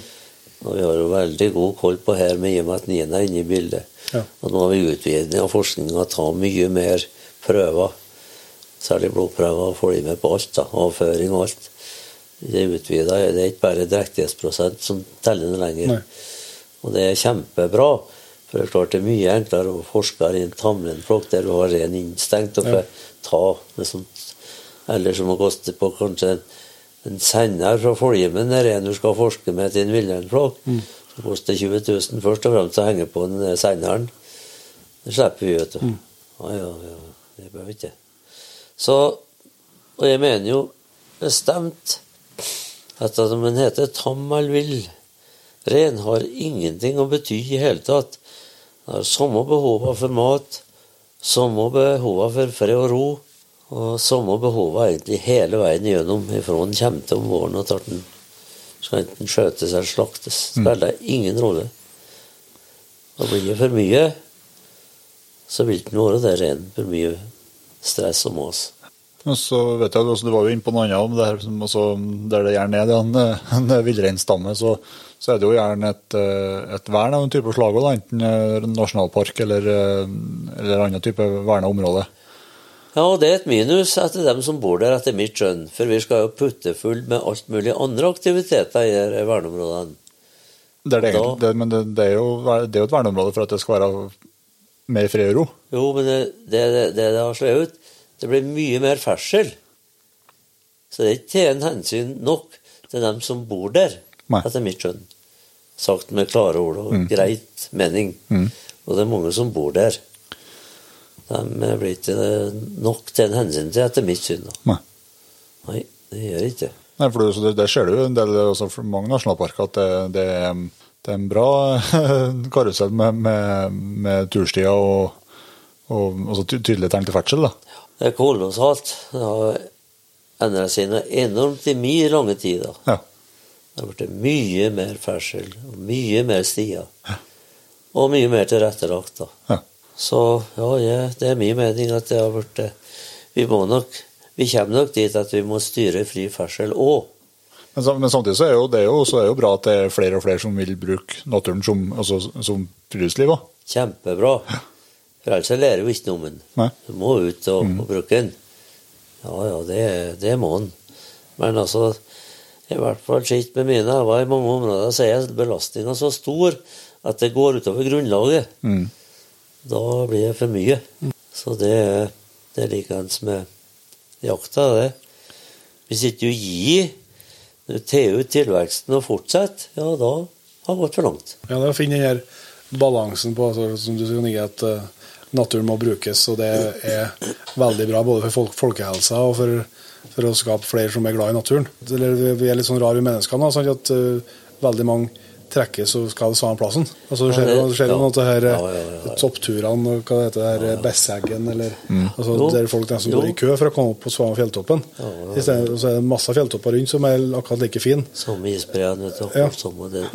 Og vi har jo veldig god koll på her med i og med at Nina er inne i bildet. Ja. Og nå har vi utvidet av forskninga tar mye mer prøver. Særlig blodprøver og de med på alt. da, Avføring og alt. Det er utvida. Det er ikke bare drektighetsprosent som teller det lenger. Nei. Og det er kjempebra. For det er klart det er mye enklere å forske i en tamrenflokk der du har ren innstengt og får ta med sånt. Eller som å koste på kanskje en, en sender fra Foljemen en du skal forske med til en villreinflokk. Som koster 20 000 først og fremst å henge på den senderen. Det slipper vi, vet du. Ja, ja, ja. Det behøver ikke. Så Og jeg mener jo bestemt at om den heter tam eller vill Ren har ingenting å bety i hele tatt. Den har samme behova for mat, samme behova for fred og ro, og samme behova egentlig hele veien igjennom ifra den kommer til om våren og tar den. Skal enten skjøtes eller slaktes. Spiller ingen rolle. Og blir det for mye, så vil den være der ren. For mye stress og mas. Og så vet jeg, altså, Du var jo inne på noe annet om det her, altså, der det gjerne er det, en, en villreinstamme. Så, så er det jo gjerne et, eh, et vern av en type slag, også, enten eh, nasjonalpark eller, eh, eller annen type verna område. Ja, og det er et minus etter dem som bor der, etter mitt skjønn. For vi skal jo putte full med alt mulig andre aktiviteter i de verneområdene. Det er det, egentlig, det, men det, det, er jo, det er jo et verneområde for at det skal være mer fred og ro. Jo, men det det, det, det det har slått ut, det blir mye mer ferdsel. Så det er ikke en hensyn nok til dem som bor der, Nei. etter mitt skjønn. Sagt med klare ord og greit mening. Mm. Og det er mange som bor der. De blir ikke nok til en hensyn til, etter mitt syn. Nei. Nei, det gjør ikke det. Nei, for det, det, ser du jo en del også for mange nasjonalparker at det, det, det er en bra *laughs* karusell med, med, med turstier og, og og tydelige tydelig tegn til ferdsel. da. Det er kolossalt. Det har endret seg noe enormt i mye lange tider. Ja. Det har blitt mye mer ferdsel, mye mer stier. Og mye mer tilrettelagt. da. Ja. Så ja, ja, det er min mening at det har blitt Vi må nok Vi kommer nok dit at vi må styre fri ferdsel òg. Men, men samtidig så er, jo, det jo, så er jo bra at det er flere og flere som vil bruke naturen som, altså, som friluftsliv òg. Kjempebra. For ellers lærer jo ikke noe om den. Du må ut og, og bruke den. Ja, ja, det, det må den. Men altså, i hvert fall sett med mine øyne i mange områder, så er belastninga så stor at det går utover grunnlaget. Mm. Da blir det for mye. Så det, det er likeens med jakta, det. Hvis ikke du gir, du tar ut tilveksten og fortsetter, ja, da har det gått for langt. Ja, det er å finne den balansen på altså, som du sier, at eh, naturen må brukes, og det er veldig bra både for folk, folkehelsa og for, for å skape flere som er glad i naturen. Eller, vi- er litt sånn rare i mennesker nå, sånn at uh, veldig mange trekkes og skal samme plassen. Altså, det Ja, skjer jo det- det skjer jo ja. noe av det her Ja, ja, ja, ja. toppturene, og hva det heter, det her Besseggen, eller altså, Jo. der folk nesten går i kø for å komme opp på samme fjelltoppen. Ja, ja, ja. I stedet, så er det masse fjelltopper rundt som er akkurat like fine. Samme isbreen, du. Ja. Det,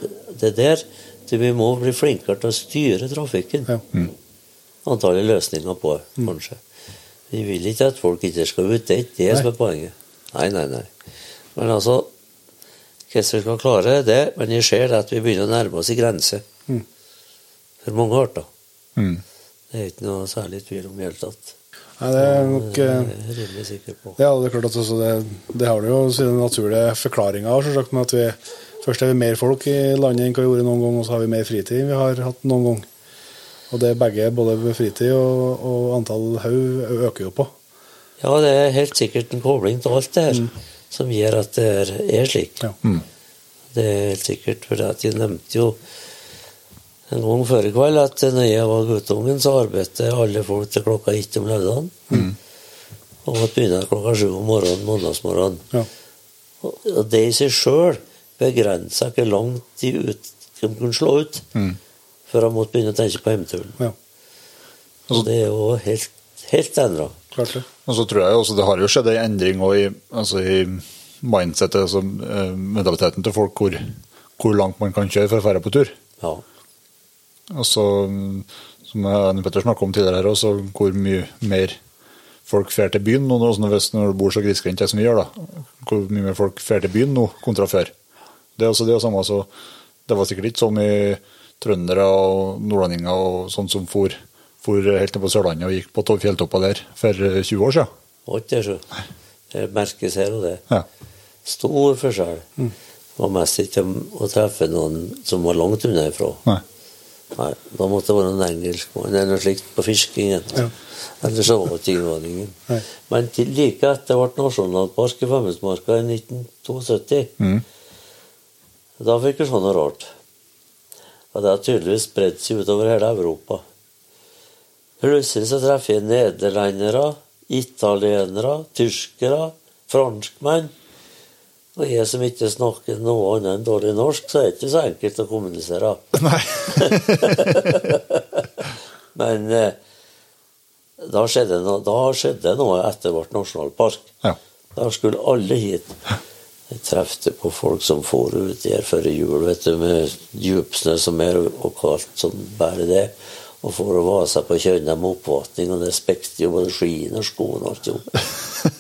det der det Vi må bli flinkere til å styre trafikken. Ja. Antallet løsninger på Mm. kanskje. Vi vil ikke at folk ikke skal ut. Det er ikke det som er poenget. Nei, nei, nei. Men altså Hvordan vi skal klare det Men jeg ser at vi begynner å nærme oss i grense Mm. for mange arter. Mm. Det er ikke noe særlig tvil om i det hele tatt. Nei, det er nok Det eh, er jeg rimelig sikker på. Ja, det er klart at altså det, det har det jo sine naturlige forklaringer, selvsagt, med at vi først er vi mer folk i landet enn hva vi gjorde noen gang, og så har vi mer fritid enn vi har hatt noen gang. Og det er begge, både ved fritid og, og antall haug, øker jo på. Ja, det er helt sikkert en kobling til alt det her som gjør at det er, er slik. Ja. Mm. Det er helt sikkert, for at jeg nevnte jo en gang før i kveld at når jeg var guttungen, så arbeidet alle folk til klokka ett om lørdagen. Og måtte begynne klokka sju om morgenen mandagsmorgenen. Ja. Og og det i seg sjøl begrensa hvor langt de ut, de kunne slå ut Mm. Før han måtte begynne å tenke på hjemturen. ja, Så det er jo helt, helt endra. Og så tror jeg også det har jo skjedd en endring i, altså i mindsetet, altså eh, mentaliteten til folk, hvor, hvor langt man kan kjøre for å dra på tur. Ja. Altså, mm, som Anne Petter snakket om tidligere, her også, hvor mye mer folk drar til byen nå, hvis når du bor så grisgrendt som vi gjør, da. Hvor mye mer folk drar til byen nå kontra før. Det er også det samme, så det var sikkert ikke sånn mye trøndere og nordlendinger og sånn som for, for helt ned på Sørlandet og gikk på to- fjelltopper der for eh, 20 år siden. Var ikke det, merkes her og det. Ja. Stor forskjell. Det var mest ikke å treffe noen som var langt unna ifra. Nei. Nei, Da måtte det være noen engelskmann eller noe slikt på fiskingen. Ja. Ellers så var det innvandringen. Men til like etter ble nasjonalpark i Femundsmarka i 1972, Mm. da fikk vi sånn noe rart. Og det har tydeligvis spredt seg utover hele Europa. Plutselig så treffer jeg nederlendere, italienere, tyskere, franskmenn. Og jeg som ikke snakker noe annet enn dårlig norsk, så er det ikke så enkelt å kommunisere. Nei. *laughs* Men eh, da skjedde noe, da skjedde noe etter vårt nasjonalpark. Ja. Da skulle alle hit. Jeg trefte på folk som for ut der før jul, vet du, med djupsnø som er, og kaldt som bare det. Og for å vase på kjønna med oppvatning, og det spekte jo både skiene og skoene og alt jo. *laughs*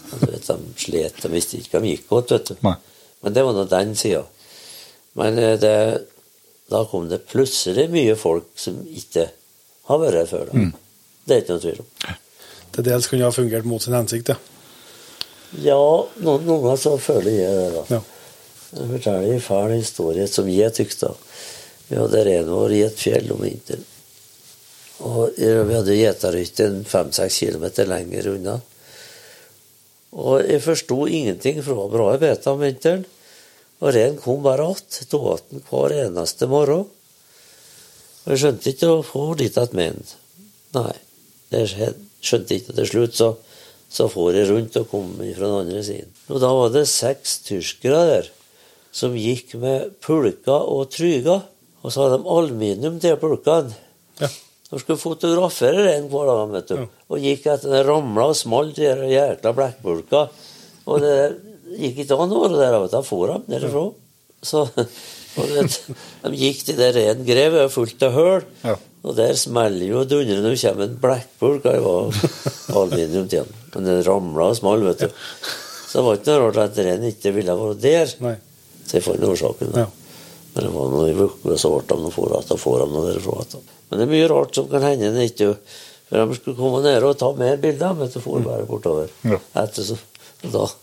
Og du vet, de slet, de visste ikke hva de gikk godt, vet du. Nei. Men det var nå den sida. Men eh, det, da kom det plutselig mye folk som ikke har vært her før. Da. Det er ikke noe tvil om. Til dels kunne det ha fungert mot sin hensikt, ja. Ja, noen ganger så føler jeg det, da. ja. Jeg forteller en fæl historie som jeg tykte. Vi hadde renvår i et fjell om vinteren. Og vi hadde gjeterhytte fem-seks kilometer lenger unna. Og jeg forsto ingenting, for det var bra beta om vinteren. Og reinen kom bare att. Den hver eneste morgen. Og jeg skjønte ikke å få dit at med den. Nei, det skjønte ikke. Til slutt så, så for jeg rundt og kom fra den andre siden. Og da var det seks tyskere der som gikk med pulker og tryger. Og så hadde de aluminium til pulkene. Ja. De skulle fotografere den hver dag, vet du. Ja. Og gikk etter den ramla og smalt de der jækla blekkpulka. Og det gikk ikke an å være der, vet du. Da for de derifra. Så og vet, de gikk til det ren grev, fullt av høl. Ja. Og der smeller jo og dundrer når det kommer en blekkpulk. Det var aluminium til den. Men den ramla og small, vet du. Så det var ikke noe rart at reinen ikke ville være der. Nei. Så jeg fant årsaken. Ja. Men det var noe i uka, så ble de noe for at de får dem noe derfra. Men det er mye rart som kan hende når ikke For de skulle komme ned og ta mer bilder, men så for bare bortover. Ja. Etter så da *laughs*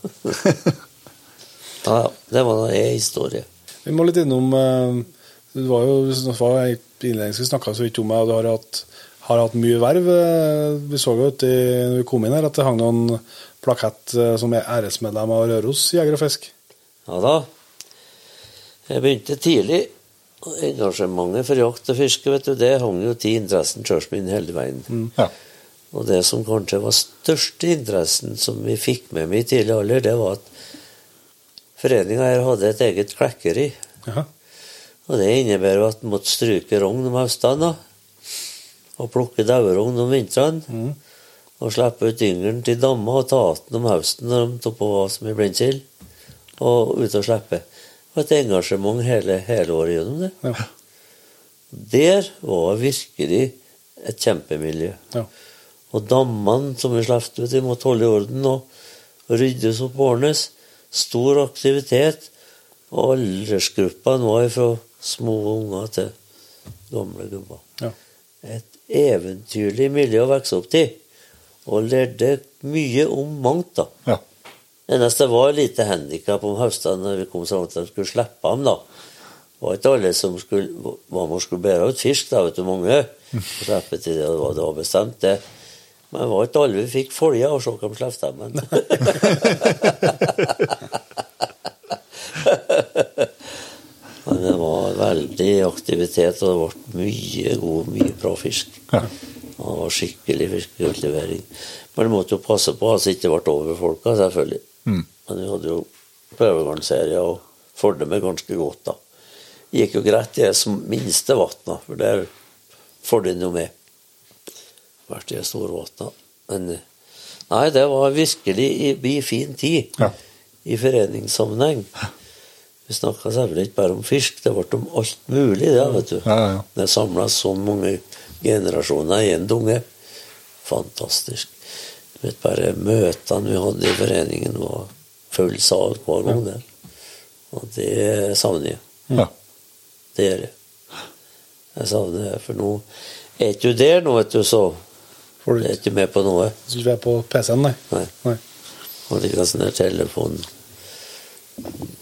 Ja, ja. Det var en historie. Vi må litt innom Du Det var jo det var i innledningsvis snakka så vidt om og du har hatt, har hatt mye verv. Eh, Vi så jo uti når vi kom inn her at det hang noen plakett eh, som er æresmedlem av Røros Jeger og Fisk. Ja da. Jeg begynte tidlig. og Engasjementet for jakt og fiske vet du, det hang jo til interessen sjøl min hele veien. Ja. Og det som kanskje var største interessen som vi fikk med meg i tidlig alder, det var at foreninga her hadde et eget klekkeri. Jaha. Og det innebærer at en måtte stryke rogn om høstene. Og plukke dauerogn om vintrene. Og slippe ut yngelen til damma og ta den om høsten når de tok på som er blindsild. Og ut og slippe. Det var et engasjement hele, hele året gjennom det. Ja. Der var virkelig et kjempemiljø. Ja. Og dammene som vi slapp ut, de måtte holde i orden og, og ryddes opp og ordnes. Stor aktivitet. Og aldersgruppene var fra små unger til gamle gubber. Ja. Et eventyrlig miljø å vokse opp til. Og lærte mye om mangt, da. Ja. Eneste var lite handikap om høstene når vi kom så langt at de skulle slippe ham, da. Det var ikke alle som skulle man skulle bære ut fisk, da, vet du, mange. Og slippe til det, det var, det var bestemt, det. Men det var ikke alle vi fikk følge og så kom slapp dem. Men. Men det var veldig aktivitet, og det ble mye god, mye bra fisk. Ja. Og var skikkelig fiskeutlevering. Men du måtte jo passe på at det ikke ble over folka, selvfølgelig. Mm. Men vi hadde jo prøvegangsserier og fulgte med ganske godt, da. Gikk jo greit i det som minste vatna, for der får du noe med. Vært i de store vatna. Men eh, nei, det var virkelig i i fin tid Ja. i foreningssammenheng. Vi snakka selvfølgelig ikke bare om fisk, det ble om alt mulig, det, vet du. Ja, ja. Det samla så mange generasjoner i en dunge. Fantastisk. Du vet, bare møtene vi hadde i foreningen, var full sal hver gang der. Og det savner jeg. Ja. Det gjør jeg. Jeg savner det, for nå er ikke du der nå, vet du, så Får du er ikke med på noe. så du er på PC-en, nei? Nei. nei. Og ikke sånn der telefon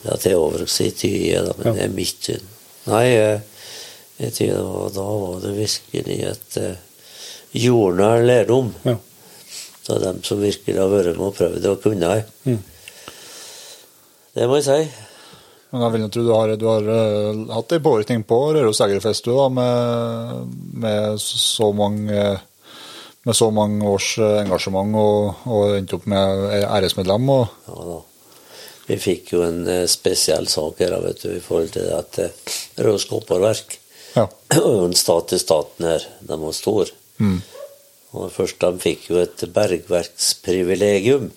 Ja, det er over å si tye, da, men Ja. det er midten. syn. Nei, i jeg tror det da var det virkelig et uh, jordnær lærdom. Ja. av dem som virkelig har vært med og prøvd og kunnet. Mm. Det må jeg si. Men jeg vil jo tro du har, du har eh, hatt en påvirkning på Røros Egerfest du, da, med, med så mange med så mange års eh, engasjement og, og endte opp med æresmedlem. Og, Ja da. Vi fikk jo en eh, spesiell sak her vet du, i forhold til at uh, Røros Kopperverk ja. *clears throat* og en stat til staten her, de var store. Mm. Og først de fikk jo et bergverksprivilegium,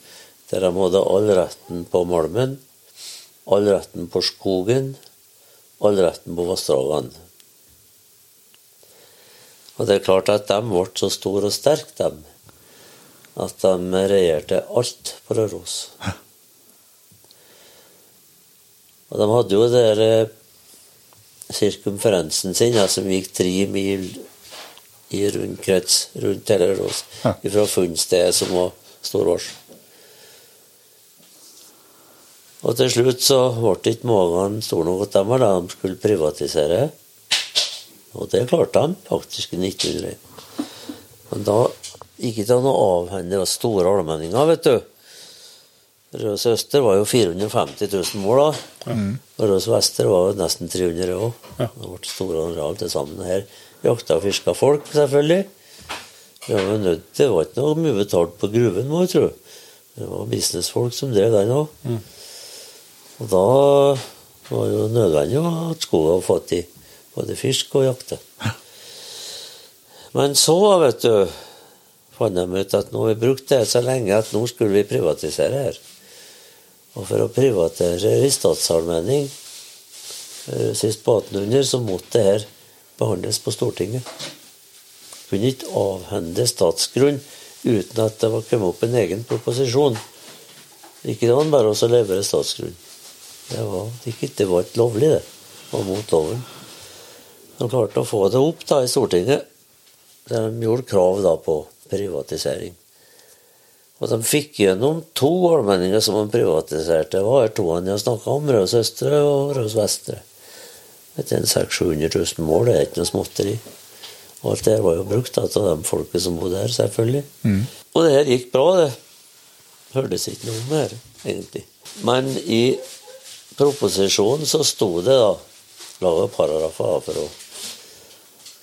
der de hadde all retten på malmen, all retten på skogen, all retten på vassdragene. Og det er klart at de ble så store og sterke, dem, at de regjerte alt på Røros. *laughs* Og de hadde jo der eh, sirkumferansen sin, ja, som gikk tre mil i rundkrets rundt hele Røros, Ja. fra funnstedet som var Storås. Og til slutt så ble ikke magen stor nok at de var da de skulle privatisere. Og det klarte de faktisk i 1901. Men da gikk det an å avhende store allmenninger, vet du. Røros Øster var jo 450 000 mål da. Og Røs Vester var jo nesten 300 òg. Ja. Det ble store areal til sammen. Her jakta og fiska folk, selvfølgelig. Vi var nødt til, Det var ikke noe mye betalt på gruven, må jeg tro. Det var businessfolk som drev den òg. Og da var det jo nødvendig at ha var i både fisk og jakte. Men så, vet du, fant de ut at nå har vi brukt det så lenge at nå skulle vi privatisere her. Og for å privatisere i statsallmenning eh, sist på 1800, så måtte dette behandles på Stortinget. Kunne ikke avhende statsgrunn uten at det var kommet opp en egen proposisjon. Ikke det var bare å levere statsgrunn. Det var ikke, det var ikke lovlig, det. Var mot loven. De klarte å få det opp da i Stortinget. De gjorde krav da på privatisering. Og de fikk gjennom to allmenninger som de privatiserte. Det var to han jeg snakka om, Røros Østre og Røros Vestre. Etter 600 000 mål, det er ikke noe småtteri. Og alt det var jo brukt av de folket som bodde her, selvfølgelig. Og det her gikk bra, det. Hørtes ikke noe om her, egentlig. Men i proposisjonen så sto det da laga paragrafer for å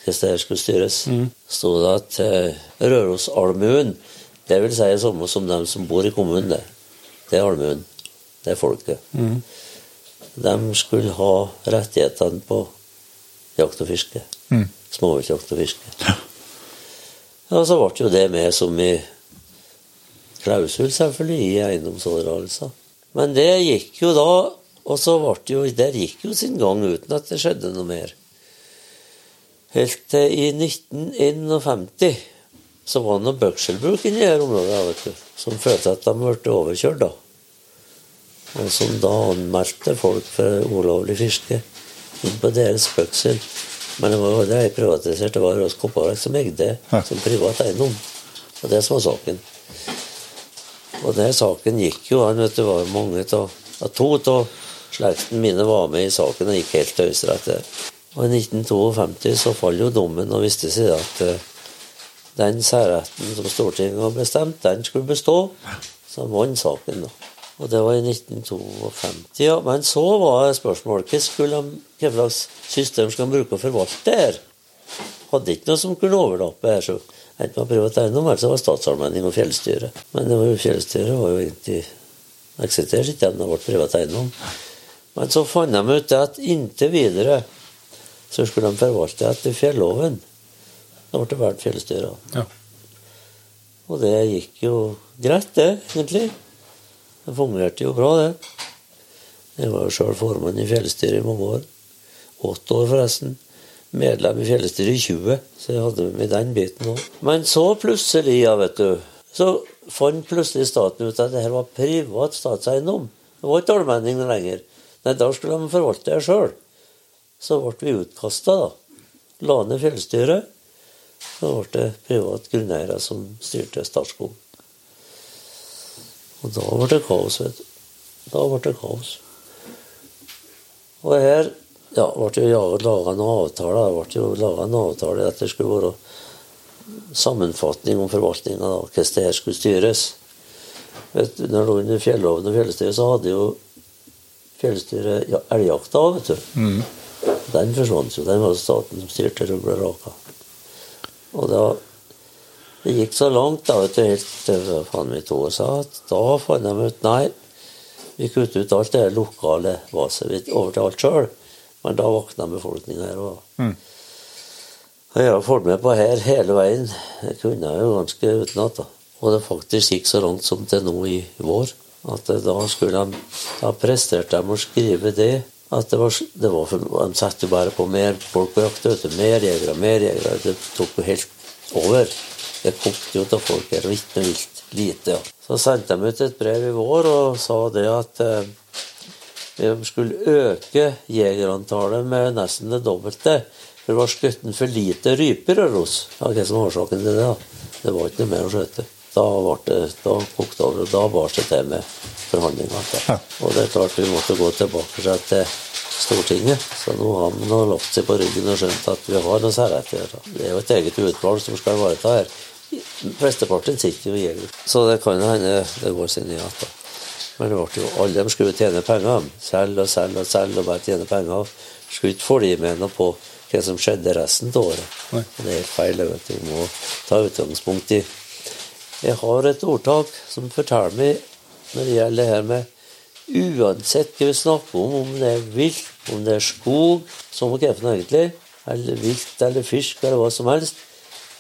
hvordan det her skulle styres. sto det at eh, Rørosalmuen, det vil si det samme som dem som bor i kommunen, det. Det er allmuen. Det er folket. De skulle ha rettighetene på jakt og fiske. Småviltjakt og fiske. Ja, så ble jo det med som i klausul, selvfølgelig, i eiendomsoverdragelser. Men det gikk jo da, og så ble det jo Der gikk jo sin gang uten at det skjedde noe mer. Helt til i 1951 så var det noe bøkselbruk inni her området, vet du, som følte at de ble overkjørt. da. Og som da anmeldte folk for ulovlig fiske inn på deres bøksel. Men det var jo aldri privatisert, det var Ross Kopparverk som eide det som privat eiendom. Og det som var saken. Og den saken gikk jo an, Det var mange av av To av slekten mine var med i saken og gikk helt til Høyesterett. Og i 1952 så falt jo dommen og viste seg at eh, den særretten som Stortinget hadde bestemt, den skulle bestå. Så vant saken, da. Og det var i 1952. Ja. Men så var spørsmålet hva slags system skal de bruke å forvalte her? Hadde ikke noe som kunne overlappe her. så Enten var privat eiendom, eller så var statsallmenning og fjellstyre. Men det var jo fjellstyret var jo egentlig eksisterte ikke ennå, ble privat eiendom. Men så fant de ut at inntil videre så skulle de forvalte etter fjelloven. Da ble det valgt fjellstyre. Ja. Og det gikk jo greit, det, egentlig. Det fungerte jo bra, det. Jeg var jo sjøl formann i fjellstyret i mange år. Åtte år, forresten. Medlem i fjellstyret i 20, så jeg hadde med den biten òg. Men så plutselig, ja, vet du, så fant plutselig staten ut at det her var privat statseiendom. Det var ikke allmenning lenger. Nei, da skulle de forvalte det sjøl. Så ble vi utkasta, da. La ned fjellstyret. Så ble det privat grunneiere som styrte Statskog. Og da ble det kaos, vet du. Da ble det kaos. Og her ja, ble jo laga en avtale. Det ble laga en avtale at det skulle være sammenfatning om forvaltninga, da, hvordan det her skulle styres. Vet du, når det lå under fjelloven og fjellstyret, så hadde jo fjellstyret ja, elgjakta òg, vet du. Den forsvant jo. Den var det staten som styrte og ble raka. Og da Det gikk så langt, da, vet du, helt til faen to år sa at da fant de ut Nei, vi kutter ut alt det lokale vaset vi over til alt sjøl. Men da våkna befolkninga her òg. Og jeg har fulgt med på her hele veien. Jeg kunne jo ganske utenat. Og det faktisk gikk så langt som til nå i vår. At da skulle de Da presterte de å skrive det. At det var, det var for, De satte bare på mer folk på jakt. Mer jegere, mer jegere. Det tok jo helt over. Det kokte jo av folk her. og Ikke vilt. Lite, ja. Så sendte de ut et brev i vår og sa det at eh, vi skulle øke jegerantallet med nesten det dobbelte. For det var skutt for lite ryper hos oss. Ja, hva som var årsaken til det? da? Det var ikke noe mer å skjøte. Da, ble det, da kokte det over, og da bar det til med forhandlinger. Ja. Og det er klart vi måtte gå tilbake til Stortinget. Så nå har man lagt seg på ryggen og skjønt at vi har noen særrettigheter. Det er jo et eget utvalg som skal ivareta her. Flesteparten sitter jo i jeger. Så det kan hende det går sin i igjen. Men det ble jo, alle de skulle tjene penger. Selge og selge og selge og bare tjene penger. Skulle ikke følge med noe på hva som skjedde resten av året. Nei. Det er helt feil. vet du. Vi må ta utgangspunkt i Jeg har et ordtak som forteller meg når det gjelder det her med Uansett hva vi snakker om, om det er vilt, om det er skog, som kreftene egentlig, eller vilt eller fisk eller hva som helst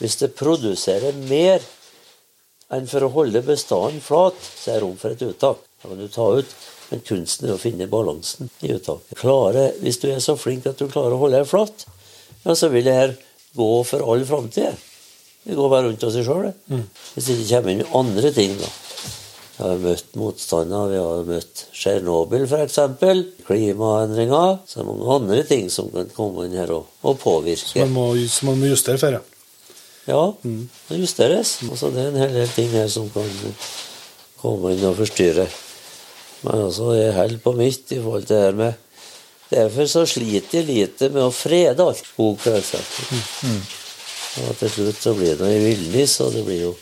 Hvis det produserer mer enn for å holde bestanden flat, så er det rom for et uttak. Da kan du ta ut, men kunsten er å finne balansen i uttaket. Klare, hvis du er så flink at du klarer å holde deg flat, ja, så vil det her gå for all framtid. Det går bare rundt av seg sjøl. Hvis det ikke kommer inn andre ting, da. Vi har møtt motstander. Vi har møtt Tsjernobyl, f.eks. Klimaendringer. Så det er mange andre ting som kan komme inn her og, og påvirke. Man må, som man må justere for. ja. Ja, det justeres. Altså, det er en hel del ting her som kan komme inn og forstyrre. Men altså, jeg holder på mitt i forhold til det her med Derfor så sliter jeg lite med å frede alt skog, f.eks. Og til slutt så blir det noe i villnis, og det blir jo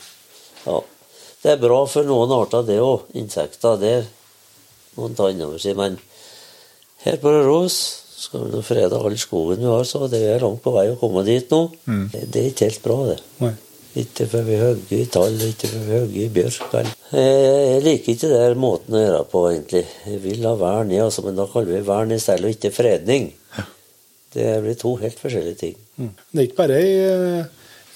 Ja. Det er bra for noen arter, det òg. Insekter. der. må en ta inn over seg. Men her på Røros skal vi nå frede all skogen vi har, så det er langt på vei å komme dit nå. Det, det er ikke helt bra, det. Nei. Ikke før vi hogger i tall, ikke før vi hogger i bjørk. Jeg, jeg liker ikke den måten å gjøre på, egentlig. Jeg vil ha vern, ja, altså, men da kaller vi vern i stedet, og ikke fredning. Det blir to helt forskjellige ting. Mm. Det er ikke bare ei eh,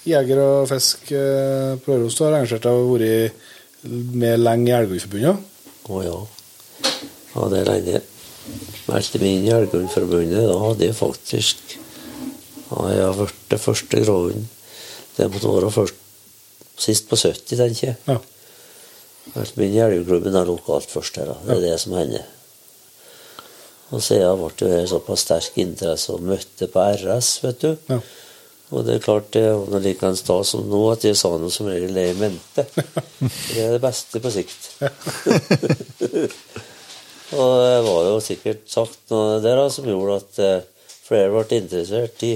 Jeger og fisk eh, på Røros har arrangert å vært med lenge i Elgundforbundet? Å ja. Ja, det er lenge. Meldte meg inn i Elgundforbundet. Da hadde jeg faktisk Ja, jeg har vært det første gråhunden. Det måtte være først sist på 70, tenker jeg. Ja. Meldte meg inn i Elgundklubben lokalt først. Her, da. Det er det som hender. Og siden ble det såpass sterk interesse og møtte på RS, vet du. Ja. Og det er klart det er noe like en stas som nå at jeg sa noe som regel er i mente. *laughs* Det er det beste på sikt. *laughs* og det var jo sikkert sagt noe der som gjorde at eh, flere ble interessert i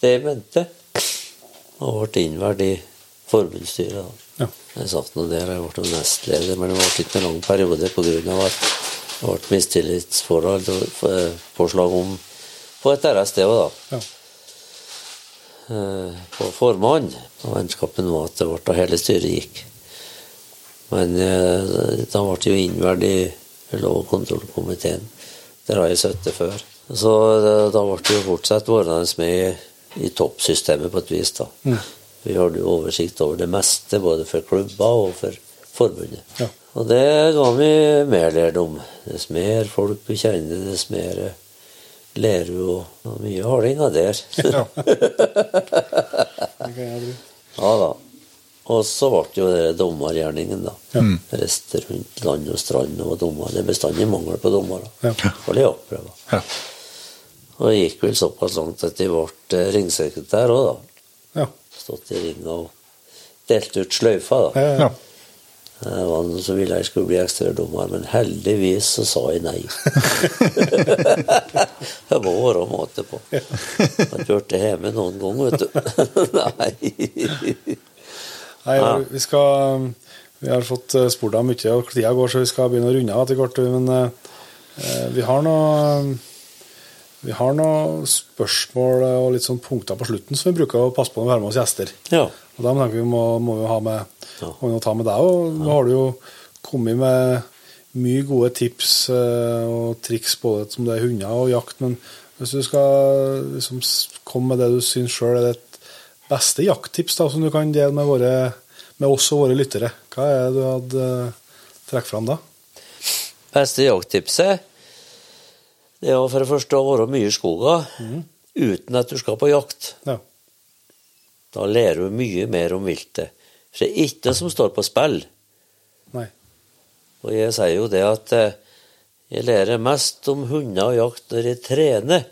det jeg mente. Og ble innvalgt i forbundsstyret. Ja. Jeg satt nå der, jeg ble nestleder, men det ble ikke en lang periode pga. at det ble mistillitsforhold og eh, forslag om på et RSD òg, da Ja. Eh, på formann. Og vennskapen var at det ble da hele styret gikk. Men eh, da ble det jo innvalgt i lov- og kontrollkomiteen. Der har jeg sittet før. Så eh, da ble det jo fortsatt værende med i, toppsystemet på et vis. da. Vi hadde jo oversikt over det meste, både for klubber og for forbundet. Ja. Og det ga vi mer lærdom. Dess mer folk vi kjenner, dess mer lærer du. Og og mye hardinger der. *laughs* Ja. *laughs* Det kan jeg tro. Ja da. Og så ble det jo det dommergjerningen, da. Reiste rundt land og strand og var dommer. Det er bestandig mangel på dommere. Ja. Og. Ja. Og det gikk vel såpass langt at jeg ble eh, ringsekretær òg, da. Ja. Stått i ringa og delt ut sløyfa, da. Ja, ja. Ja. Det var noen som ville jeg skulle bli ekstradommer, men heldigvis så sa jeg nei. *laughs* det må være måte på. Jeg har hørt det hjemme noen gang, vet du. *laughs* nei. Nei, vi skal Vi har fått eh, spurt deg mye, og tida går, så vi skal begynne å runde av etter hvert. Men eh, vi har noe vi har noen spørsmål og litt sånn punkter på slutten som vi bruker å passe på når vi har med oss gjester. Ja. Og da tenker vi må, må vi ha med, Må ta med deg. Og nå har du jo kommet med mye gode tips eh, og triks både som det er hunder og jakt. Men hvis du skal liksom komme med det du syns sjøl er det beste jakttips da, som du kan dele med, våre, med oss og våre lyttere, hva er det du hadde uh, trukket fram da? Beste jakttipset det er for det første å være mye i skogen uten at du skal på jakt. Ja. Da lærer du mye mer om viltet. For det er ikke det som står på spill. Nei. Og jeg sier jo det at eh, jeg lærer mest om hunder og jakt når jeg trener.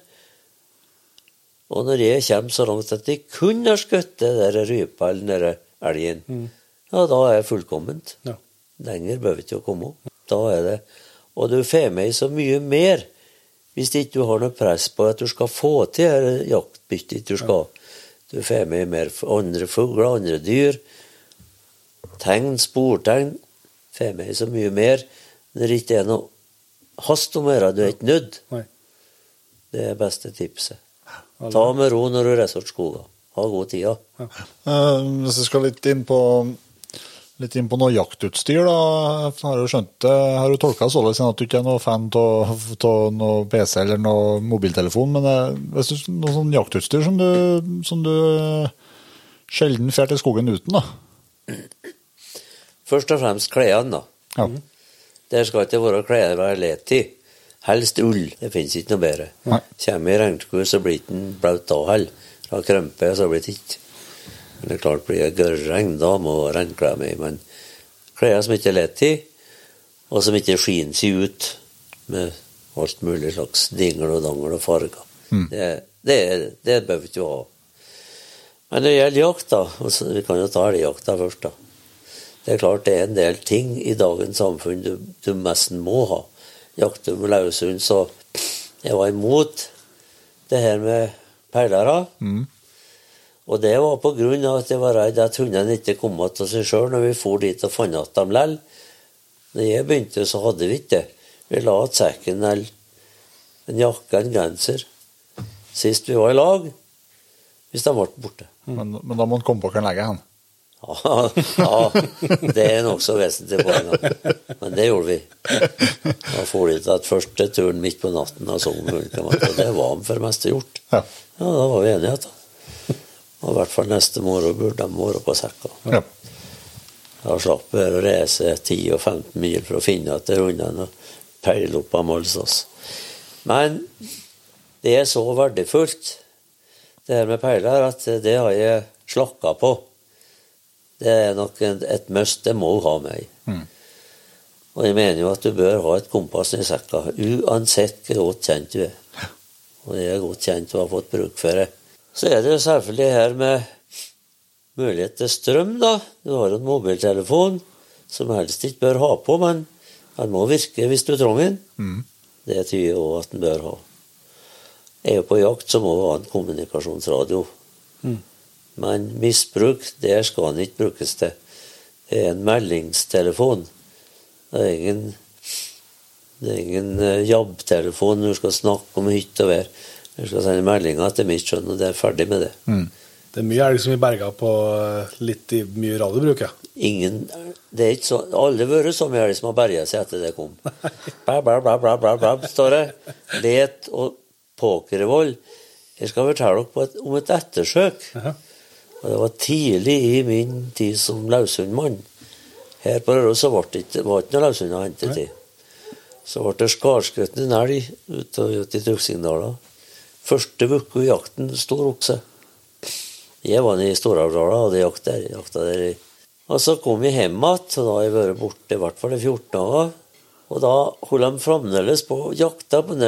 Og når jeg kommer så langt at jeg kun har skutt den der rypa eller den elgen, ja, da er jeg fullkomment. Ja. Lenger behøver ikke å komme. Da er det Og du får med så mye mer hvis ikke du har noe press på at du skal få til jaktbyttet du skal. Du får med mer andre fugler, andre dyr. Tegn, sportegn. Får med så mye mer når det ikke er noe hast om å gjøre. Du er ikke nødt. Det er beste tipset. Ta med ro når du reiser til skogen. Ha god tid. Ja. Eh, Hvis vi skal litt inn på litt inn på noe jaktutstyr, da. Jeg har du skjønt det, har du tolka således at du ikke er noe fan av noe PC eller noe mobiltelefon, men eh, hvis du, noe sånn jaktutstyr som du, som du eh, sjelden drar til skogen uten, da. Først og fremst klærne, da. Ja. Der skal ikke være klær være lett i. Helst ull. Det finnes ikke noe bedre. Nei. Kommer i regnskog, så blir den blaut da heller. Da krømper så blir det ikke. Men det er klart blir det gørrregn, da må regnklær med. Men klær som ikke er lett i, og som ikke skiner seg ut med alt mulig slags dingel og dangel og farger. Det, det, det bør vi ikke ha. Men når det gjelder jakt, da, vi kan jo ta elgjakta først, da. Det er klart det er en del ting i dagens samfunn du, du nesten må ha. Jakter med løshund, så jeg var imot det her med peilere. Og det var på grunn av at jeg var redd at hundene ikke kom til seg sjøl når vi for dit og fant igjen dem likevel. Når jeg begynte, så hadde vi ikke det. Vi la igjen sekken eller en jakke, en genser, sist vi var i lag, hvis de ble borte. Men, men da må han komme på hvor han legger hen. Ja, ja, det er nokså vesentlig poeng. Men det gjorde vi. Da for de til at første turen midt på natten av Sogn og det var de for det meste gjort. Ja. Ja, da var vi enige. da. Og i hvert fall neste morgen burde de være på sekka. Ja. Da slapp vi å reise 10-15 mil for å finne etter hundene og peile opp av Molsås. Men det er så verdifullt, det her med peiler, at det har jeg slakka på. Det er nok et must. Det må ha med. Og jeg mener jo at du bør ha et kompass i sekka, uansett hvor godt kjent du er. Og jeg er godt kjent og har fått bruk for det. Så er det jo selvfølgelig her med mulighet til strøm, da. Du har en mobiltelefon som helst ikke bør ha på, men den må virke hvis du trenger den. Det tyder jo at den bør ha. Er jo på jakt, så må du ha en kommunikasjonsradio. Men misbruk, det skal den ikke brukes til. Det er en meldingstelefon. Det er ingen, det er ingen eh, jabbtelefon når du skal snakke om hytt og vær. Du skal sende meldinger etter mitt skjønn, og det er ferdig med det. Det er mye elg som vi berga på eh, litt i mye radiobruk, ja. Ingen, det er ikke så, Alle har vært så mye elg som har berga seg etter det kom. Blæ, blæ, blæ, blæ, blæ, står det. Let og pokervold. Jeg skal fortelle dere om et ettersøk. Jaha. Og det var tidlig i min tid som løshundmann. Her på Røros var det ikke, var ikke noe løshunder å hente til. Så ble det skarskutt en elg ute ute i Truksingdala. Første uka i jakten, stor okse. Jeg var nede i Storavdala og hadde jakt der. Jakta der. Og så kom vi hjem igjen, og da har jeg vært borte i hvert fall i 14 dager. Og da holdt de fremdeles på å jakte på den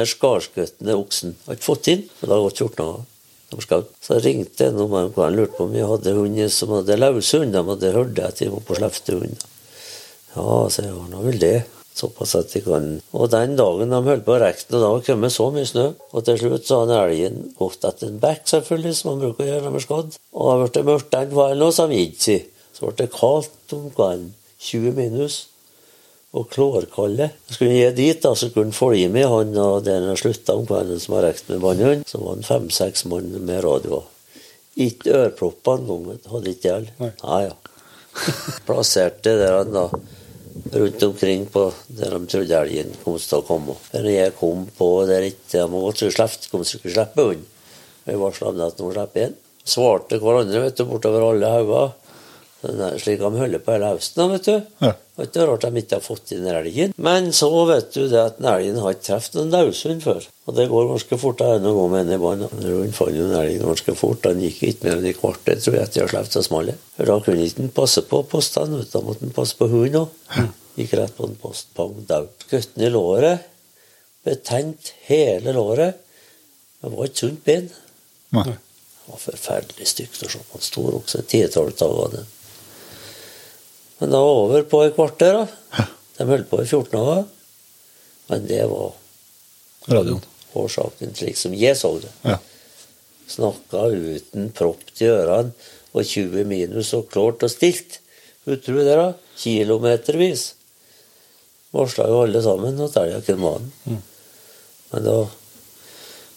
der oksen. Har ikke fått inn, men det har gått 14 dager. De jeg Så ringte en om hvor lurte på om vi hadde hund som hadde løshund. De hadde hørt at de var på slefte hund. Ja, så jeg har nå vel det. Såpass at de kan Og den dagen de holdt på å rekke det, og da var det kommet så mye snø, og til slutt så hadde elgen gått etter en bekk, selvfølgelig, som han bruker å gjøre når de er skadd. Og det ble mørkt den kvelden, òg, så de gitt seg. Så ble det kaldt om kvelden. 20 minus. Og klårkalde. Skulle skulle jeg dit, da, så kunne han følge med han og der han slutta om kvelden, som har rekt med bannhund. Så var han fem-seks mann med radioer. Ikke ørepropper engang, hadde ikke gjeld. Nei. Ja, ja. Plasserte der han da rundt omkring på der de trodde elgen kom til å komme. Når jeg kom på der ikke de skulle slippe, kom ikke slippe hunden. vi varsla om at nå slipper en, svarte hverandre vet du, bortover alle hauger. Slik de holder på hele høsten, vet du. Ja. Det er ikke rart de ikke har fått inn elgen. Men så vet du det at elgen har ikke truffet noen løshund før. Og det går ganske fort. Jeg har gå med en i bånd. Hun fant jo en elg ganske fort. Han gikk ikke mer enn i kvarter, tror jeg, etter å ha sluppet å smalle. For da kunne ikke den passe på postene. Da måtte han passe på hunden òg. Gikk rett på en post. Pang, dau. Gutten i låret. Betent hele låret. Det var ikke sunt ben. Nei. Det var forferdelig stygt å se på. Han sto også, ti-tolv dager. Men da over på et kvarter. da. De holdt på i 14 år. Men det var Radioen. årsaken, slik som jeg så det. Ja. Snakka uten propp til ørene og 20 minus og klart og stilt. Utro det, da? Kilometervis. Varsla jo alle sammen at elga kunne være den. Men da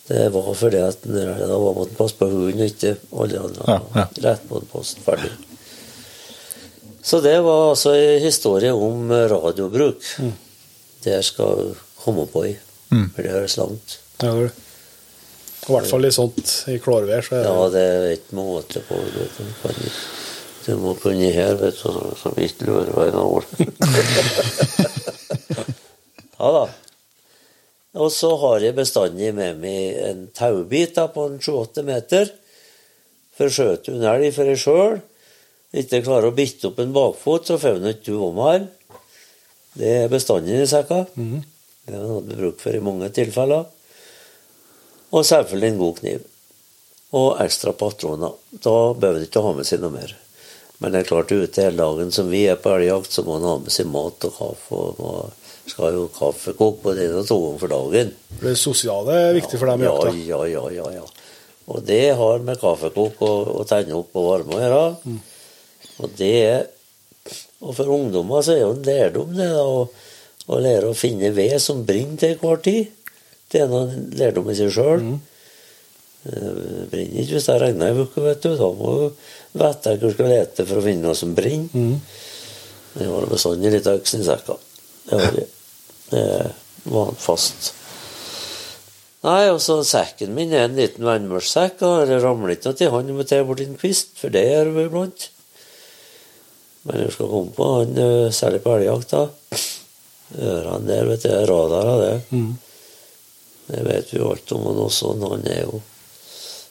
Det var fordi at da måtte måtte passe på hunden, ikke alle andre. Ja, ja. Rett på den posten, Ferdig. Så det var altså en historie om radiobruk. Det jeg skal komme på i. Mm. For det høres langt. ja det. I hvert fall i sånt i klårvær, så Ja, det er ikke måte på. Du, kan, du må kunne her, vet du, så, så vi ikke lurer hver gang. *laughs* ja da. Og så har jeg bestandig med meg en taubit da, på en 7-8 meter. For skjøt du en elg for deg sjøl, ikke klarer å bitte opp en bakfot, så får du ikke du om her. Det er bestanden i sekka. Det er noe vi bruker for i mange tilfeller. Og selvfølgelig en god kniv. Og ekstra patroner. Da behøver du ikke ha med seg noe mer. Men det er klart ute hele dagen som vi er på elgjakt, så må han ha med seg mat og kaffe. og skal jo kaffekok på en og to ganger for dagen. Det sosiale er viktig for dem i jakta. ja, ja, ja, ja. Og det har med kaffekok og, og tenne opp og varme å gjøre. Mm. Og det Og for ungdommer så er jo lærdom det da, å, å lære å finne ved som brenner til enhver tid. Det er noe lærdom i seg sjøl. Mm. Brenner ikke hvis det regner ei uke, vet du. Da må du vite hvor du skal lete for å finne noe som brenner. Mm. Jeg har bestandig litt øks i sekka. Det har. Det var fast. Nei, og så sekken min er en liten vannmørsekk, og Det ramler ikke noe til han om til borti bort en kvist, for det gjør vi iblant. Men jeg skal komme på han, eh, særlig på elgjakt, da. Ørene der, vet du, er radarer, det. Mm. Det vet vi jo alt om. Han også, han er jo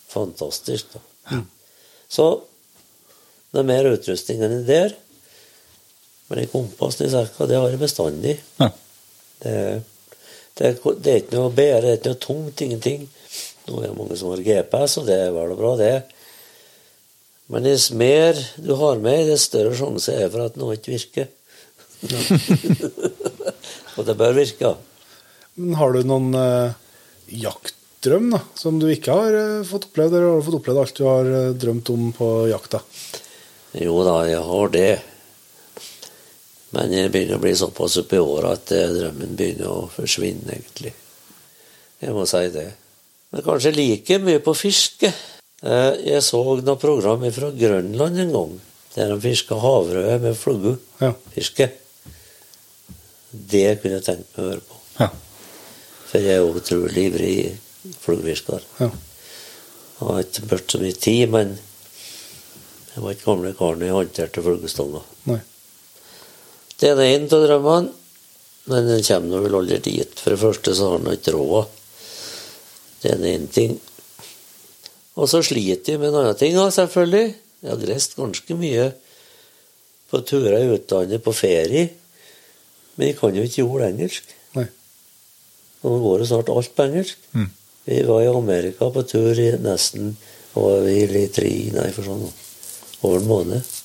fantastisk, da. Så det er mer utrustning enn der. Men en kompass i sekka, det har jeg bestandig. Ja. Det, det, det er ikke noe bedre, det er ikke noe tungt, ingenting. Nå er det mange som har GPS, og det er vel og bra, det. Men dess mer du har med, dess større sjanse er for at noe ikke virker. *laughs* og det bør virke. Men har du noen eh, jaktdrøm da, som du ikke har eh, fått opplevd, eller har du fått opplevd alt du har eh, drømt om på jakta? Jo da, jeg har det. Men jeg begynner å bli såpass oppi åra at eh, drømmen begynner å forsvinne, egentlig. Jeg må si det. Men kanskje like mye på fiske. Eh, Jeg så noe program fra Grønland en gang, der de fiska havrøye med flugge. Ja. Fiske. Det kunne jeg tenkt meg å høre på. Ja. For jeg er jo utrolig ivrig fluefisker. Ja. Jeg har ikke brukt så mye tid, men jeg var ikke gamle karen jeg håndterte fluestonga. Det er en av drømmene, men den kommer vel aldri dit. For det første så har han ikke råd. Det er én ting. Og så sliter de med en annen ting, selvfølgelig. Jeg har reist ganske mye på turer i utlandet på ferie. Men jeg kan jo ikke jord engelsk. Nei. Og nå går det snart alt på engelsk. Mm. Vi var i Amerika på tur i nesten var vi i tre, nei, for sånn over en måned.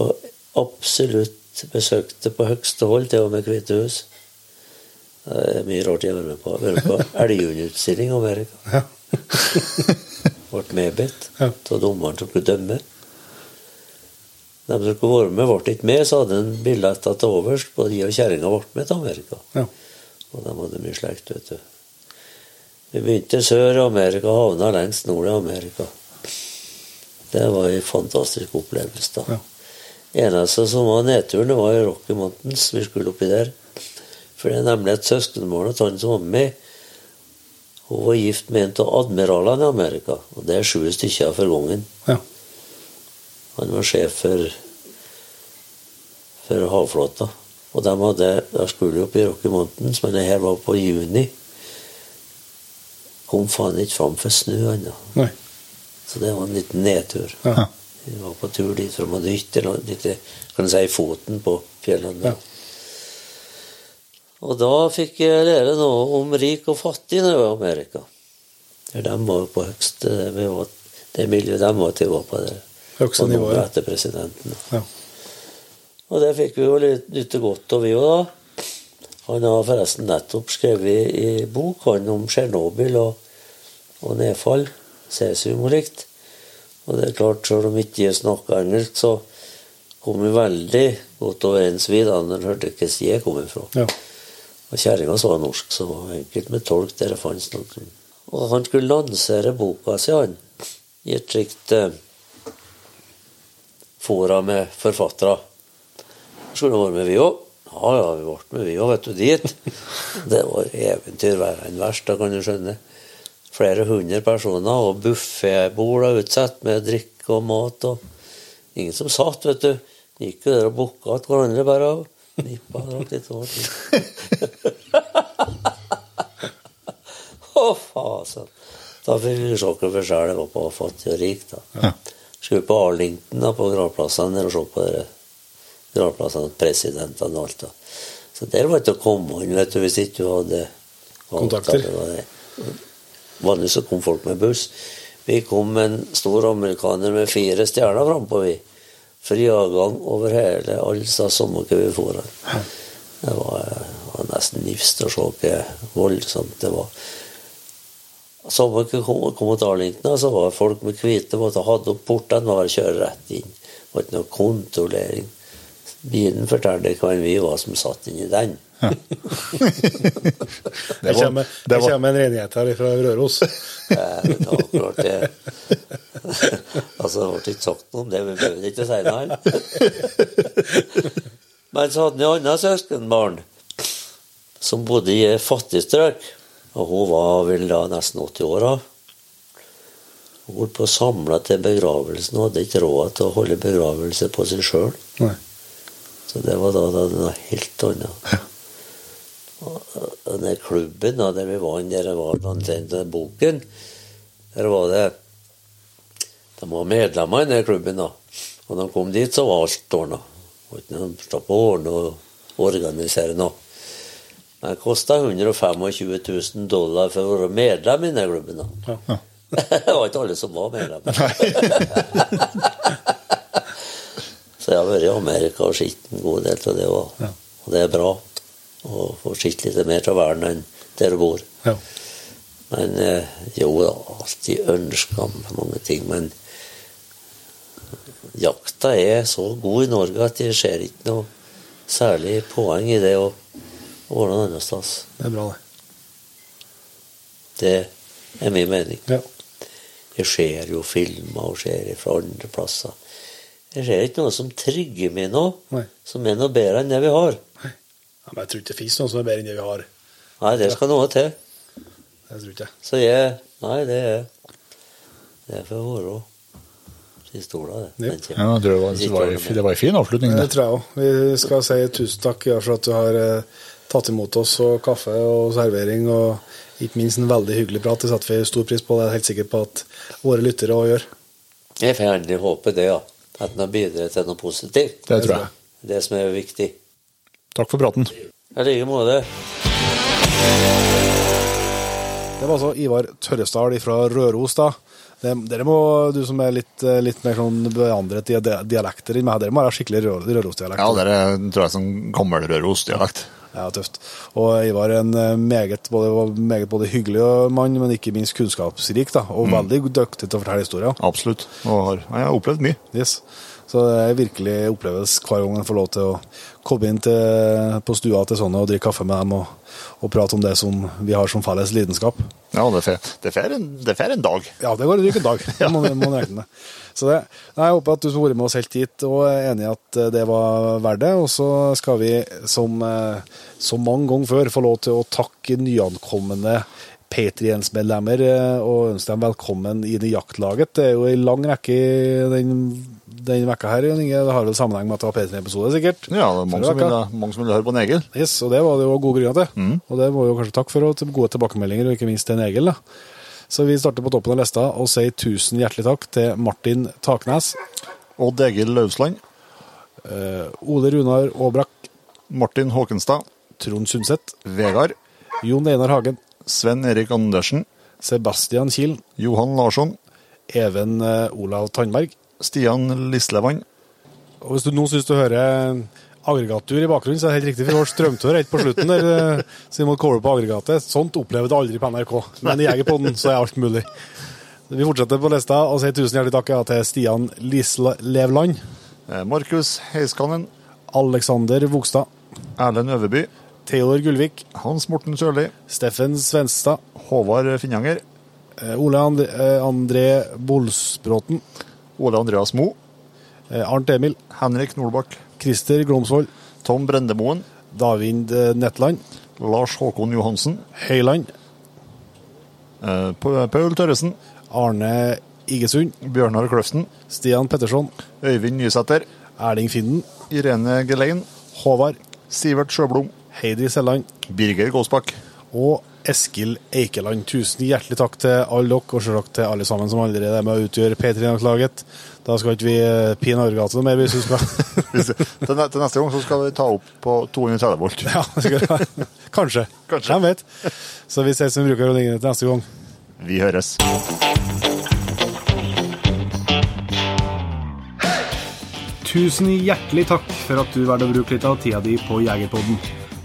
Og absolutt besøkte på høgste hold, til og med Hvite hus. Det er mye rart jeg har vært med på. *laughs* Elgundutstilling i Amerika. Ja. *laughs* Ble medbedt Ja. av dommeren som skulle dømme. De som skulle være med, ble ikke med, så hadde en billetter til overs på de og kjerringa ble med til Amerika. Ja. Og de hadde mye slekt, vet du. Vi begynte sør i Amerika og havna lengst nord i Amerika. Det var en fantastisk opplevelse, da. Ja. Eneste som var nedturen, det var i Rocky Mountains. Vi skulle oppi der. For det er nemlig et søskenbarn av han som var med. Hun var gift med en av admiralene i Amerika, og det er sju stykker for gangen. Ja. Han var sjef for, for havflåta. Og de hadde, de skulle opp i Rocky Mountains, men det her var på juni. Kom faen ikke fram for snø ennå. Så det var en liten nedtur. Ja. Vi var på tur dit for de hadde hytte litt, kan du si, foten på fjellene. Ja. Og da fikk jeg lære noe om rik og fattig når jeg var i Amerika. De var jo på høyeste nivå. Det miljøet de var til, å gå på det. Høyeste nivå, nivået. etter presidenten. Ja. Og det fikk vi jo nytte godt av, vi òg, da. Han har forresten nettopp skrevet i bok han om Tsjernobyl og, og nedfall. Cesium og likt. Og det er klart, selv om ikke jeg snakker engelsk, så kom vi veldig godt overens vi da når hørte sted jeg kom ifra. Ja. Og kjerringa var norsk, så var enkelt med tolk der det fantes noe. Og han skulle lansere boka si, han, i et slikt eh, fora med forfattere. Skulle være med, vi òg. Ja, ja, vi ble med, vi òg, vet du, dit. Det var eventyr verre enn verst, da kan du skjønne. Flere hundre personer, og buffébord utsatt med drikke og mat. og Ingen som satt, vet du. Gikk jo der og booka til hverandre bare og nippa drakk litt over. *laughs* Å, fasen. Da fikk vi se for sjæl det var på fattig og rik. da. Ja. Skulle på Arlington, da, på gravplassene og se på gravplassene, presidentene og alt. da. Så der var det ikke å komme inn vet du, hvis ikke du hadde Kontakter. Vanligvis så kom folk med buss. Vi kom med en stor amerikaner med fire stjerner frampå, vi. Fri avgang over hele alle sa samme hva vi for. Det var, var nesten nifst å se hvor voldsomt det var. Samme kom, til Arlington, så var folk med hvite måtte hadde opp portene og kjøre rett inn. Det var ikke noe kontrollering. Bilen fortalte hvem vi var som satt inni den. *laughs* Det kommer, det var- kommer en renhet her fra Røros. *laughs* Eh, Det var klart det. *laughs* altså, det ble ikke sagt noe om det, vi behøver ikke si noe her. Men så hadde han et annet søskenbarn som bodde i et fattig strøk. Og hun var vel da nesten 80 år. da. Hun holdt på å samle til begravelsen og hadde ikke råd til å holde begravelse på seg sjøl. Så det var da, da noe helt annet. Ja. den klubben da, der vi var, der det var blant boken, der var det De var medlemmer i den klubben, da. Og når de kom dit, så var alt ordna. Slapp å ordne og organisere noe. Det kosta 125 000 dollar for å være medlem i den klubben. da. Ja. *laughs* det var ikke alle som var medlem. *laughs* Så jeg har vært i Amerika og sett en god del av det òg. Ja. Og det er bra å få sett litt mer av verden enn der du bor. Ja. Men eh, jo da, alltid ønska mange ting. Men jakta er så god i Norge at det skjer ikke noe særlig poeng i det å å være noe annet. Det er bra, det. Det er min mening. Ja. Jeg ser jo filmer og ser fra andre plasser. Jeg ser ikke noe som trygger meg nå, Nei. som er noe bedre enn det vi har. ja. Men jeg tror ikke det fins noe som er bedre enn det vi har. Nei, det skal noe til. Det tror ikke. Så jeg Nei, det er Det er for være pistola, det. Ja. jeg. Ja, det var, det var, det var en fin avslutning. Det Det. tror jeg òg. Vi skal si tusen takk for at du har eh, tatt imot oss, og kaffe og servering, og ikke minst en veldig hyggelig prat. Det setter vi stor pris på. Det er jeg helt sikker på at våre lyttere òg gjør. Jeg får gjerne håpe det, ja. At den har bidratt til noe positivt. Det tror jeg. Det som er viktig. Takk for praten. I like måte. Det var altså Ivar Tørresdal fra Røros, da. Dere må, du som er litt, litt mer sånn beandret i dialekter enn meg, dere må ha skikkelig rø- Røros-dialekt. Ja, det er, tror jeg, er sånn gammel Røros-dialekt. Ja, tøft. Og Ivar er en eh, meget både, meget både hyggelig mann, men ikke minst kunnskapsrik, da, og veldig dyktig til å fortelle historier. Absolutt. Og har, jeg har opplevd mye. Yes. Så det er virkelig oppleves hver gang en får lov til å komme inn til, på stua til sånne og drikke kaffe med dem og, og prate om det som vi har som felles lidenskap. Ja, det fer en, en dag. Ja, det går en en dag. *laughs* Det må må regne med. Så det, Jeg håper at du som har vært med oss helt hit og er enig i at eh, det var verdt det. Og så skal vi, som, så mange ganger før, få lov til å takke nyankomne Patriens-medlemmer eh, og ønske dem velkommen i det jaktlaget. Det er jo en lang rekke den, den vekka her. Jon Inge. Det har vel sammenheng med at det var Patrien-episode, sikkert? Ja, det er mange som, ville, vil, mange som ville, høre på Negel. Yes, og det var det jo gode grunner til. Og det må vi jo kanskje takke for, og til gode tilbakemeldinger, og ikke minst til en Egil. da. Så vi starter på toppen av lista og sier tusen hjertelig takk til Martin Taknes, Odd Egil Lausland, Uh, Ole Runar Aabrak, Martin Håkenstad, Trond Sundset, Vegard, Jon Einar Hagen, Sven Erik Andersen, Sebastian Kiel, Johan Larsson, Even eh, Olav Tandberg. Stian Lislevann, Og hvis du nå syns du hører aggregattur i bakgrunnen, så er det helt riktig, vi har strømtør helt på slutten der, eh, så vi må kåle på aggregatet. Sånt opplever du aldri på NRK, men i Jegerpodden så er alt mulig. Vi fortsetter på lista og sier tusen hjertelig takk til Stian Lislevland, eh, Markus Heiskanen, Alexander Vogstad, Erlend Øverby, Theodor Gullvik, Hans Morten Sørli, Steffen Svenstad, Håvard Finnanger, eh, Ole André, André Bolsbråten, Ole Andreas Mo, eh, Arnt Emil, Henrik Nordbakk, Christer Glomsvold, Tom Brendemoen, Davind eh, Netland, Lars Håkon Johansen, Høyland, eh, Paul Tørresen, Arne Igesund, Bjørnar Kløften, Stian Petterson, Øyvind Nysæter, Erling Finden, Irene Gelein, Håvard, Sivert Sjøblom, Heidi Selland, Birger Gåsbakk, og Eskil Eikeland. Tusen hjertelig takk til alle dere, og selvsagt til alle sammen som allerede er med å utgjøre P3-laget. Da skal ikke vi eh, pine Aurgata noe mer, hvis du skal *laughs* til, neste gang så skal vi ta opp på 230 volt. Ja, *laughs* kanskje. Kanskje. Hvem vet. Så vi ses som bruker rådningene til neste gang. Vi høres. Tusen hjertelig takk for at du valgte å bruke litt av tida di på Jegerpodden.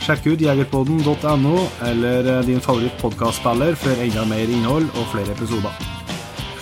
Sjekk ut jegerpodden.no eller eh, din favoritt favorittpodkastspiller for enda mer innhold og flere episoder.